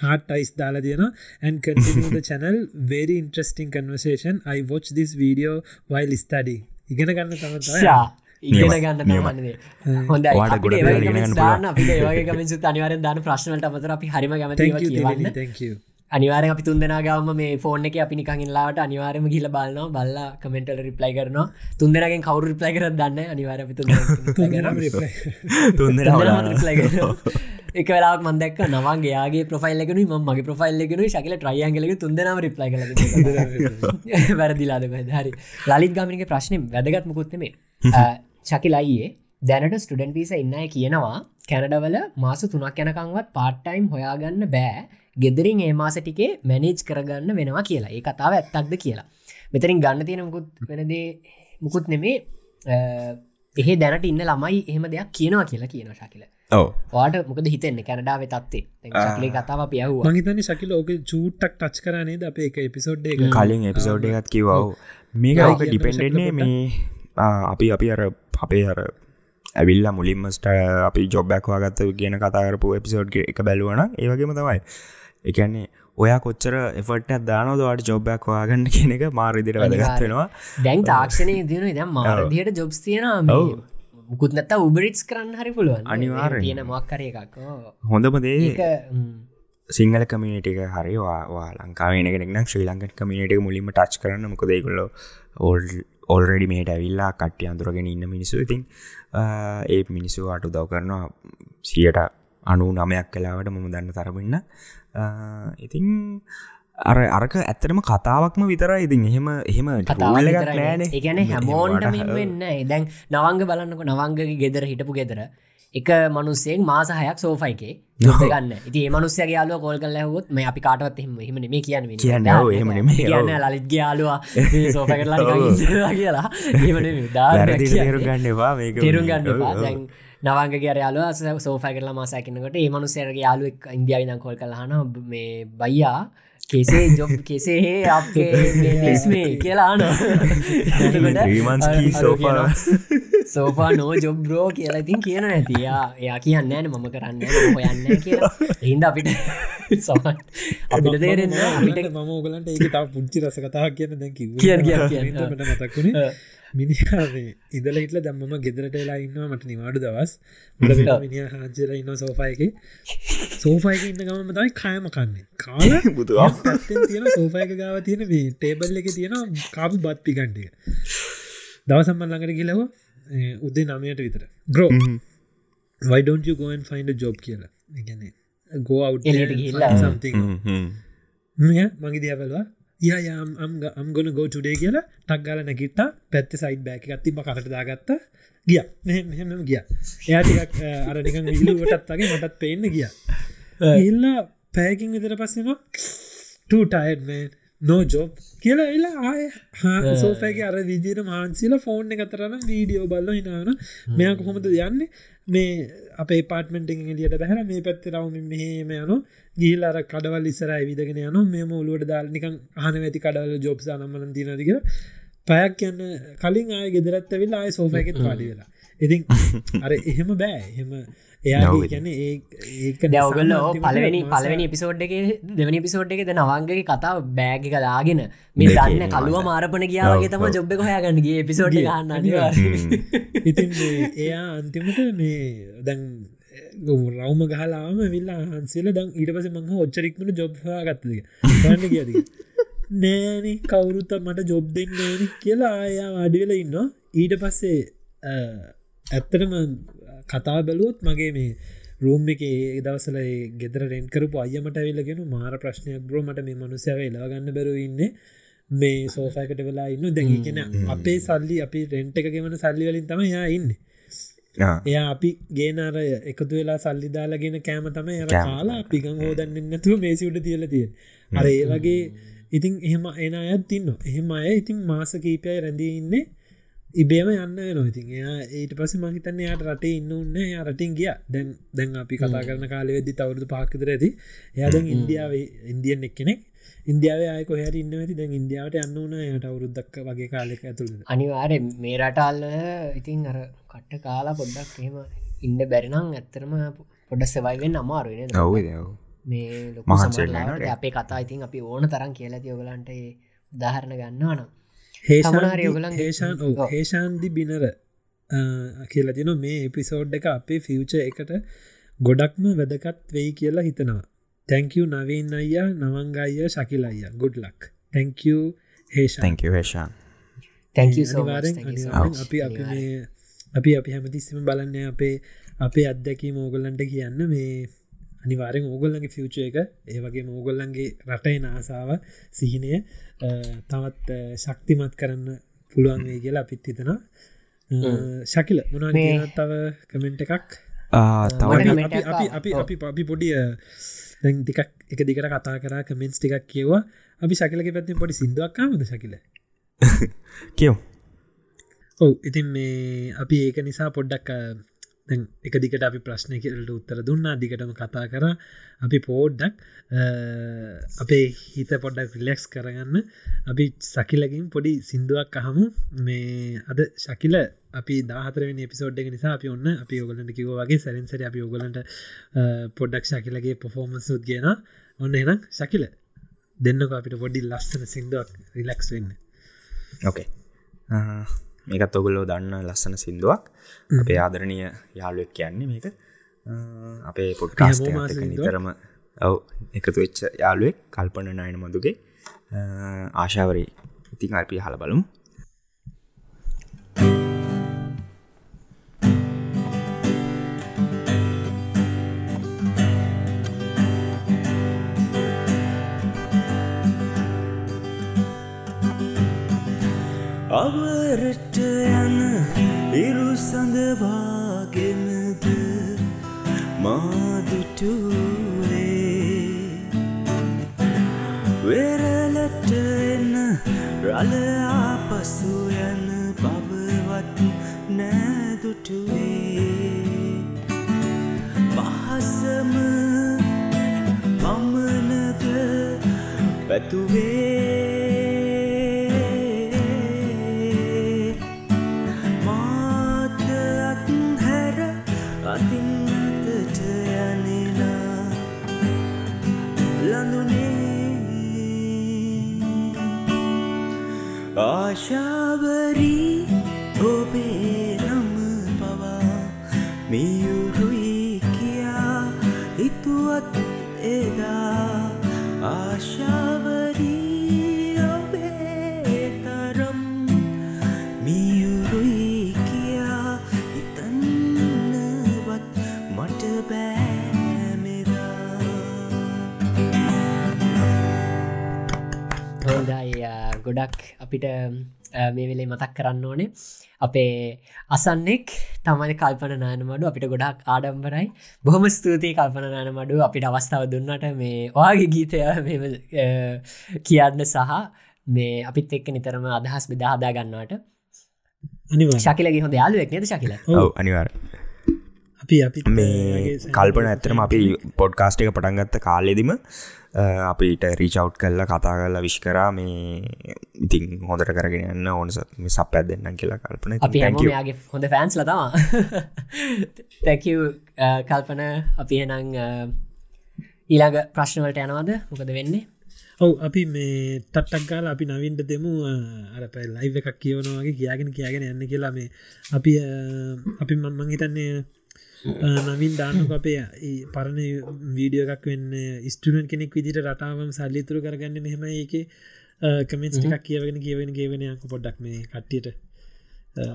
Heart eyes දාලා තියෙන continue the channel. Very interesting conversation. I watch this video while studying ඉගෙන ගන්න තම ඉගෙන ගන්න තමන්නේ හොඳ කමිසු අනිවර දාන ප්‍රශ්නට අමතර අපි හරිම ගමති අනිවාර අපි තුන්දෙන ගම මේ ෆෝන එක අපි නිකංගලාට අනිවාරම ගිල බලන්න බල්ලා කමෙන්ටල රිප්ලයි කරන තුන්දෙනගෙන් කවරු රිප්ලයි කර දන්න අනිවාර අපි එක වෙලාක් මන්දක් නවගේ යාගේ ප්‍රෆයිල් එකන ම මගේ ප්‍රෆයිල් එකන ශකල ට්‍රයියන්ගලක තුන්දනම රිප්ලයි කල වැරදිලාද හරි. ලලිත් ගමිනික ප්‍රශ්නය වැදගත් මුකුත්තමේ ශකිලයියේ දැනට ස්ටඩන් පිස ඉන්නය කියනවා කැනඩවල මාස තුනක් යනකංවත් පාට්ටයිම් හොයාගන්න බෑ. ගෙදරින් ඒ මාස ටිකේ මැනේජ් කරගන්න වෙනවා කියලා. ඒ කතාව ඇත්තක්ද කියලා. මෙතරින් ගන්න තියෙන මුකුත් වෙනදේ මුකුත් නෙමේ එහෙ දැනට ඉන්න ළමයි එහෙම දෙයක් කියනවා කියලා කියන ශකිල වාට මොකද හිතෙන්න? කැනඩාව තත්තේ ශකලේ කතාව පියව් මහිතන ශකිල ඕක චූට්ටක් ටච් කරනේද අප එක එපිසෝඩ් කලින් එපිසෝඩ් එකත් කිවව්. මේක ඕක ඩිපෙන්ඩෙන්නේ මේ අපි අපි අර අපේ අර ඇවිල්ලා මුලින්මස්ට අපි ජොබ්බැක්වා ගත්ත කියන කතාරපු එපිසෝඩ් එක බැලුවන ඒවගේම තමයි. එකන්නේ ඔයා කොච්චර එෆට දානොදවාට ජොබ්බයක් වාගන්න කියන එක මාරදිර වැදගත්වෙනවා දැන් තාක්ෂණය දින දැම් මාරදියට ජොබ්ස් තියෙන මුකුත් නැත උබරිටස් කරන්න හරි පුළුවන්. අනිවාර තියෙන මක්කර එකක්. හොඳම දේ සිංහල කමියටක හරිවා ලංකාවනගෙනෙක් ශ්‍රී ලංකන් කමියට මුලින්ම ටච් කරන්න. මොකදේකුල්ල ඕල් ඔල්රෙඩි මේට ඇවිල්ලා කට්ටිය අඳුරගෙන ඉන්න මිනිසු ඉතින් ඒ මිනිස්සු අටු දව කරනවා සියට අනු නමයක් කලාවට මොම දන්න තරබන්න ඉතින් අර අරක ඇත්තටම කතාවක්ම විතර ඉතින්. එහෙම එහෙම ටල්ලගත් නෑන. එකන හැමෝන්ට වෙන්න දැන් නවංග බලන්නක. නවංගගේ ගෙදර හිටපු ගෙදර එක මනුස්සෙක් මාසහයක් සෝෆයිකේ ගන්න. ඉති මනුස්සය යාලුව කොල් කල හොත් මේ අපි කාටවත් එම එහම මේ කියන්න කියන්න එහම කියන්න ලලිත් යාලවා සෝප කරලා කියලා. තේරු ගන්නවා ගන්නවා දැන් නවංගගේ යාලුව සෝෆ කරලා මාසැකිනකට ඒ මනුසයරගේ යාලුවක් ඉන්දියාව දන් කොල් කලහන මේ බයියා කෙසේ ජොබ් කෙසේ අපේ ස්මේ කියලාන සෝපා නෝ ජොබ්රෝ කියලා ඉතින් කියන ඇතියා එයා කියන්න ෑන මම කරන්න හොයන්න කියලා. හින්ද අපිට අපිට තේරෙන්න අපිට මම ඕගලන්ට ඒ තා පුංචි රස කතා කියන්න දැ කිව කිය මතක්ුණේ මිනිහේ ඉදල හිටල දම්මම ගෙදරට වෙලා ඉන්නවා මට නිවාඩු දවස්. මිනි හාන්සලා ඉන්න සෝෆයක සෝෆයක ඉන්න ගම තමයි කයම කන්නේ. කාල බුදු තියෙන සෝෆයක ගාව තියෙන ටේබල් එක තියෙන කාපු බත් පිකන්ටිය දවසම්මන් ළඟට කියලව උදේ නමයට විතර. ග්‍රෝ වයිඩෝන් ගෝන් ෆයින්ඩ ජොබ් කියලා. ගැන ගෝ සම්ති මගේ දියබලවා යායාම් අම්ගොන ගෝ ටුඩේ කියලා ටක්ගල නැගිට පැත්ත සයිඩ් බෑක තිබ කට දාගත්ත. ගිය. මෙහෙම ගිය. එයාටික් අරනික විලුවටත්ගේ මටත් පේන්න ගිය. එල්ලා පෑකින් විතර පස්සෙනවා ටටයිඩ්මන් නෝ ජෝබ් කියලා එලා ආය සෝෆෑගේ අර විදිර මාන්සිල ෆෝන් එක තරන වීඩියෝ බල්ල හිනාවන මෙයා කොහොමද යන්නේ මේ අපේ පාටමෙන්ටෙන් එලියට බැහර මේ පැත්ත රවම මෙහම යනු ගීල් අර කඩවල් ඉස්සර විදගෙන යනු මෙම ඔලුවට දාල්නිකං හන ඇති කඩවල ජොබ්සා නම්මන තිනදික පැයක් කියන්න කලින් ආය ගෙදරත්ත වෙලා ආය සෝෆයකෙත් පාඩි වෙලා. ඉතින් අර එහෙම බෑ. එහෙම එයා ගැන ඒක දැවගල පලවෙනි පලවෙනි පිසෝඩ් එක දෙවනි පිසෝඩ් එක නවංගගේ කතා බෑගි කලාගෙන මේ දන්න කලුව මාරපන කියාවගේ තම ජොබ්බ හොයාගන්නගේ පිසෝඩ් ගන්න ඉතින් එයා අන්තිමට මේ දැන් රවම ගහලාම විල්ලා හන්සේල දං ඊට පස මංහ ඔච්චරික්මට ජොබ්හා ගත්තද ගන්න කියද නෑන කවුරුත්ත මට ජොබ් දෙන්න කියලා ආයා අඩිවෙල ඉන්න ඊට පස්සේ ඇත්තටම කතා බැලුවොත් මගේ මේ රූම් එක ඒ දවසල ගෙදර රෙන්කරපු අයමට ඇවිල්ලගෙන මාර ප්‍රශ්නයක් බ්‍රෝ මට මේ මනුසයාව එලාගන්න බැරු ඉන්න. මේ සෝෆයකට වෙලා ඉන්න දැගෙන අපේ සල්ලි අපි රෙන්ට් එක ගෙවන සල්ලි වලින් තම යා ඉන්න. එයා අපි ගේනර එකතු වෙලා සල්ලි දාලාගෙන කෑම තම ය කාලා පිකං හෝදන්න නැතුව මේසිුට තියල තිය අර ඒ වගේ ඉතින් එහෙම එන අයත් තින්න එහෙම අය ඉතින් මාස කීපය රැඳී ඉන්නේ ඉබේම යන්න එයා ඒට පස මහිතන්න යාට රටේ ඉන්න උන්න යා රටින් ගිය. දැන් දැන් අපි කතා කරන කාලවෙදදි තවරුදු පාකතර ඇති. එයාදැන් ඉන්දියාවේ ඉන්දියන් එක් කෙනෙක් ඉන්දියාව අයක හර ඉන්න ඇති දැන් ඉන්දියාවට යන්න වන යට අවුරුද්දක් වගේ කාලෙක ඇතුළ අනිවාර මේ රටල්ල ඉතින් අර කට්ට කාලා පොඩ්ඩක් එහෙම ඉන්න බැරිනම් ඇත්තරම පොඩ සවයිවෙන් අමාරුවෙන ඔව මේ ලොක අපේ කතා ඉතින් අපි ඕන තරම් කියලා තියෝගලන්ට උදාහරණ ගන්නවනම් හේෂාන් හේෂාන්දි බිනර කියලා තින මේ එපිසෝඩ් එක අපේ ෆියච එකට ගොඩක්ම වැදකත් වෙයි කියලා හිතනවා. තැංකව නවීන් අයියා නවංගයිය ශකිල අයිය. ගුඩ්ලක් තැංක හේෂ හේෂාන්. අපි අපි අපි අපි හැමතිස්සම බලන්න අපේ අපේ අත්දැකී මෝගල්ලන්ට කියන්න මේ අනිවාරෙන් ඕගොල්ලගේ ෆියච එක ඒ වගේ මෝගොල්ලන්ගේ රටයි නාසාාව සිහිනය තවත් ශක්තිමත් කරන්න පුළුවන් වේ කියලා අපිත් හිතන ශකිල මොනා තව කමෙන්ට් එකක්? අපි අපි අපි පබි පොඩිය දැන් ටිකක් එක දිකට කතා කර කමෙන්ස් ටිකක් කියවා අපි ශකිලක පැත්තින් පොඩි සිින්දුවක්කාමද ශකිල? කියව ඔව ඉතින් මේ අපි ඒක නිසා පොඩ්ඩක් එක දිකට අපි ප්‍රශ්නය කියලට උත්තර දුන්නා දිගටම කතා කර. අපි පෝඩ්ඩක් අපේ හිත පොඩ්ඩක් රිලෙක්ස් කරගන්න. අපි සකිලකින් පොඩි සිින්දුවක් අහමු. මේ අද ශකිල අපි දාහතරෙන එපිසෝඩ් එක නිසා අපි ඔන්න අපි ඔගලට කිව වගේ සැරින්සර අපි ඔගලට පොඩ්ඩක් ශකිලගේ පොෆෝමන්සුත් කියන ඔන්න එනම් ශකිල දෙන්නක අපිට පොඩි ලස්සන සිින්දුවක් රිලක්ස් වෙන්න. ඕකේ මේකත් ඔගුල්ලෝ දන්න ලස්සන සිින්දුවක්. අපේ ආදරණය යාලුවෙක් කියන්නේ මේක. අපේ පොඩ්කාස්ට නිතරම ඔව එකතු වෙච්ච යාලුවෙක් කල්පන නයන මදුගේ. ආශාවරී. ඉතිං අල්පි හල බලමු. අවරට යන ඉරු සඳවාගෙනද මාදුටුවේ? වෙරලට එන්න රලයා පසු යන බවවත් නෑදුටුවේ. පහසම පමණද ඇතුවේ වැළඳුනේ ආශාවරී ඔබේ රම පවා මියු ගොඩක් අපිට මේ වෙලේ මතක් කරන්න ඕනේ. අපේ අසන්නෙක් තමයි කල්පන නාන මඩු අපිට ගොඩක් ආඩම්බරයි. බොහොම ස්තුතියි කල්පන නාන මඩු අපිට අවස්ථාව දුන්නට මේ ඔයාගේ ගීතය කියන්න සහ මේ අපිත් එක්ක නිතරම අදහස් බෙදාහදා ගන්නවට. ශකිලගේ හොඳ යාලුවෙක් නද ශකිල? අනිවාර අපි අපි මේ කල්පන ඇතරම අපි පොඩ්කාස්ට එක පටන්ගත්ත කාලෙදිම අපිට රීචව් කල්ල කතා කරලා විශ් කරා මේ ඉතින් හොඳට කරගෙන යන්න ඕන සප දෙන්න කියලා කල්පන. අපි හැගේ හොඳ ෆෑන්ස් ලතවා තැකව් කල්පන. අපි එනං ඊළඟ ප්‍රශ්නවලට යනවාද? මොකද වෙන්නේ? ඔවු අපි මේ තට්ටක් ගාල අපි නවින්ට දෙමු. අර පැ ලයිව එකක් කියවනවාගේ කියාගෙන කියාගෙන යන්න කියලා මේ. අපි අපි මං හිතන්නේ නවින් දාන්නක අපේ පරණ වීඩියෝ එකක් වෙන්න ස්ටඩන් කෙනෙක් විදිට රටාවම සල්ලිතුරු කරගන්න මෙහෙම ඒක. කමෙන්ස් එකක් කියවගෙන කියවෙන කියවෙනයක පොඩ්ඩක් මේ කට්ටියට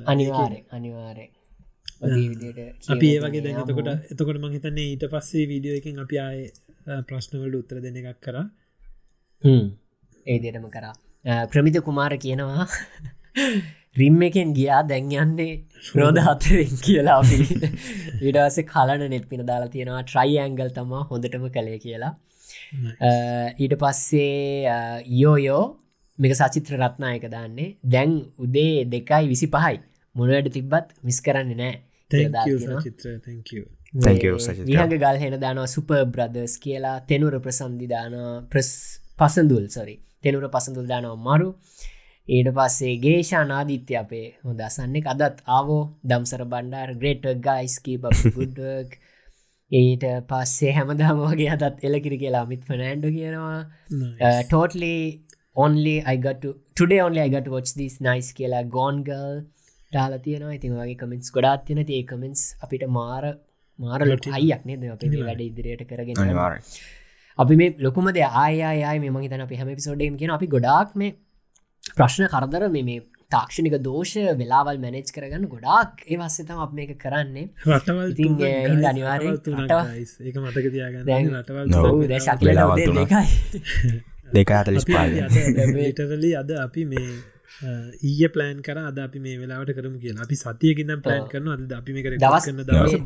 අනිවාරය අනිවාරය අපි ඒ වගේ දැන් එතකොට එතකොට මං හිතන්නේ ඊට පස්සේ වීඩියෝ එකින් අපි ආය ප්‍රශ්නවලට උත්තර දෙන එකක් කරා. ඒ දෙටම කරා. ප්‍රමිත කුමාර කියනවා රිම් එකෙන් ගියා. දැන් යන්නේ රෝධ හතරෙන් කියලා අපි. විඩාස කලන නෙත් පින දාලා තියෙනවා. ට්‍රයි ඇංගල් තමා හොඳටම කළේ කියලා. ඊට පස්සේ යෝයෝ මේක සචිත්‍ර රත්නායක දාන්නේ. දැන් උදේ දෙකයි විසි පහයි මොනවට තිබ්බත් මිස් කරන්න නෑ විහග ගල් හෙන දානවා සුප බ්‍රදර්ස් කියලා. තෙනුර ප්‍රසන්ධි දානවා ප්‍රස් පසඳුල් සොරි තෙනුර පසඳුල් දානවා මරු ඊට පස්සේ ගේෂා නාදිත්‍ය අපේ හොඳ අසන්නේ අදත් ආවෝ. දම්සර බණ්ඩාර ග්‍රේට ගයිස්කී බුඩ්ක් ඊට පස්සේ හැමදාම වගේ අදත් එලකිරි කියලා මිත් ෆනෑන්ඩ කියනවා. ටෝටලි ඔන්ලි අයිගට ටඩේ ඔන්ලි අයිගට වොච් දිස් නයිස් කියලා ගෝන්ගල් ටාල තියෙනවා. ඉතින් වගේ කමෙන්ස් ගොඩාත් තියෙන ඒ කමෙන්ස් අපිට මාර මාර ලොට අයියක් නේද? අප වැඩ ඉදිරියට කරගෙන. අපි මේ ලොකුමද ආයයාය මෙම හිතන අපි හැම පිසෝඩ්ඩම් කියෙන අපි ගොඩාක් මේ ප්‍රශ්න කරදර මේ තාක්ෂණික දෝෂ වෙලාවල් මැනෙජ් කරගන්න ගොඩාක් ඒ වස්සතම අප මේක කරන්නේ. රටවල් හිද අනිවාරය ඒක මතක තියාගන්න රටවල් දෙකයි. දෙක අතලිස් ටරලි අද අපි මේ ඊය ප්ලෑන් කර අද අපි මේ වෙලාවට කරම කියලා. අපි සතියකින්න ප්ලෑන් කරන අද අපි මේ දවස්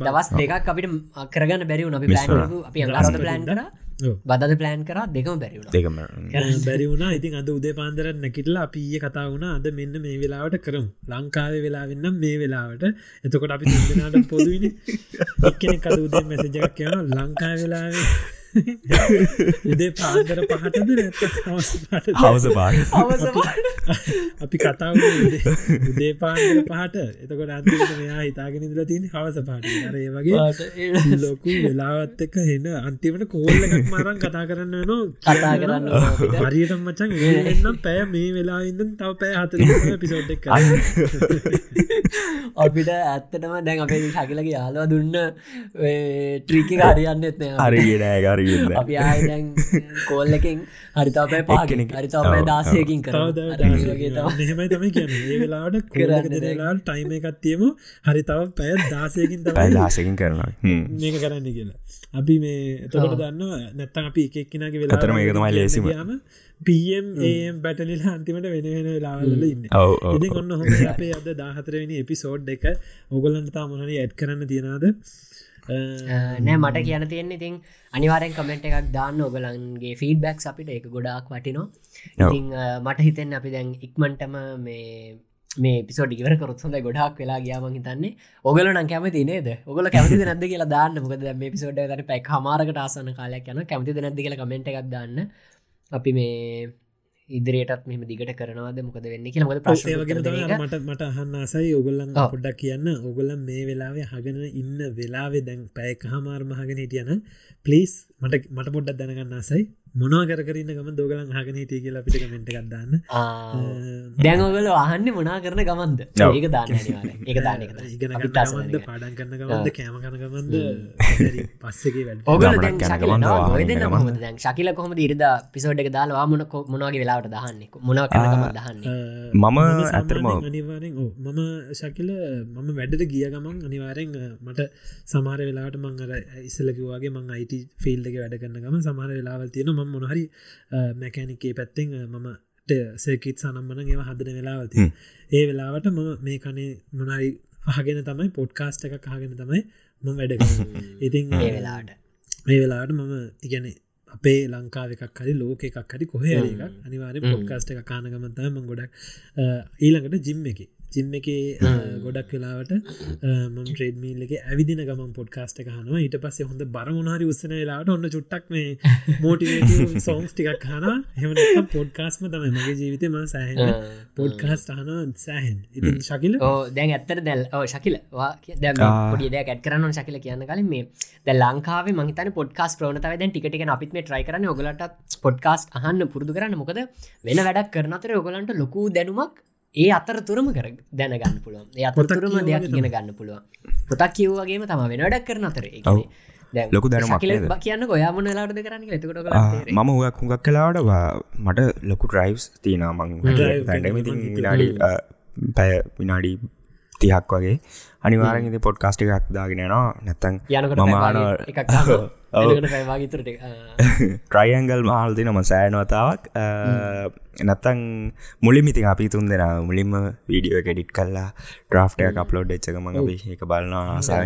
දවස් දෙකක් අපිට කරගන්න බැරිවුණ අපි ප්ලෑන් අපි අරද ප්ලෑන් කර බදද ප්ලෑන් කර දෙකම බැරිවුණ දෙකම බැරි වුණා. ඉතින් අද උදේ පාන්දර නැකිටලා අපි ඒ කතා වුණා. අද මෙන්න මේ වෙලාවට කරම්. ලංකාවේ වෙලා වෙන්නම් මේ වෙලාවට. එතකොට අපි දෙනාට පොදුවනි එක්කෙනෙ කද උදේ මැසජක් කියන ලංකා වෙලාවේ උදේ පාන්දර පහටද හවස පා අපි කතාව උදේ පාන්දර පහට. එතකොට අන්තිමට මෙයා හිතාගෙනදල තියෙන හවස පාට. අරේ වගේ ලොකු වෙලාවත් එක හෙන අන්තිමට කෝල්ල එකක් මරන් කතා කරන්න වෙන කතා කරන්න හරියට මචන් එන්නම් පෑ මේ වෙලා ඉඳන් තව පෑ හත පිසෝඩ්ක් අපිට ඇත්තටම දැන් අපේ ශකිලගේ යාලවා දුන්න ට්‍රීක කාරයන්න එත්න හරිගනෑ හරි අපි ආයදැන් කෝල්ලකින් හරිතාපය පාගෙන හරිතාපය දාසයකින් කර මෙහමයි තම කිය ඒ වෙලාට කරලාල් ටයිම එකත්තියම හරි තව පැය දාසයකින් තයි දාසකින් කරනවා. මේක කරන්න කියලා. අපි මේ එතකට දන්න නැත්තන් අපි එකක්කිනගේ වෙලා තරම ඒකතමයි ලේසිම. පම් බැටලිලා අන්තිමට වෙන වෙන වෙලාවල ඉන්න. ඉදි ඔන්න හො අපේ අද දාහතරවෙනි එපිසෝඩ් එක. ඔගොලන්ට තා මොහනි ඇඩ් කරන්න තියෙනද නෑ මට කියන තියෙන්නේ ඉතින් අනිවාරෙන් කමෙන්ට් එකක් දාන්න ඔගලන්ගේ ෆීඩබැක් අපිට. එක ගොඩාක් වටිනවා. මට හිතෙන් අපි දැන් ඉක්මන්ටම මේ මේ පිසෝඩ් ඉවර කරොත් හොඳ ගොඩක් වෙලා ගයාම හිතන්නේ. ඔගල නම් කැමති නේද? ඔගල කැමති නැද කියලා දාන්න. මොකද මේ පිසෝඩ් තන පැක් හමාරකට ආසන කාලයක් යන කැමති නැද කියලා කමෙන්ට් එකක් දාන්න. අපි මේ ඉදිරියටත් මෙම දිගට කරනවාද? මොකද වෙන්න උත්තර දෙන එක. මට මට අහන්න අසයි ඔගොල්ලන්. පොඩ්ඩක් කියන්න. ඔගොල්ලන් මේ වෙලාවේ හගෙන ඉන්න වෙලාවේ දැන් පැයක හමාර්මහගෙන හිටියන පලිස් මට මට පොඩ්ඩක් දැනගන්න අසයි මොනවා කර කරන්න ගම දෝගලන් හගෙන හිටිය කියලා අපිට කමෙන්ට ගත්දාන්න දැන්ඔගල අහන්න මොනා කරන ගමන්ද. ඒක දාන්න අනිවාර්යෙන්. ඒක දාන ගමන්ද. පාඩන් කරන්න ගමන්ද කෑම කන ගමන්ද? පස්සගේ ඔගල දැන් ශකිල? දැන්? කොහොමද ඉරිද පිසෝඩ් එක දාලා? මොන මොනවාගේ වෙලාවට දහන්නේ? මොනව කරගම දහන්නේ? මම ඇතරම මම ශකිල මම වැඩට ගිය ගමන් අනිවාරෙන් මට සමාර වෙලාට මං අර ඉස්සලකිවගේ මං අයිට ෆිල්ඩ එක වැඩ කරන්න ගම සමාර වෙලාවල් තියෙන ම මොනහරි මැකැනිකේ පැත්තෙන් මම සේකිත් සනම්බන ඒව හදන වෙලාවති. ඒ වෙලාවට මම මේ කනේ මොනරි අහගෙන තමයි පොඩ්කාස්ට එක කාගෙන තමයි ම වැඩ. ඉතින් වෙලාට මේ වෙලාට මම ඉගැන අපේ ලංකාව එකක් හරි ලෝක එකක් හරි කොහ හ්ම්. පොඩ්කාස්ට එක කානගමතම ගොඩක් ඊළඟට ජිම් එක ජිම් එක ගොඩක් වෙලාවට මම ට්‍රේඩ්මීල් එක ඇවිදින ගම පොඩ්කාස්ට එක හනවා ඊට පස්සේ හොඳ බරමුණහරි උත්සන වෙලාට ඔන්න චුට්ටක් මේ මෝටිවේ සෝන්ස් ටිකක් හන හෙම පොඩ්කාස්ම තමයි මගේ ජීවිතය ම සෑහන පොඩ්කාස්ට හන සෑහන්. ඉතින් ශකිල? දැන් ඇත්තර දැල් ශකිල. දැ. පොඩි දෙයක් ඇත් කරන්න ශකිල කියන්න කලින් මේ දැ ලංකාව මහිතන පොඩ්කාස් ප්‍රවණතාව දැන් ටිකට අපිත් මේ ට්‍රයි කරන ඔගලට පොඩ්කාස්ට අහන්න පුරදු කරන්න. මොකද වෙන වැඩක් කරන අතර ඔගලන්ට ලොකු දැනුමක් ඒ අතර තුරම කර දැනගන්න පුළුවන්. ඒ අතර පොතක් තුරම කියවුවා දෙයක් ඉගෙන ගන්න පුළුවන්. පොතක් කිව්වගේම තම වෙන වැඩක් කරන අතර. ඒ ඔව්. කියන්නේ දැන් ලොකු දැනුමක්? කියන්න ඔයාමන ලාට කරන්න එතකොට ආ, මම හුවක් හුඟක් කලාවට වා- මට ලොකු ්‍රයිවස් තියන මං drive තැන්ටමති කරනවා මං විනාඩි අ, පැය විනාඩි තිහක් වගේ අනිවාරෙන් ඉති පොඩ්කාස්ටි එකක් දාගෙනනවා නැත්තං යනකට මම පැය අහනවා- එකක් එකට පැවාගතුරට ට්‍රයිඇංගල් මහල්දි නම සෑනවතාවක් නැත්තං මුලිමිතින් අපි තුන් දෙෙන මුලින්ම වීඩියෝ කෙඩිට් කල්ලා ඩ්‍රාෆ්ටය අප්ලෝඩ් එච්චක මඟ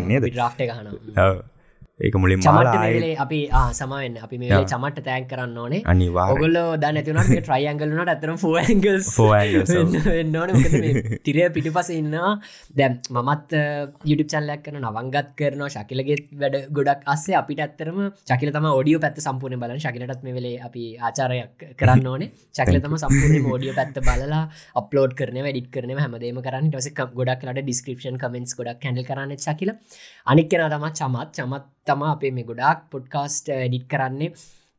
නේද? ්‍රාෆ්ට ගහන ඔව්. ඒක මුලින් චමට මාලා මේලේ අපි ආ සමවෙන්න. අපි මේ චමට තෑන් කරන්න ඕනේ. අනිවා ඔගොල්ල දන්නතිවනට ට්‍රයියන්ගලනට ඇතරම් ඔව්. එන්නන තිරය පිටි පස ඉන්නවා. දැම් මමත් යුටි චල්ලයක් කරන නවංගත් කරනවා ශකිලගේ වැඩ ගොඩක් අස්සේ අපිට ඇත්තරම ශකිල තම ෝඩියෝ පැත් සම්පූර්ණ බලන ශකිලටත් මේ වෙලේ අපි ආචාරයක් කරන්න ඕනේ. ශකිල තම සම්පූර්ණ ෝඩියෝ පැත්ත බලලා අප්ලෝඩ් කරන වැඩිට කරන හැමදේම කරන්න. ටස ගොඩක් ලට ඩිස්ක්‍රපෂන් කමෙන්ස් ගොඩක් කැඩල් කරන්න ශකිල. අනික් කෙන තම චමත්. චමත් තම අපේ මේ ගොඩක් පොඩ්කාස්ට ඩිට් කරන්නේ.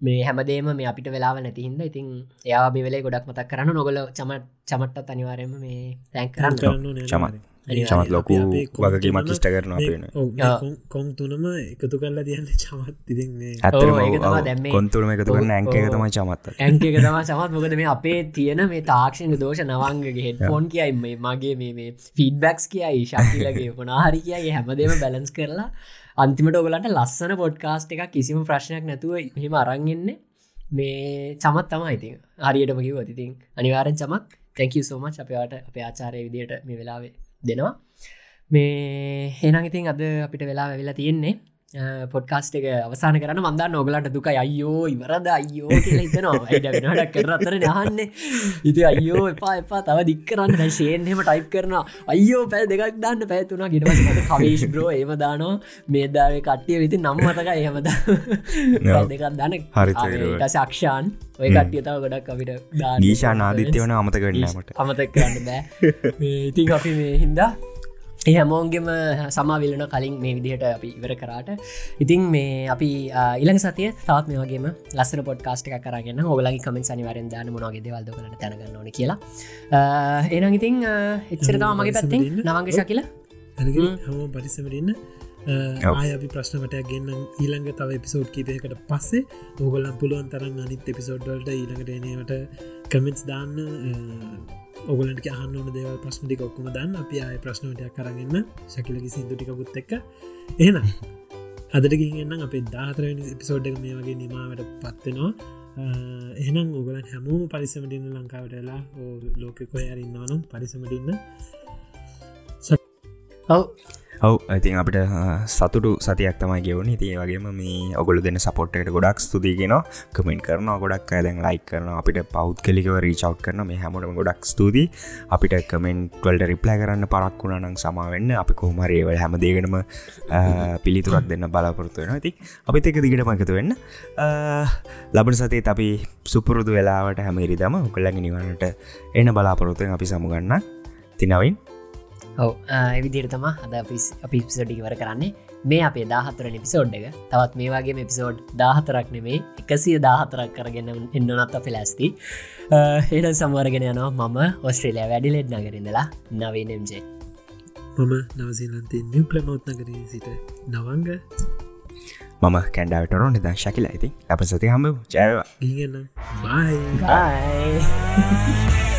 මේ හැමදේම මේ අපිට වෙලාව නැතිහින්ද ඉතින් එයා මේ වෙලේ ගොඩක් මතක් කරන්න නොගල චමට චමට්ටත් අනිවාරයම මේ තැන් කරන්න චමත්. චමත් ලොකු තුනම ඉෂ්ට කරන. කොම් තුනම එකතු කරලා තියන්න චමත්. ඉතින් මේ ඇතරම ඒක තමයි දැන් මේ- කොන්තුරම එකතු කරන ඇංක චමත්ත ඇන්ක එක තම සමත් මොකද මේ අපේ තියෙන මේ තාක්ෂණ දෝෂ නවංගගේ හෙට ෆෝන් කියයි. මේ මගේ මේ මේ ෆීඩබැක්ස් කියයි. ශක්තිලගේ පනාහරි කියයි. හැමදේම බැලන්ස් කරලා අන්තිමට ඔගලන්ට ලස්සන පොඩ්කාස්ට් එක කිසිම ප්‍රශ්නයක් නැතුව මෙම අරංගෙන්නේ මේ චමත් තම ඉතින්. හරියටම කිව ඉතින් අනිවාරෙන් චමත්. තැක සෝමච් අපයාට අප ආචාරය විදියට මේ වෙලාවේ දෙනවා. මේ හෙනම් ඉතින් අද අපිට වෙලා වෙලා තියෙන්නේ පොඩ්කාස්ට එක අවසාන කරන මන්දන්න ඔගලට දුක අයියෝ ඉවරද? කියලා හිතනවා. ඇඩ වෙනටක් කර අතර නහන්නේ ඉති අයියෝ එපා එපා. තව දික්කරන්න ශයෙන්හෙම ටයිප් කරන අයියෝ පැ දෙකක් දාන්න. පැතුනා ගෙටමට කවේශ් බ්‍රෝ ඒම දානවා. මේ දාව කට්ටිය. විති නම්මතක එහෙමද දෙකක් තේරුවා. සක්ෂාන් ඔය කට්ටිය තව ගොඩක් අපිට දාන්න. ගීෂා නාදිත්‍ය වන අමත කරන්නමට අමතක් කරන්න බෑ. ඉතින් අපි මේ හින්දා ඒ හැමෝන්ගෙම සමාවිලන කලින් මේ විදිහට අපි ඉවර කරාට. ඉතින් මේ අපි ඉලං සතිය තාත් මේ වගේම ලස්සන පොඩ්කාස්ට එක කරගෙන හොලගේ කමෙන් සනිවරෙන් දාන මොනගේ දෙවල්ද කලට තැනගන්න ඕන කියලා. ඒනම් ඉතින් එච්චරතාව මගේ පැත්තිෙන් නවංගේශ කියලා. හම. පරිසමටන්න ආය අපි ප්‍රශ්නවටයක් ගන්න ඊළඟ තව එපිසෝඩ් කීපයකට පස්සේ ඕගොල්ලම් පුළුවන් තරන් අනිත් එපිසෝඩ්වල්ට ඊළඟට එනවට කමෙන්ස් දාන්න ඔගලට අහන්න ඕන දේවල් ප්‍රශ්නටි ඔක්කුම දන්න. අපි ආය ප්‍රශ්නටයක් කරගන්න ශකිලකි සිදුටිකකුත් එක්ක. එහෙන අදට ගන්න අපේ දාතරෙන එපිසෝඩ් එක මේ වගේ නිමාවට පත්වෙනවා එහෙනම් ඔගලන් හැමෝම පරිසමටින්න ලංකාවටලා ලෝකෙ කොය අරන්නවනම් පරිසමටින්න ඔව ඔව් ඉතින් අපිට සතුටු සතියක් තමයි ගෙවුණ ඉතිේ වගේම මේ ඔගොල දෙන්න සපොට්ට ගොඩක් ස්තුතිගෙන කමෙන්ට කරන ගොඩක් අයදැන් ලයි කරන අපිට පෞද් කෙලිකව රීචව් කරන මේ හැමටම ගොඩක් ස්තුති අපිට කමෙන්ට්වල්ට රිප්ලයි කරන්න පරක් වුණනම් සමාවෙන්න අපි කොහමරේවල් හැමදේගෙනම පිළිතුරක් දෙන්න බලාපොරත්තු වෙන ඇති අපිත් එක දිගට මකතු වෙන්න. ලබන සතේ අපි සුපුරුදු වෙලාවට හැමරිදම උකල්ලඟ නිවනට එන බලාපොරොත්තුවෙන් අපි සමුගන්න තිනවින් ඔව එවිදිර තම හද අපිපිසඩිවර කරන්නේ. මේ අපේ දාහතර නිපිසෝඩ් එක. තවත් මේ වගේ එපිසෝඩ් දාහතරක් නෙමේ එකසිය දාහතරක් කරගෙන එන්නනත් අප ලැස්ති. එට සමවරගෙන යනවා මම ඔස්ට්‍රේලයා වැඩිලෙඩ් නගරින්දලා නවනම්ජේ මම නවසිලන්තේ නිව ප්ලමෝත්නගර සිට නවංග. මම කැන්ඩාවටරෝ නිදා ශකිල. ඇති අප සති හම ජයවා ගන්න බයි බයි